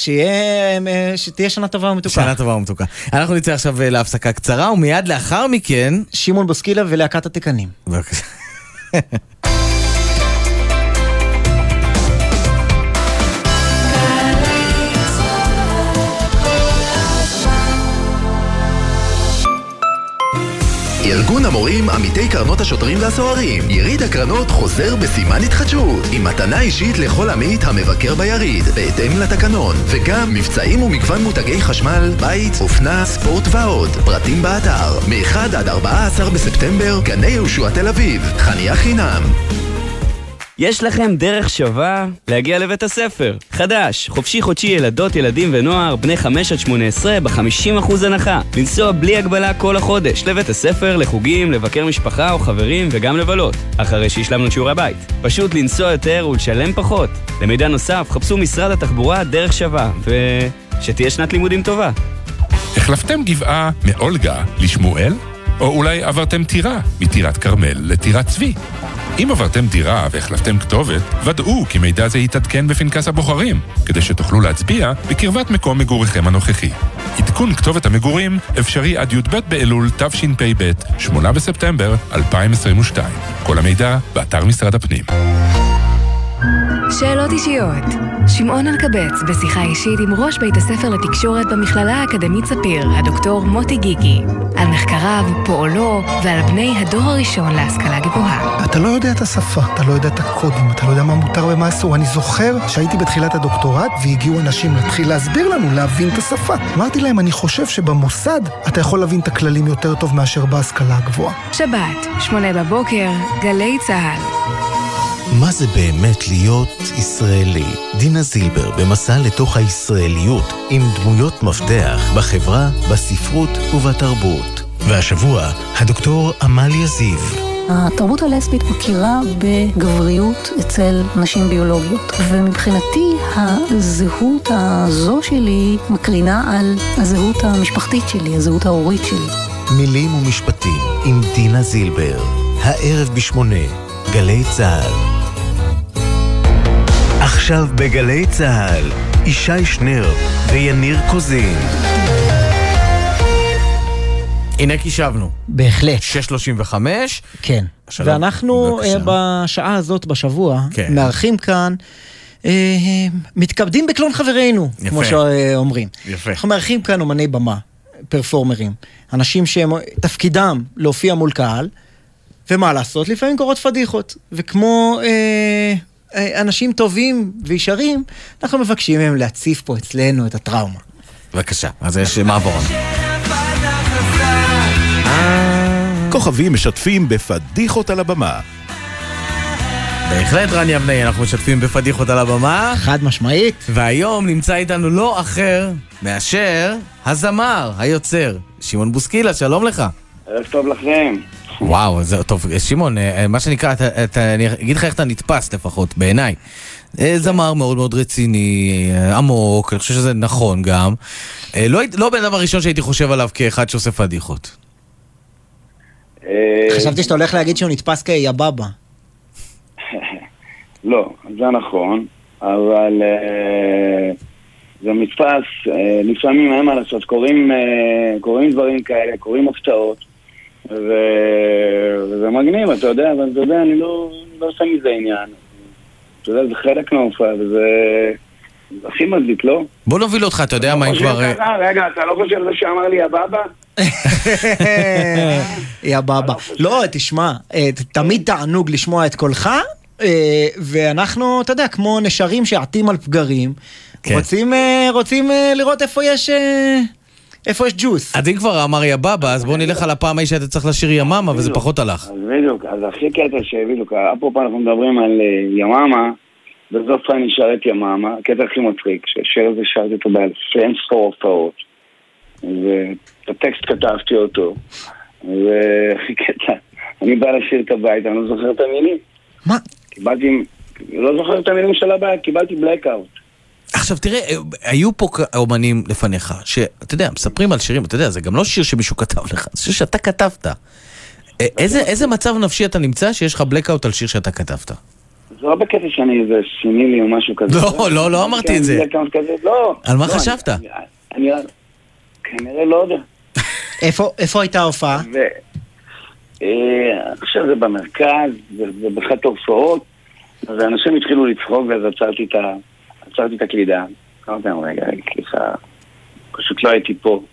אה, שתהיה שנה טובה ומתוקה. שנה טובה ומתוקה. אנחנו נצא עכשיו אה, להפסקה קצרה, ומיד לאחר מכן... שמעון בוסקילה ולהקת התקנים. בבקשה. ארגון המורים עמיתי קרנות השוטרים והסוהרים. יריד הקרנות חוזר בסימן התחדשות עם מתנה אישית לכל עמית המבקר ביריד בהתאם לתקנון. וגם מבצעים ומגוון מותגי חשמל, בית, אופנה, ספורט ועוד. פרטים באתר מ-1 עד 14 בספטמבר גני יהושע תל אביב. חניה חינם יש לכם דרך שווה להגיע לבית הספר. חדש, חופשי חודשי ילדות, ילדים ונוער, בני 5 עד 18 ב-50% הנחה. לנסוע בלי הגבלה כל החודש לבית הספר, לחוגים, לבקר משפחה או חברים וגם לבלות. אחרי שהשלמנו את שיעורי הבית. פשוט לנסוע יותר ולשלם פחות. למידע נוסף, חפשו משרד התחבורה דרך שווה, ושתהיה שנת לימודים טובה. החלפתם גבעה מאולגה לשמואל? או אולי עברתם טירה מטירת כרמל לטירת צבי? אם עברתם דירה והחלפתם כתובת, ודאו כי מידע זה יתעדכן בפנקס הבוחרים, כדי שתוכלו להצביע בקרבת מקום מגוריכם הנוכחי. עדכון כתובת המגורים אפשרי עד י"ב באלול תשפ"ב, 8 בספטמבר 2022. כל המידע באתר משרד הפנים. שאלות אישיות. שמעון אלקבץ בשיחה אישית עם ראש בית הספר לתקשורת במכללה האקדמית ספיר, הדוקטור מוטי גיגי, על מחקריו, פועלו ועל בני הדור הראשון להשכלה גבוהה. אתה לא יודע את השפה, אתה לא יודע את הקודים, אתה לא יודע מה מותר ומה אסור. אני זוכר שהייתי בתחילת הדוקטורט והגיעו אנשים להתחיל להסביר לנו, להבין את השפה. אמרתי להם, אני חושב שבמוסד אתה יכול להבין את הכללים יותר טוב מאשר בהשכלה הגבוהה. שבת, שמונה בבוקר, גלי צה"ל. מה זה באמת להיות ישראלי? דינה זילבר במסע לתוך הישראליות עם דמויות מפתח בחברה, בספרות ובתרבות. והשבוע, הדוקטור עמליה זיו. התרבות הלסבית מכירה בגבריות אצל נשים ביולוגיות, ומבחינתי הזהות הזו שלי מקרינה על הזהות המשפחתית שלי, הזהות ההורית שלי. מילים ומשפטים עם דינה זילבר. הערב בשמונה, גלי צה"ל. עכשיו בגלי צה"ל, ישי שנר ויניר קוזין. הנה כי שבנו. בהחלט. 6.35. כן. שלום. ואנחנו בבקשה. אה, בשעה הזאת בשבוע, כן. מארחים כאן, אה, מתכבדים בקלון חברינו, יפה. כמו שאומרים. יפה. אנחנו מארחים כאן אומני במה, פרפורמרים, אנשים שהם, תפקידם להופיע מול קהל, ומה לעשות, לפעמים קורות פדיחות. וכמו אה, אה, אנשים טובים וישרים, אנחנו מבקשים מהם להציף פה אצלנו את הטראומה. בבקשה, אז יש מעברון. כוכבים משתפים בפדיחות על הבמה. בהחלט רן יבנאי, אנחנו משתפים בפדיחות על הבמה. חד משמעית. והיום נמצא איתנו לא אחר מאשר הזמר, היוצר, שמעון בוסקילה, שלום לך. ערב טוב לכם. וואו, זה טוב, שמעון, אה, מה שנקרא, אתה, אתה, אני אגיד לך איך אתה נתפס לפחות, בעיניי. אה, זמר מאוד מאוד רציני, אה, עמוק, אני חושב שזה נכון גם. אה, לא, לא בן אדם הראשון שהייתי חושב עליו כאחד שעושה פדיחות. אה, חשבתי שאתה הולך להגיד שהוא נתפס כיבאבא. לא, זה נכון, אבל אה, זה נתפס, אה, לפעמים אין מה לעשות, קורים, אה, קורים דברים כאלה, קורים הפתעות, ו- וזה מגניב, אתה יודע, אבל אתה יודע, אני לא, לא עושה מזה עניין. אתה יודע, זה חלק מההופעה, וזה זה הכי מדליק, לא? בוא נוביל אותך, אתה יודע מה אם כבר... אה? רגע, אתה לא חושב על זה שאמר לי הבבא? יא בבא. לא, תשמע, אה, תמיד תענוג לשמוע את קולך, אה, ואנחנו, אתה יודע, כמו נשרים שעטים על פגרים, כן. רוצים, לראות איפה יש... איפה יש ג'וס. אז אם כבר אמר יא בבא, אז בוא נלך על הפעם ההיא שהיית צריך לשיר יממה, וזה פחות הלך. אז בדיוק, אז הכי קטע שבדיוק, אפרופו אנחנו מדברים על אה, יממה, בסוף אני שר את יממה, הקטע הכי מצחיק, שהשיר הזה שרתי אותו באלפי אין ספור הופעות, ואת הטקסט כתבתי אותו, והכי קטע, אני בא לשיר את הבית, אני לא זוכר את המילים. מה? קיבלתי, לא זוכר את המילים של הבית, קיבלתי בלקאוט. עכשיו תראה, אה, היו פה אומנים לפניך, שאתה יודע, מספרים על שירים, אתה יודע, זה גם לא שיר שמישהו כתב לך, זה שיר שאתה כתבת. אה, איזה, איזה מצב נפשי אתה נמצא שיש לך בלקאוט על שיר שאתה כתבת? זה לא בקטע שאני איזה שיני לי או משהו כזה. לא, לא, לא אמרתי את זה. לא. על מה לא, חשבת? אני- כנראה לא יודע. איפה הייתה ההופעה? ו... אה, שזה במרכז, זה זה באחת ההופעות, ואנשים התחילו לצחוק ואז עצרתי את ה- עצרתי את הקלידה. אמרתי להם, רגע, רגע, סליחה, פשוט לא הייתי פה.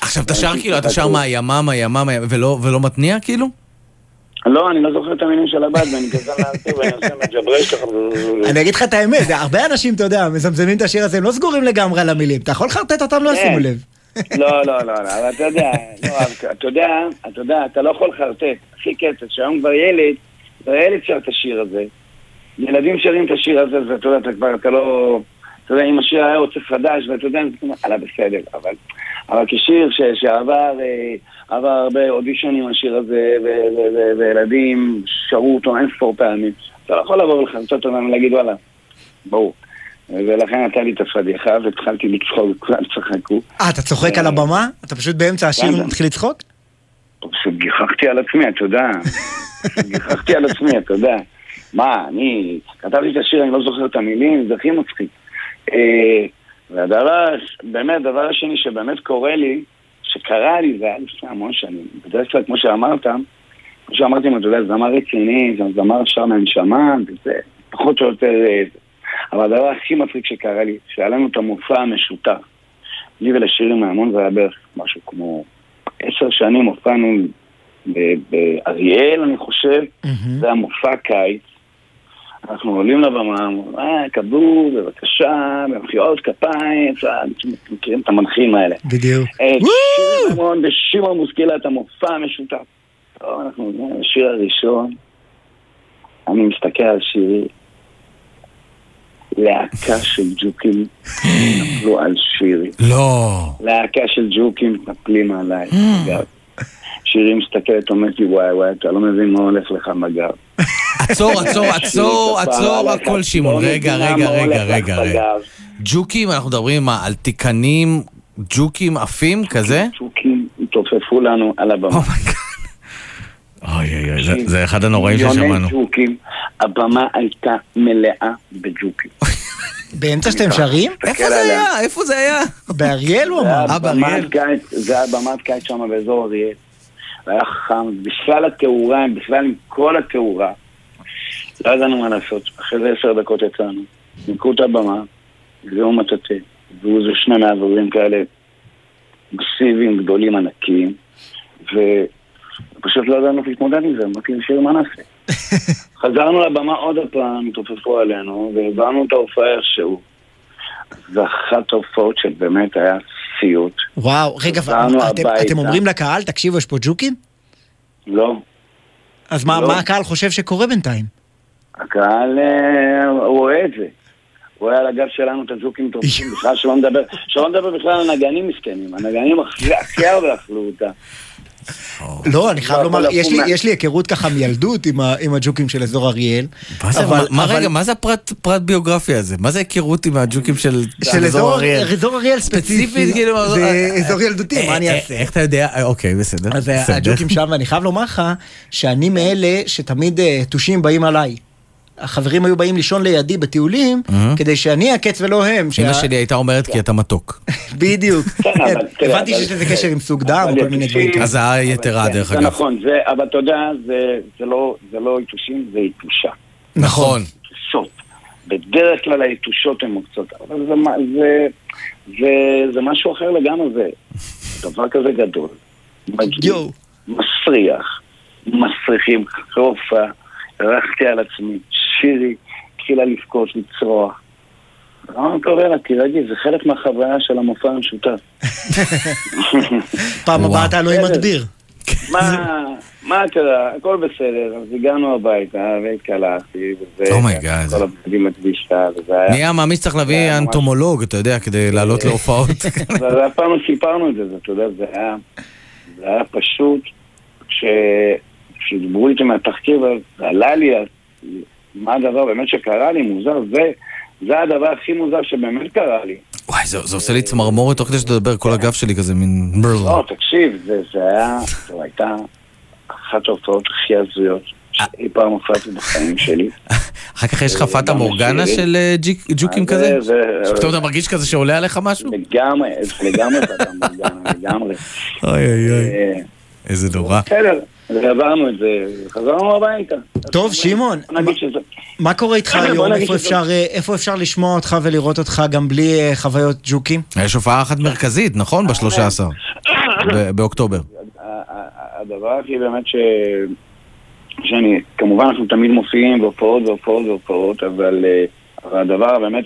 עכשיו אתה שר כאילו, אתה שר מהימ"מ, הימ"מ, הימ"מ, ולא מתניע כאילו? לא, אני לא זוכר את המילים של הבת, ואני כזה לאלתר ואני עושה מג'ברש ככה. אני אגיד לך את האמת, הרבה אנשים, אתה יודע, מזמזמים את השיר הזה, הם לא סגורים לגמרי על המילים. אתה יכול לחרטט אותם, לא כן. ישימו לב. לא, לא, לא, לא, אבל אתה יודע, לא, אתה יודע, אתה יודע, אתה לא יכול לחרטט. הכי קטע, שהיום כבר ילד, כבר ילד שר את השיר הזה. ילדים שרים את השיר הזה, ואתה יודע, אתה כבר, אתה לא... אתה יודע, אם השיר היה יוצא חדש, ואתה יודע, אללה בסדר, אבל... אבל כשיר ש, שעבר אה, עבר הרבה אודישנים השיר הזה, ו- ו- ו- וילדים שרו אותו אין ספור פעמים, אתה לא יכול לבוא ולחרטט אותם ולהגיד וואלה, ברור. ולכן נתן לי את הפדיחה והתחלתי לצחוק וכולם צחקו. אה, אתה צוחק על הבמה? אתה פשוט באמצע השיר. מתחיל לצחוק? פשוט גיחכתי על עצמי, אתה יודע. גיחכתי על עצמי, אתה יודע. מה, אני כתבתי את השיר, אני לא זוכר את המילים, זה הכי מצחיק. אה, והדבר, באמת, הדבר השני שבאמת קורה לי, שקרה לי, זה היה לפני המון שנים. בדרך כלל, כמו שאמרת, כמו שאמרתי, אתה יודע, זמר רציני, זמר שר מהנשמה, וזה פחות או יותר... אה, אבל הדבר הכי מצחיק שקרה לי, שהיה לנו את המופע המשותף. לי ולשירים מהמון זה היה בערך משהו כמו עשר שנים הופענו באריאל, אני חושב, זה היה מופע קיץ. אנחנו עולים לבמה, אה, קבלו, בבקשה, במחיאות כפיים, אתם מכירים את המנחים האלה. בדיוק. אה, שירי מימון ושמעון מושכלה, את המופע המשותף. טוב, אנחנו עוברים לשיר הראשון, אני מסתכל על שירי, להקה של ג'וקים נפלו על שירי. לא. להקה של ג'וקים מתנפלים עליי, אגב. שירי מסתכלת, אומרת לי, וואי וואי, אתה לא מבין מה הולך לך בגב. עצור, עצור, עצור, עצור כפרה הכל שמעון. לא רגע, רגע, רגע, רגע. ג'וקים, אנחנו מדברים על תיקנים, ג'וקים עפים כזה? ג'וקים התעופפו לנו על הבמה. אוי אוי אוי, זה- אחד הנוראים ששמענו. ג'וקים, הבמה הייתה מלאה בג'וקים. באמצע שאתם שרים? איפה זה היה? איפה זה היה? באריאל הוא אמר. אה, באריאל. זה היה במת קיץ שם באזור אריאל. והיה חם, בכלל התאורה, בכלל עם כל התאורה. לא ידענו מה לעשות. אחרי זה עשר דקות יצאנו. ניקו את הבמה, הביאו מטאטא, והיו איזה שני מעברים כאלה מסיביים, גדולים, ענקיים, ופשוט לא ידענו להתמודד עם זה, אמרתי לשיר מה נעשה. חזרנו לבמה עוד פעם, התעופפו עלינו, והבנו את ההופעה איכשהו. זו אחת ההופעות שבאמת היה סיוט. וואו, רגע, אתם-. אתם אומרים לקהל, תקשיבו, יש פה ג'וקים? לא. אז מה לא. מה הקהל חושב שקורה בינתיים? הקהל אה, רואה את זה. רואה על הגב שלנו את הג'וקים טובים, בכלל שלא נדבר, שלא נדבר בכלל על הנגנים מסכנים, הנגנים הכי הרבה אכלו אותה. לא, אני חייב לא לומר, יכול יש לי- היכרות ככה מילדות עם הג'וקים של אזור אריאל. מה רגע, מה זה הפרט פרט ביוגרפי הזה? מה זה היכרות עם הג'וקים של של אזור אזור אריאל ספציפית, ספציפית, כאילו, זה אה, אזור ילדותי, מה אני אה, אעשה? איך אתה יודע? אה, אוקיי, בסדר. אז אה. הג'וקים שם, ואני חייב לומר לך שאני מאלה שתמיד אה, תושים באים עליי. החברים היו באים לישון לידי בטיולים. כדי שאני אעקץ ולא הם. אמא שלי הייתה אומרת כי אתה מתוק. בדיוק. כן, תראה, הבנתי שיש לזה קשר עם סוג דם כל מיני דברים כאלה. הזעה יתרה, כן, דרך זה אגב. נכון, זה, אבל אתה יודע, זה, זה, לא, זה לא יתושים, זה יתושה. נכון. יתושות. בדרך כלל היתושות הן מוקצות, אבל זה, זה, זה, זה משהו אחר לגמרי, זה דבר כזה גדול. מגעיל, מסריח, מסריחים, אחרי הרחתי על עצמי, שירי התחילה לבכות, לצרוח. אמרתי לו, יאללה, תירגעי, זה חלק מהחוויה של המופע המשותף. פעם הבאה אתה לא עם. מדביר. מה, מה אתה יודע, הכל בסדר, אז הגענו הביתה והתקלחתי, וזה, אומייגאד. כל הבגדים לטבישתה, וזה היה... נהיה מאמין שצריך להביא אנטומולוג, אתה יודע, כדי לעלות להופעות. אבל אף פעם לא סיפרנו את זה, אתה יודע, זה היה, זה היה פשוט, כשדיברו איתי מהתחקיר, ועלה לי מה הדבר באמת שקרה לי, מוזר, זה, זה הדבר הכי מוזר שבאמת קרה לי. וואי, זה זה עושה לי צמרמורת תוך כדי שאתה מדבר, כל הגב שלי כזה מין... לא, תקשיב, זה, זה היה, זו הייתה אחת ההופעות הכי הזויות שאי פעם הופעתי בחיים שלי. אחר כך יש לך פאטה מורגנה. של אה, ג'יק- ג'וקים אז כזה? זה- זה- שפתאום אתה מרגיש כזה שעולה עליך משהו? לגמרי, לגמרי פאטה מורגנה, לגמרי. אוי אוי אוי, אה, איזה נורא. בסדר, אז עברנו את זה, חזרנו הביתה. טוב, שמעון. מה קורה איתך היום? איפה אפשר, אה, איפה אפשר לשמוע אותך ולראות אותך גם בלי אה, חוויות ג'וקים? יש הופעה אחת מרכזית, נכון? ב-13 באוקטובר. הדבר הכי באמת ש... שאני, כמובן אנחנו תמיד מופיעים בהופעות והופעות והופעות, אבל, אה, אבל הדבר באמת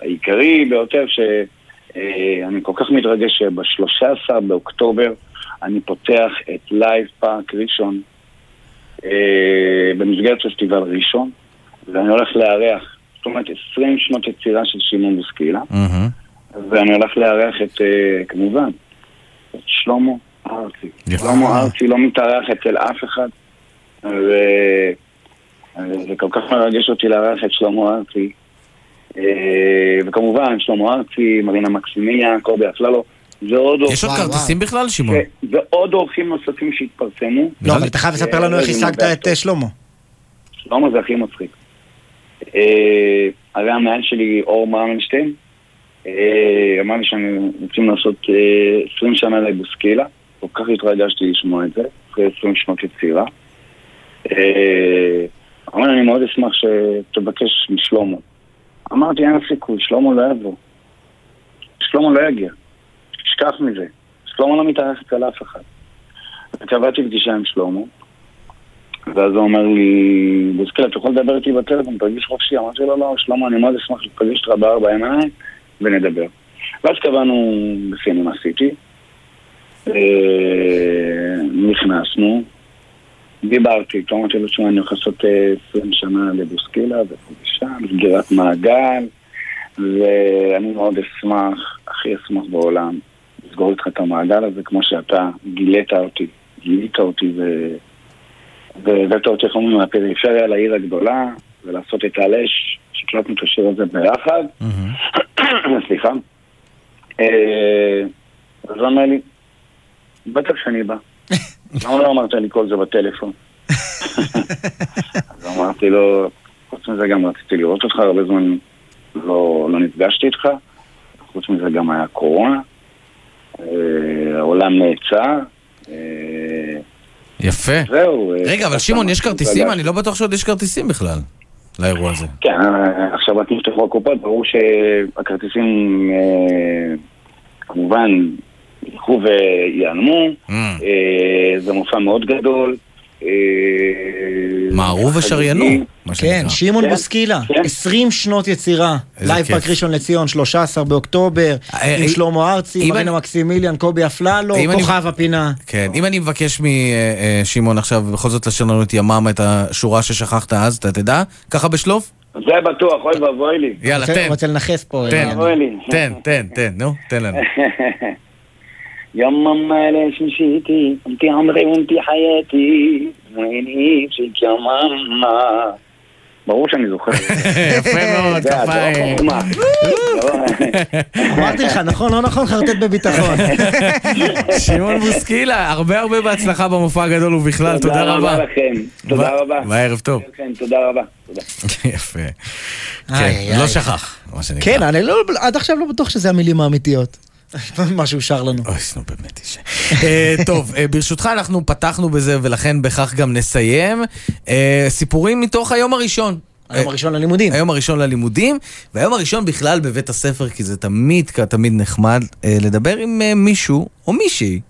העיקרי ביותר שאני כל כך מתרגש שב-13 באוקטובר אני פותח את לייב פארק ראשון אה, במסגרת פסטיבל ראשון, ואני הולך לארח, זאת אומרת 20 שנות יצירה של שמעון בוסקילה, ואני הולך לארח את, אה, כמובן, את שלמה ארצי. שלמה ארצי לא מתארח אצל אף אחד, וזה כל כך מרגש אותי לארח את שלמה ארצי. אה, וכמובן, שלמה ארצי, מרינה מקסימיה, קובי אפללו, ועוד יש עוד כרטיסים בכלל, שמעון? ו- ועוד אורחים נוספים שהתפרסמו. לא, אבל אתה חייב לספר לנו איך אה, השגת זה את אה, שלמה. שלמה זה הכי מצחיק. אה, הרי המנהל שלי, אור מרמנשטיין, אה, אמר לי שהם רוצים לעשות אה, 20 שנה לבוסקילה. כל כך התרגשתי לשמוע את זה, אחרי 20 שנות יצירה. אה, אמר לי, אני מאוד אשמח שתבקש משלמה. אמרתי, אין סיכוי, שלמה לא יבוא. שלמה לא יגיע. תשכח מזה. שלמה לא מתארח אצל אף אחד. קבעתי פגישה עם שלמה, ואז הוא אומר לי, בוסקל, אתה יכול לדבר איתי בטלפון, תרגיש חופשי. אמרתי לו, לא, שלמה, אני מאוד אשמח לפגש אותך בארבע עיניים ונדבר. ואז קבענו בסינמה סיטי, אה, נכנסנו, דיברתי איתו, אמרתי לו, תשמע, אני הולך לעשות אה, 20 שנה לבוסקילה ופה ושם, סגירת מעגל, ואני מאוד אשמח, הכי אשמח בעולם, לסגור איתך את המעגל הזה, כמו שאתה גילית אותי, גילית אותי ו... והבאת אותי, איך אומרים, מהפריפריה לעיר הגדולה, ולעשות את הלש, שהקלטנו את השיר הזה ביחד. סליחה. אה, אז הוא אומר לי, בטח שאני בא. למה לא אמרת לי כל זה בטלפון? אז אמרתי לו, חוץ מזה גם רציתי לראות אותך, הרבה זמן לא, לא נפגשתי איתך. חוץ מזה גם היה קורונה. אה, העולם נעצר. אה, יפה. זהו. אה, רגע, אבל שמעון, יש כרטיסים? אני לא בטוח שעוד יש כרטיסים בכלל לאירוע הזה. כן, עכשיו רק נפתחו הקופות, ברור שהכרטיסים כמובן ילכו ויעלמו. ממ. זה מופע מאוד גדול. אה, מהרו ושריינו. מה כן. שמעון בוסקילה, 20 שנות יצירה, לייב. פארק ראשון לציון, 13 באוקטובר, אה, עם אה, שלמה ארצי, מרינה מקסימיליאן, קובי אפללו, כוכב הפינה. כן, אם אני מבקש משמעון עכשיו בכל זאת לשיר לנו את ימ"מ, את השורה ששכחת אז, אתה תדע? ככה בשלוף? זה בטוח, אוי ואבוי לי. יאללה, תן. רוצה לנכס פה. תן, תן, תן, נו, תן לנו. يما ليش مشيتي انت عمري وانت حياتي ويني فيك يا ماما ברור שאני זוכר. יפה מאוד, זה, את לא כפיים. חוכמה. אמרתי לך, נכון, לא נכון, חרטט בביטחון. שמעון בוסקילה, הרבה הרבה בהצלחה במופע הגדול ובכלל, תודה רבה. לכם, תודה ב- רבה. בערב טוב. כן, תודה רבה. תודה. יפה. איי, כן, איי. לא שכח, מה שנקרא. כן, אני לא, עד עכשיו לא בטוח שזה המילים האמיתיות. מה שהוא שר לנו. אוי, נו באמת איש. אה, טוב, אה, ברשותך אנחנו פתחנו בזה ולכן בכך גם נסיים. אה, סיפורים מתוך היום הראשון. היום הראשון ללימודים. היום הראשון ללימודים, והיום הראשון בכלל בבית הספר, כי זה תמיד, תמיד נחמד לדבר עם מישהו או מישהי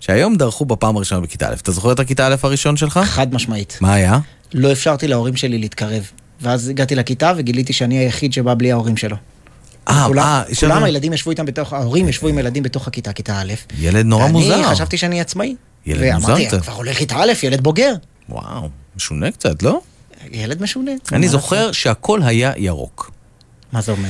שהיום דרכו בפעם הראשונה בכיתה א'. אתה זוכר את הכיתה א' הראשון שלך? חד משמעית. מה היה? לא אפשרתי להורים שלי להתקרב. ואז הגעתי לכיתה וגיליתי שאני היחיד שבא בלי ההורים שלו. אה, כולם- אה, כולם הילדים ישבו איתם בתוך, ההורים ישבו עם ילדים בתוך הכיתה, כיתה א'. ילד נורא ואני מוזר. חשבתי שאני עצמאי. ילד מוזר ואמרתי, קצת. כבר עולה כיתה א', ילד בוגר. וואו, משונה קצת, לא? ילד משונה. אני זוכר? שהכל היה ירוק. מה זה אומר?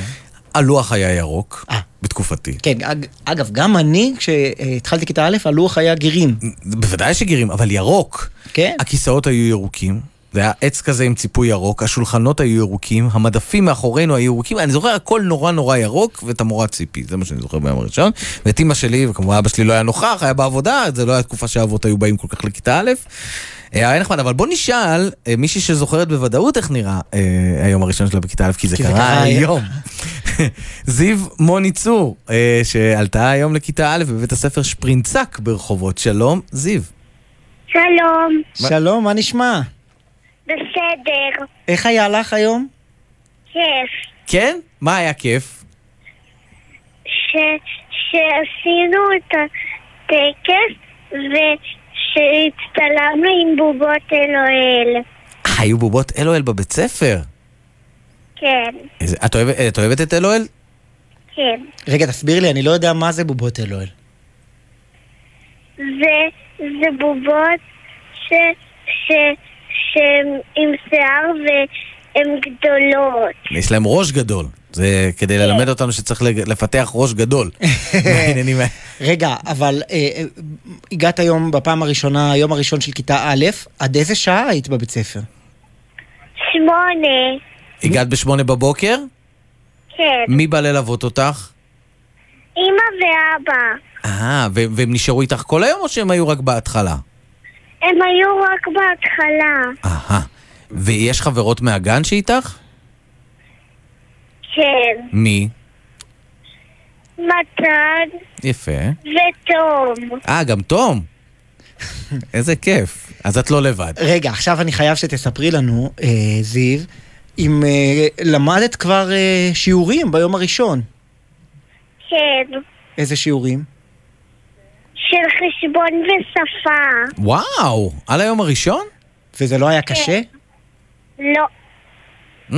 הלוח היה ירוק, אה. בתקופתי. כן, אג- אגב, גם אני, כשהתחלתי כיתה א', הלוח היה גירים. בוודאי שגירים, אבל ירוק. כן. הכיסאות היו ירוקים, זה היה עץ כזה עם ציפוי ירוק, השולחנות היו ירוקים, המדפים מאחורינו היו ירוקים, אני זוכר הכל נורא נורא ירוק, ואת המורה ציפי, זה מה שאני זוכר ביום הראשון. ואת אימא שלי, וכמובן אבא שלי לא היה נוכח, היה בעבודה, זה לא היה תקופה שהאבות היו באים כל כך לכיתה א'. אה, היה נחמד, אבל בוא נשאל אה, מישהי שזוכרת בוודאות איך נראה אה, היום הראשון שלה בכיתה א', כי זה כי קרה קרה היום. זיו מוני צור, אה, שעלתה היום לכיתה א' בבית הספר שפרינצק ברחובות. שלום, זיו. שלום, שלום, מה נשמע? בסדר, איך היה לך היום? כיף. כן? מה היה כיף? ש... שעשינו את הטקס ושהצטלמנו עם בובות אלוהל. אה, היו בובות אלוהל בבית ספר. כן, איזה- את אוהבת- את אוהבת את אלוהל? כן. רגע, תסביר לי, אני לא יודע מה זה בובות אלוהל. זה, זה בובות ש... ש... שהן עם שיער והן גדולות. יש להם ראש גדול. זה כדי ללמד אותנו שצריך לפתח ראש גדול. רגע, אבל אה, אה, הגעת היום בפעם הראשונה, היום הראשון של כיתה א', עד איזה שעה היית בבית ספר? שמונה, הגעת בשמונה בבוקר? כן. מי בא ללוות אותך? אמא ואבא. אה, והם נשארו איתך כל היום או שהם היו רק בהתחלה? הם היו רק בהתחלה. אהה. ויש חברות מהגן שאיתך? כן. מי? מתן יפה. ותום. אה, גם תום. איזה כיף. אז את לא לבד. רגע, עכשיו אני חייב שתספרי לנו, אה, זיו, אם אה, למדת כבר אה, שיעורים ביום הראשון. כן. איזה שיעורים? של חשבון ושפה. וואו, על היום הראשון? וזה לא היה קשה? לא. Mm,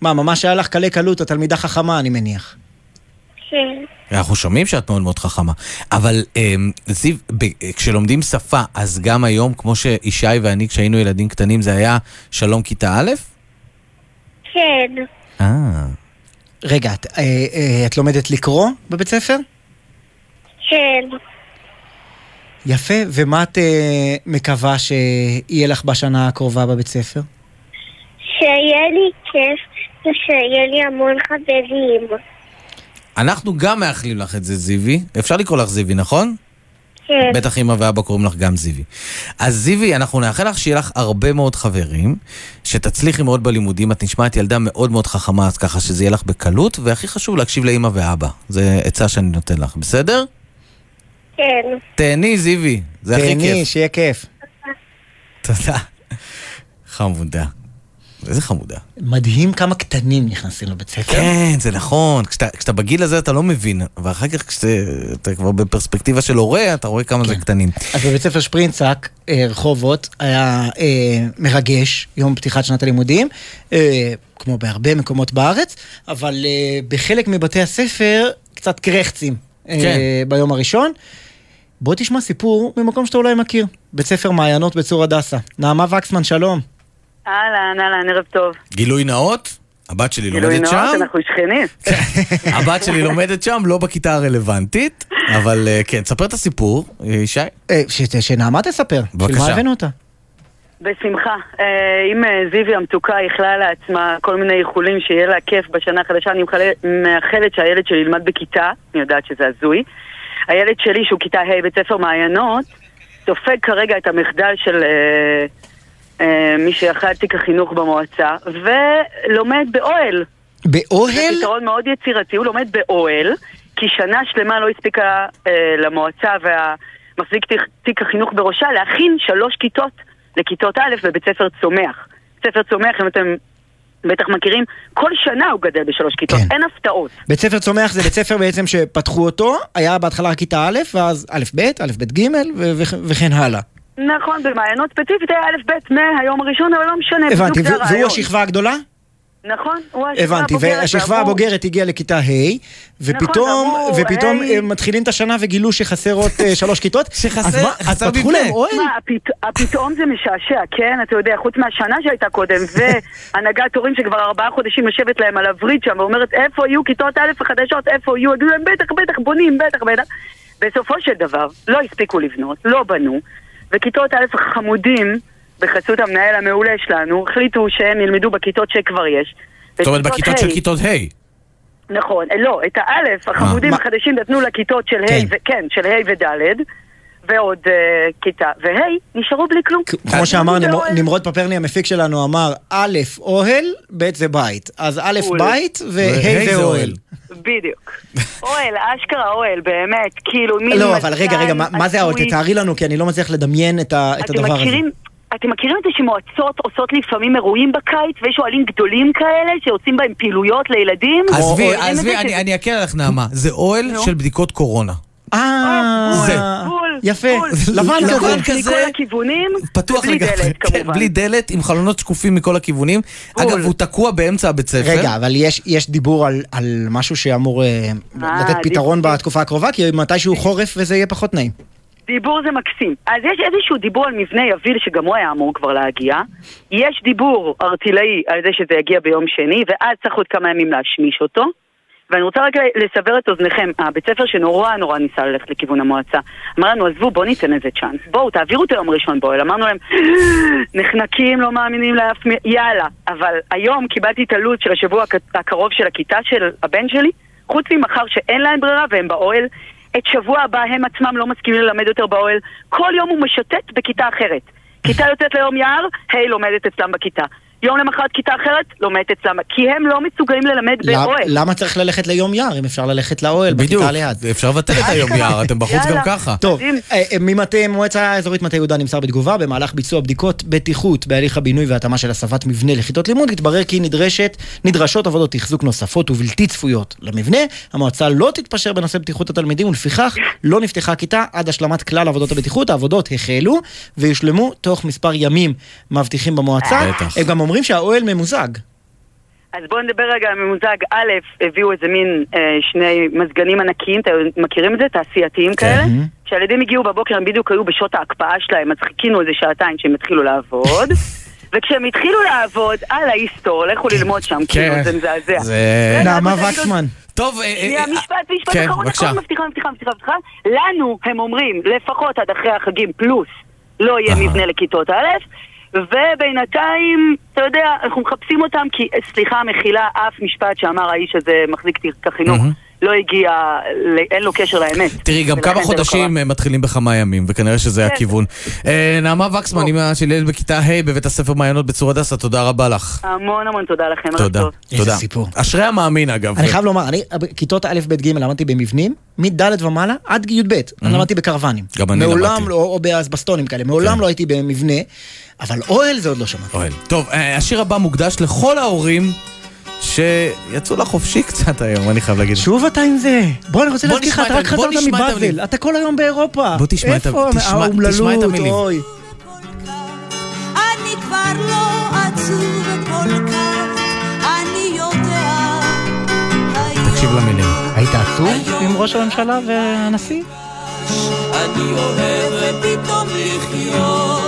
מה, ממש היה לך קלי קלות, את תלמידה חכמה, אני מניח. כן. אנחנו שומעים שאת מאוד מאוד חכמה. אבל אמ, זיו, כשלומדים שפה, אז גם היום, כמו שישי ואני, כשהיינו ילדים קטנים, זה היה שלום כיתה א'? כן. אה. רגע, את, אה, אה, את לומדת לקרוא בבית ספר? כן. יפה, ומה את אה, מקווה שיהיה לך בשנה הקרובה בבית ספר? שיהיה לי כיף ושיהיה לי המון חברים. אנחנו גם מאחלים לך את זה, זיוי. אפשר לקרוא לך זיוי, נכון? כן. בטח אמא ואבא קוראים לך גם זיוי. אז זיוי, אנחנו נאחל לך שיהיה לך הרבה מאוד חברים, שתצליחי מאוד בלימודים, את נשמעת ילדה מאוד מאוד חכמה, אז ככה שזה יהיה לך בקלות, והכי חשוב להקשיב לאמא ואבא. זה עצה שאני נותן לך, בסדר? כן. תהני, זיוי, זה הכי תהני, כיף. שיהיה כיף. תודה. חמודה. איזה חמודה. מדהים כמה קטנים נכנסים לבית ספר. כן, זה נכון. כשאתה, כשאתה בגיל הזה אתה לא מבין, ואחר כך כשאתה כבר בפרספקטיבה של הורה, אתה רואה כמה זה קטנים. אז בבית ספר שפרינצק, אה, רחובות, היה אה, מרגש, יום פתיחת שנת הלימודים, אה, כמו בהרבה מקומות בארץ, אבל אה, בחלק מבתי הספר קצת קרחצים אה, כן. ביום הראשון. בוא תשמע סיפור ממקום שאתה אולי מכיר, בית ספר מעיינות בצור הדסה. נעמה וקסמן, שלום. אהלן, אהלן, ערב טוב. גילוי נאות, הבת שלי גילוי לומדת נאות, שם, אנחנו שכנים. הבת שלי לומדת שם, לא בכיתה הרלוונטית, אבל אה, כן, תספר את הסיפור, אה, ישי. אה, ש- שנעמה תספר, של בבקשה. מה הבאנו אותה? בשמחה. אם זיוי המתוקה יכלה לעצמה כל מיני איחולים שיהיה לה כיף בשנה החדשה, אני מאחלת שהילד שלי ילמד בכיתה, אני יודעת שזה הזוי. הילד שלי, שהוא כיתה ה' בית ספר מעיינות, סופג כרגע את המחדל של אה, אה, מי שאחראי על תיק החינוך במועצה, ולומד באוהל. באוהל? זה פתרון מאוד יצירתי, הוא לומד באוהל, כי שנה שלמה לא הספיקה אה, למועצה והמחזיק תיק, תיק החינוך בראשה להכין שלוש כיתות לכיתות א' בבית ספר צומח. בית ספר צומח, אם אתם בטח מכירים, כל שנה הוא גדל בשלוש כיתות, אין הפתעות. בית ספר צומח זה בית ספר בעצם שפתחו אותו, היה בהתחלה כיתה א', ואז א' ב', א' ב' ג', וכן הלאה. נכון, במעיינות ספציפית היה א' ב' מהיום הראשון, אבל לא משנה, הבנתי, בדיוק זה ו- והוא. השכבה הגדולה? נכון, הוא השכבה הבנתי, הבוגרת. והשכבה ועבור- הבוגרת הגיעה לכיתה ה', ופתאום, עבור ופתאום ה'. הם מתחילים את השנה וגילו שחסרות אה, שלוש כיתות. שחסר- אז מה, אז פתחו. להם אוהל? מה, הפת- הפתאום זה משעשע, כן? אתה יודע, חוץ מהשנה שהייתה קודם, והנהגת הורים שכבר ארבעה חודשים יושבת להם על הווריד שם ואומרת איפה יהיו כיתות א' החדשות, איפה יהיו, יגידו להם בטח, בטח, בונים, בטח, בטח. בסופו של דבר, לא הספיקו לבנות, לא בנו, וכיתות א' החמודים בחסות המנהל המעולה שלנו, החליטו שהם ילמדו בכיתות שכבר יש. זאת אומרת, בכיתות של. כיתות ה'. נכון, אה, לא, את האלף, החמודים מה? החדשים נתנו לכיתות של ה' כן. ו- כן, של ה' וד', ועוד אה, כיתה, וה' נשארו בלי כלום. כמו שאמר זה נמרוד- פפרני המפיק שלנו, אמר א', אוהל, ב' זה בית. אז א'. בית, וה' זה אוהל. בדיוק. אוהל, אשכרה אוהל, באמת, כאילו מין לא, אבל רגע, רגע, מה- זה האוהל? תתארי לנו, כי אני לא מצליח לדמיין את ה- את אתם הדבר הזה. אתם מכירים את זה שמועצות עושות לפעמים אירועים בקיץ, ויש אוהלים גדולים כאלה שעושים בהם פעילויות לילדים? עזבי, עזבי, זה אני- אקל עליך נעמה. זה אוהל. של בדיקות קורונה. אה, זה. בול, יפה, בול. לבן לבן כזה. כזה. מכל הכיוונים, פתוח ובלי לגמרי. דלת כמובן. בלי דלת, עם חלונות שקופים מכל הכיוונים. אגב, הוא תקוע באמצע הבית ספר. רגע, אבל יש, יש דיבור על, על משהו שאמור לתת פתרון דיבור. בתקופה הקרובה, כי מתישהו חורף וזה יהיה פחות נעים. דיבור זה מקסים. אז יש איזשהו דיבור על מבנה יביל שגם הוא היה אמור כבר להגיע. יש דיבור ארטילאי על זה שזה יגיע ביום שני, ואז צריך עוד כמה ימים להשמיש אותו. ואני רוצה רק לסבר את אוזניכם, הבית ספר שנורא נורא ניסה ללכת לכיוון המועצה, אמר לנו, עזבו, בואו ניתן איזה צ'אנס, בואו, תעבירו את היום הראשון באוהל. אמרנו להם, נחנקים, לא מאמינים לאף מי, יאללה. אבל היום קיבלתי את הלו"ז של השבוע הק- הקרוב של הכיתה של הבן שלי, חוץ ממחר שאין להם ברירה והם באוהל. את שבוע הבא הם עצמם לא מסכימים ללמד יותר באוהל. כל יום הוא משוטט בכיתה אחרת. כיתה יוצאת ליום יער, ה' לומדת אצלם בכיתה. יום למחרת כיתה אחרת, לומדת אצלם. כי הם לא מסוגלים ללמד למ- באוהל. למה צריך ללכת ליום יער אם אפשר ללכת לאוהל בדיוק, בכיתה ליד? אפשר לבטל את היום יער, אתם בחוץ גם. ככה. טוב, אה, אה, ממטה מועצה האזורית מטה יהודה נמסר בתגובה, במהלך ביצוע בדיקות בטיחות בהליך הבינוי והתאמה של הסבת מבנה לכיתות לימוד, התברר כי נדרשת, נדרשות עבודות תחזוק נוספות ובלתי צפויות למבנה. המועצה לא תתפשר בנושא בטיחות התלמידים ולפיכך לא נפתחה כיתה עד השלמת כלל עבודות הבטיחות. העבודות החלו ויושלמו תוך מספר ימים, מבטיחים במועצה. הם גם אומרים שהאוהל ממוזג. אז בואו נדבר רגע על ממוזג. א', הביאו איזה מין אה, שני מזגנים ענקיים, אתם מכירים את זה? תעשייתיים כאלה? כשהילדים הגיעו בבוקר הם בדיוק היו בשעות ההקפאה שלהם, אז חיכינו איזה שעתיים שהם התחילו לעבוד. וכשהם התחילו לעבוד, על ההיסטור, לכו ללמוד שם, כאילו, זה מזעזע. זה... נעמה וקסמן. טוב, אה, אה, משפט, משפט כן, אחרון. אחרון, מבטיחה, מבטיחה, מבטיחה, מבטיחה. לנו, הם אומרים, לפחות עד אחרי החגים פלוס, לא יהיה מבנה לכיתות א', ובינתיים, אתה יודע, אנחנו מחפשים אותם כי, סליחה, מחילה, אף משפט שאמר האיש הזה מחזיק תיק החינוך, לא הגיע, אין לו קשר לאמת. תראי, גם כמה לא חודשים אה, מתחילים בכמה ימים, וכנראה שזה כן. הכיוון. אה, נעמה וקסמן, אמא של ילד בכיתה ה' בבית הספר מעיינות בצור הדסה, תודה רבה לך. המון המון תודה לכם, תודה. איזה תודה. סיפור. אשרי המאמין אגב. אני חייב לומר, אני כיתות א', ב', ג' למדתי במבנים, מד' ומעלה עד י"ב. אני למדתי בקרוונים. גם אני מעולם למדתי. לא, או באסבסטונים כאלה, מעולם לא הייתי במבנה, אבל אוהל זה עוד לא שמעתי. אוהל. טוב, אה, השיר הבא מוקדש לכל ההורים שיצאו לחופשי קצת היום, אני חייב להגיד. שוב אתה עם זה. בוא, אני רוצה בוא להזכיר לך, אתה את רק חזרת מבאזל, המילים. אתה כל היום באירופה. בוא תשמע את ה- איפה האומללות, המילים. אוי. אני כבר לא עצוב כל כך, אני יודע. תקשיב למילים. היית עצוב עם ראש הממשלה והנשיא? אני אוהב פתאום לחיות,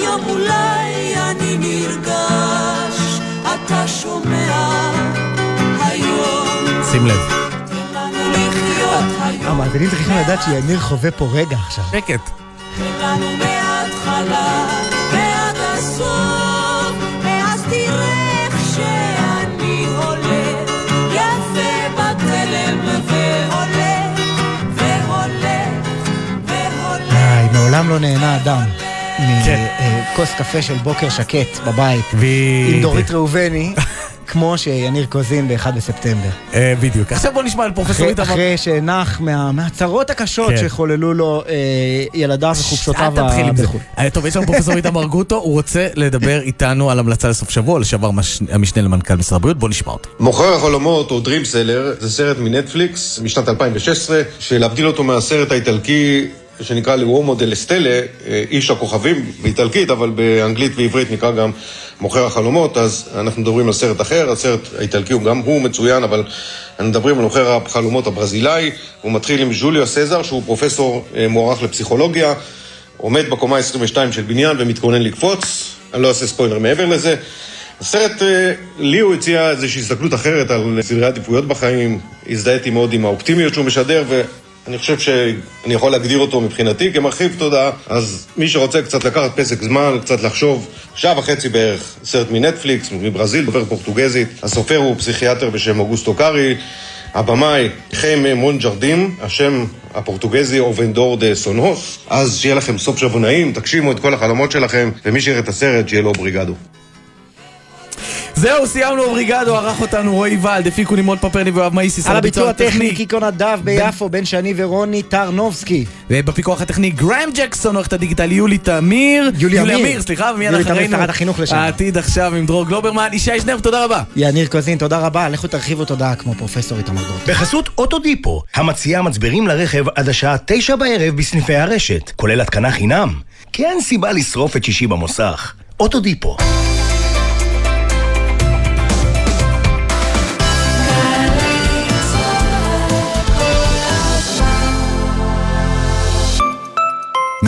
היום אולי אני נרגש, אתה שומע, היום שים לב. המאזינים צריכים לדעת שיניר חווה פה רגע עכשיו. שקט. לנו מההתחלה ועד הסוף, ואז תראה איך שאני הולך, יפה בתלם והולך, והולך, והולך. איי, מעולם לא נהנה אדם. מכוס קפה של בוקר שקט בבית עם. דורית ראובני, כמו שיניר קוזין ב-1 בספטמבר. אה, בדיוק. עכשיו בוא נשמע על פרופסור איתמר. אחרי שנח מה- מהצרות הקשות כן. שחוללו לו אה, ילדיו וחופשותיו אל תתחיל עם זה. בחו"ל. אה, טוב, יש לנו פרופסור איתמר גוטו, הוא רוצה לדבר איתנו על המלצה לסוף שבוע, לשעבר מש- המשנה למנכ"ל משרד הבריאות, בוא נשמע אותו. מוכר החלומות או Dream Seller זה סרט מנטפליקס משנת 2016 שלהבדיל אותו מהסרט האיטלקי שנקרא לאומו דל אסטלה, איש הכוכבים באיטלקית, אבל באנגלית ועברית נקרא גם מוכר החלומות, אז אנחנו מדברים על סרט אחר, הסרט האיטלקי הוא גם הוא מצוין, אבל אנחנו מדברים על מוכר החלומות הברזילאי, הוא מתחיל עם ז'וליו סזר, שהוא פרופסור אה, מוערך לפסיכולוגיה, עומד בקומה 22 של בניין ומתכונן לקפוץ, אני לא אעשה ספוילר מעבר לזה. הסרט, אה, לי הוא הציע איזושהי הסתכלות אחרת על סדרי עדיפויות בחיים, הזדהיתי מאוד עם האופטימיות שהוא משדר, אני חושב שאני יכול להגדיר אותו מבחינתי כמרחיב תודעה, אז מי שרוצה קצת לקחת פסק זמן, קצת לחשוב, שעה וחצי בערך, סרט מנטפליקס, מברזיל, דובר פורטוגזית, הסופר הוא פסיכיאטר בשם אוגוסטו קארי, הבמאי חיימה מונז'רדים, השם הפורטוגזי O Vendedor de Sonhos, אז שיהיה לכם סוף שבוע נעים, תגשימו את כל החלומות שלכם, ומי שיראה את הסרט, שיהיה לו obrigado. זהו, סיימנו obrigado, ערך אותנו רועי ולד, הפיקו נמרוד פפרני ויואב מאיסיס על הביצוע הטכני קיקו נדב ביפו, בן שני ורוני טרנובסקי. ובפיקוח הטכני גרם ג'קסון, עורכת הדיגיטל יולי תמיר. יולי אמיר. סליחה, ומיד יולי תמיר, אחרינו. שרת החינוך לשעבר. העתיד עכשיו עם דרור גלוברמן. ישי שנר, תודה רבה. יניר קוזין, תודה רבה, לכו תרחיבו תודעה כמו פרופסור איתמר גרוט. בחסות אוטודיפו, המציעה מצברים לרכב עד השעה תשע בערב בסניפי הרשת, כולל התקנה חינם. כי אין סיבה לשרוף את שישי במוסך. אוטודיפו.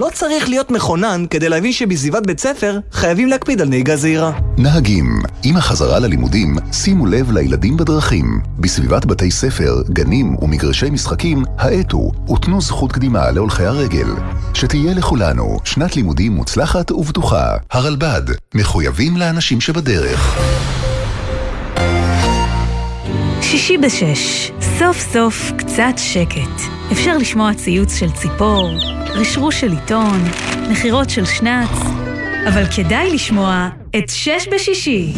לא צריך להיות מכונן כדי להבין שבסביבת בית ספר חייבים להקפיד על נהיגה זהירה. נהגים, עם החזרה ללימודים, שימו לב לילדים בדרכים. בסביבת בתי ספר, גנים ומגרשי משחקים, האטו ותנו זכות קדימה להולכי הרגל. שתהיה לכולנו שנת לימודים מוצלחת ובטוחה. הרלב"ד, מחויבים לאנשים שבדרך. שישי בשש, סוף סוף קצת שקט. אפשר לשמוע ציוץ של ציפור, רשרוש של עיתון, נחירות של שנץ, אבל כדאי לשמוע את שש בשישי.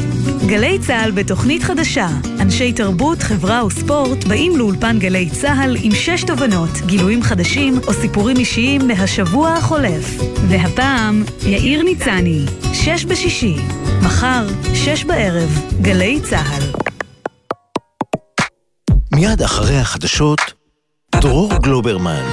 גלי צה"ל בתוכנית חדשה. אנשי תרבות, חברה וספורט באים לאולפן גלי צה"ל עם שש תובנות, גילויים חדשים או סיפורים אישיים מהשבוע החולף. והפעם, יאיר ניצני, שש בשישי. מחר, שש בערב, גלי צה"ל. מיד אחרי החדשות, דרור גלוברמן.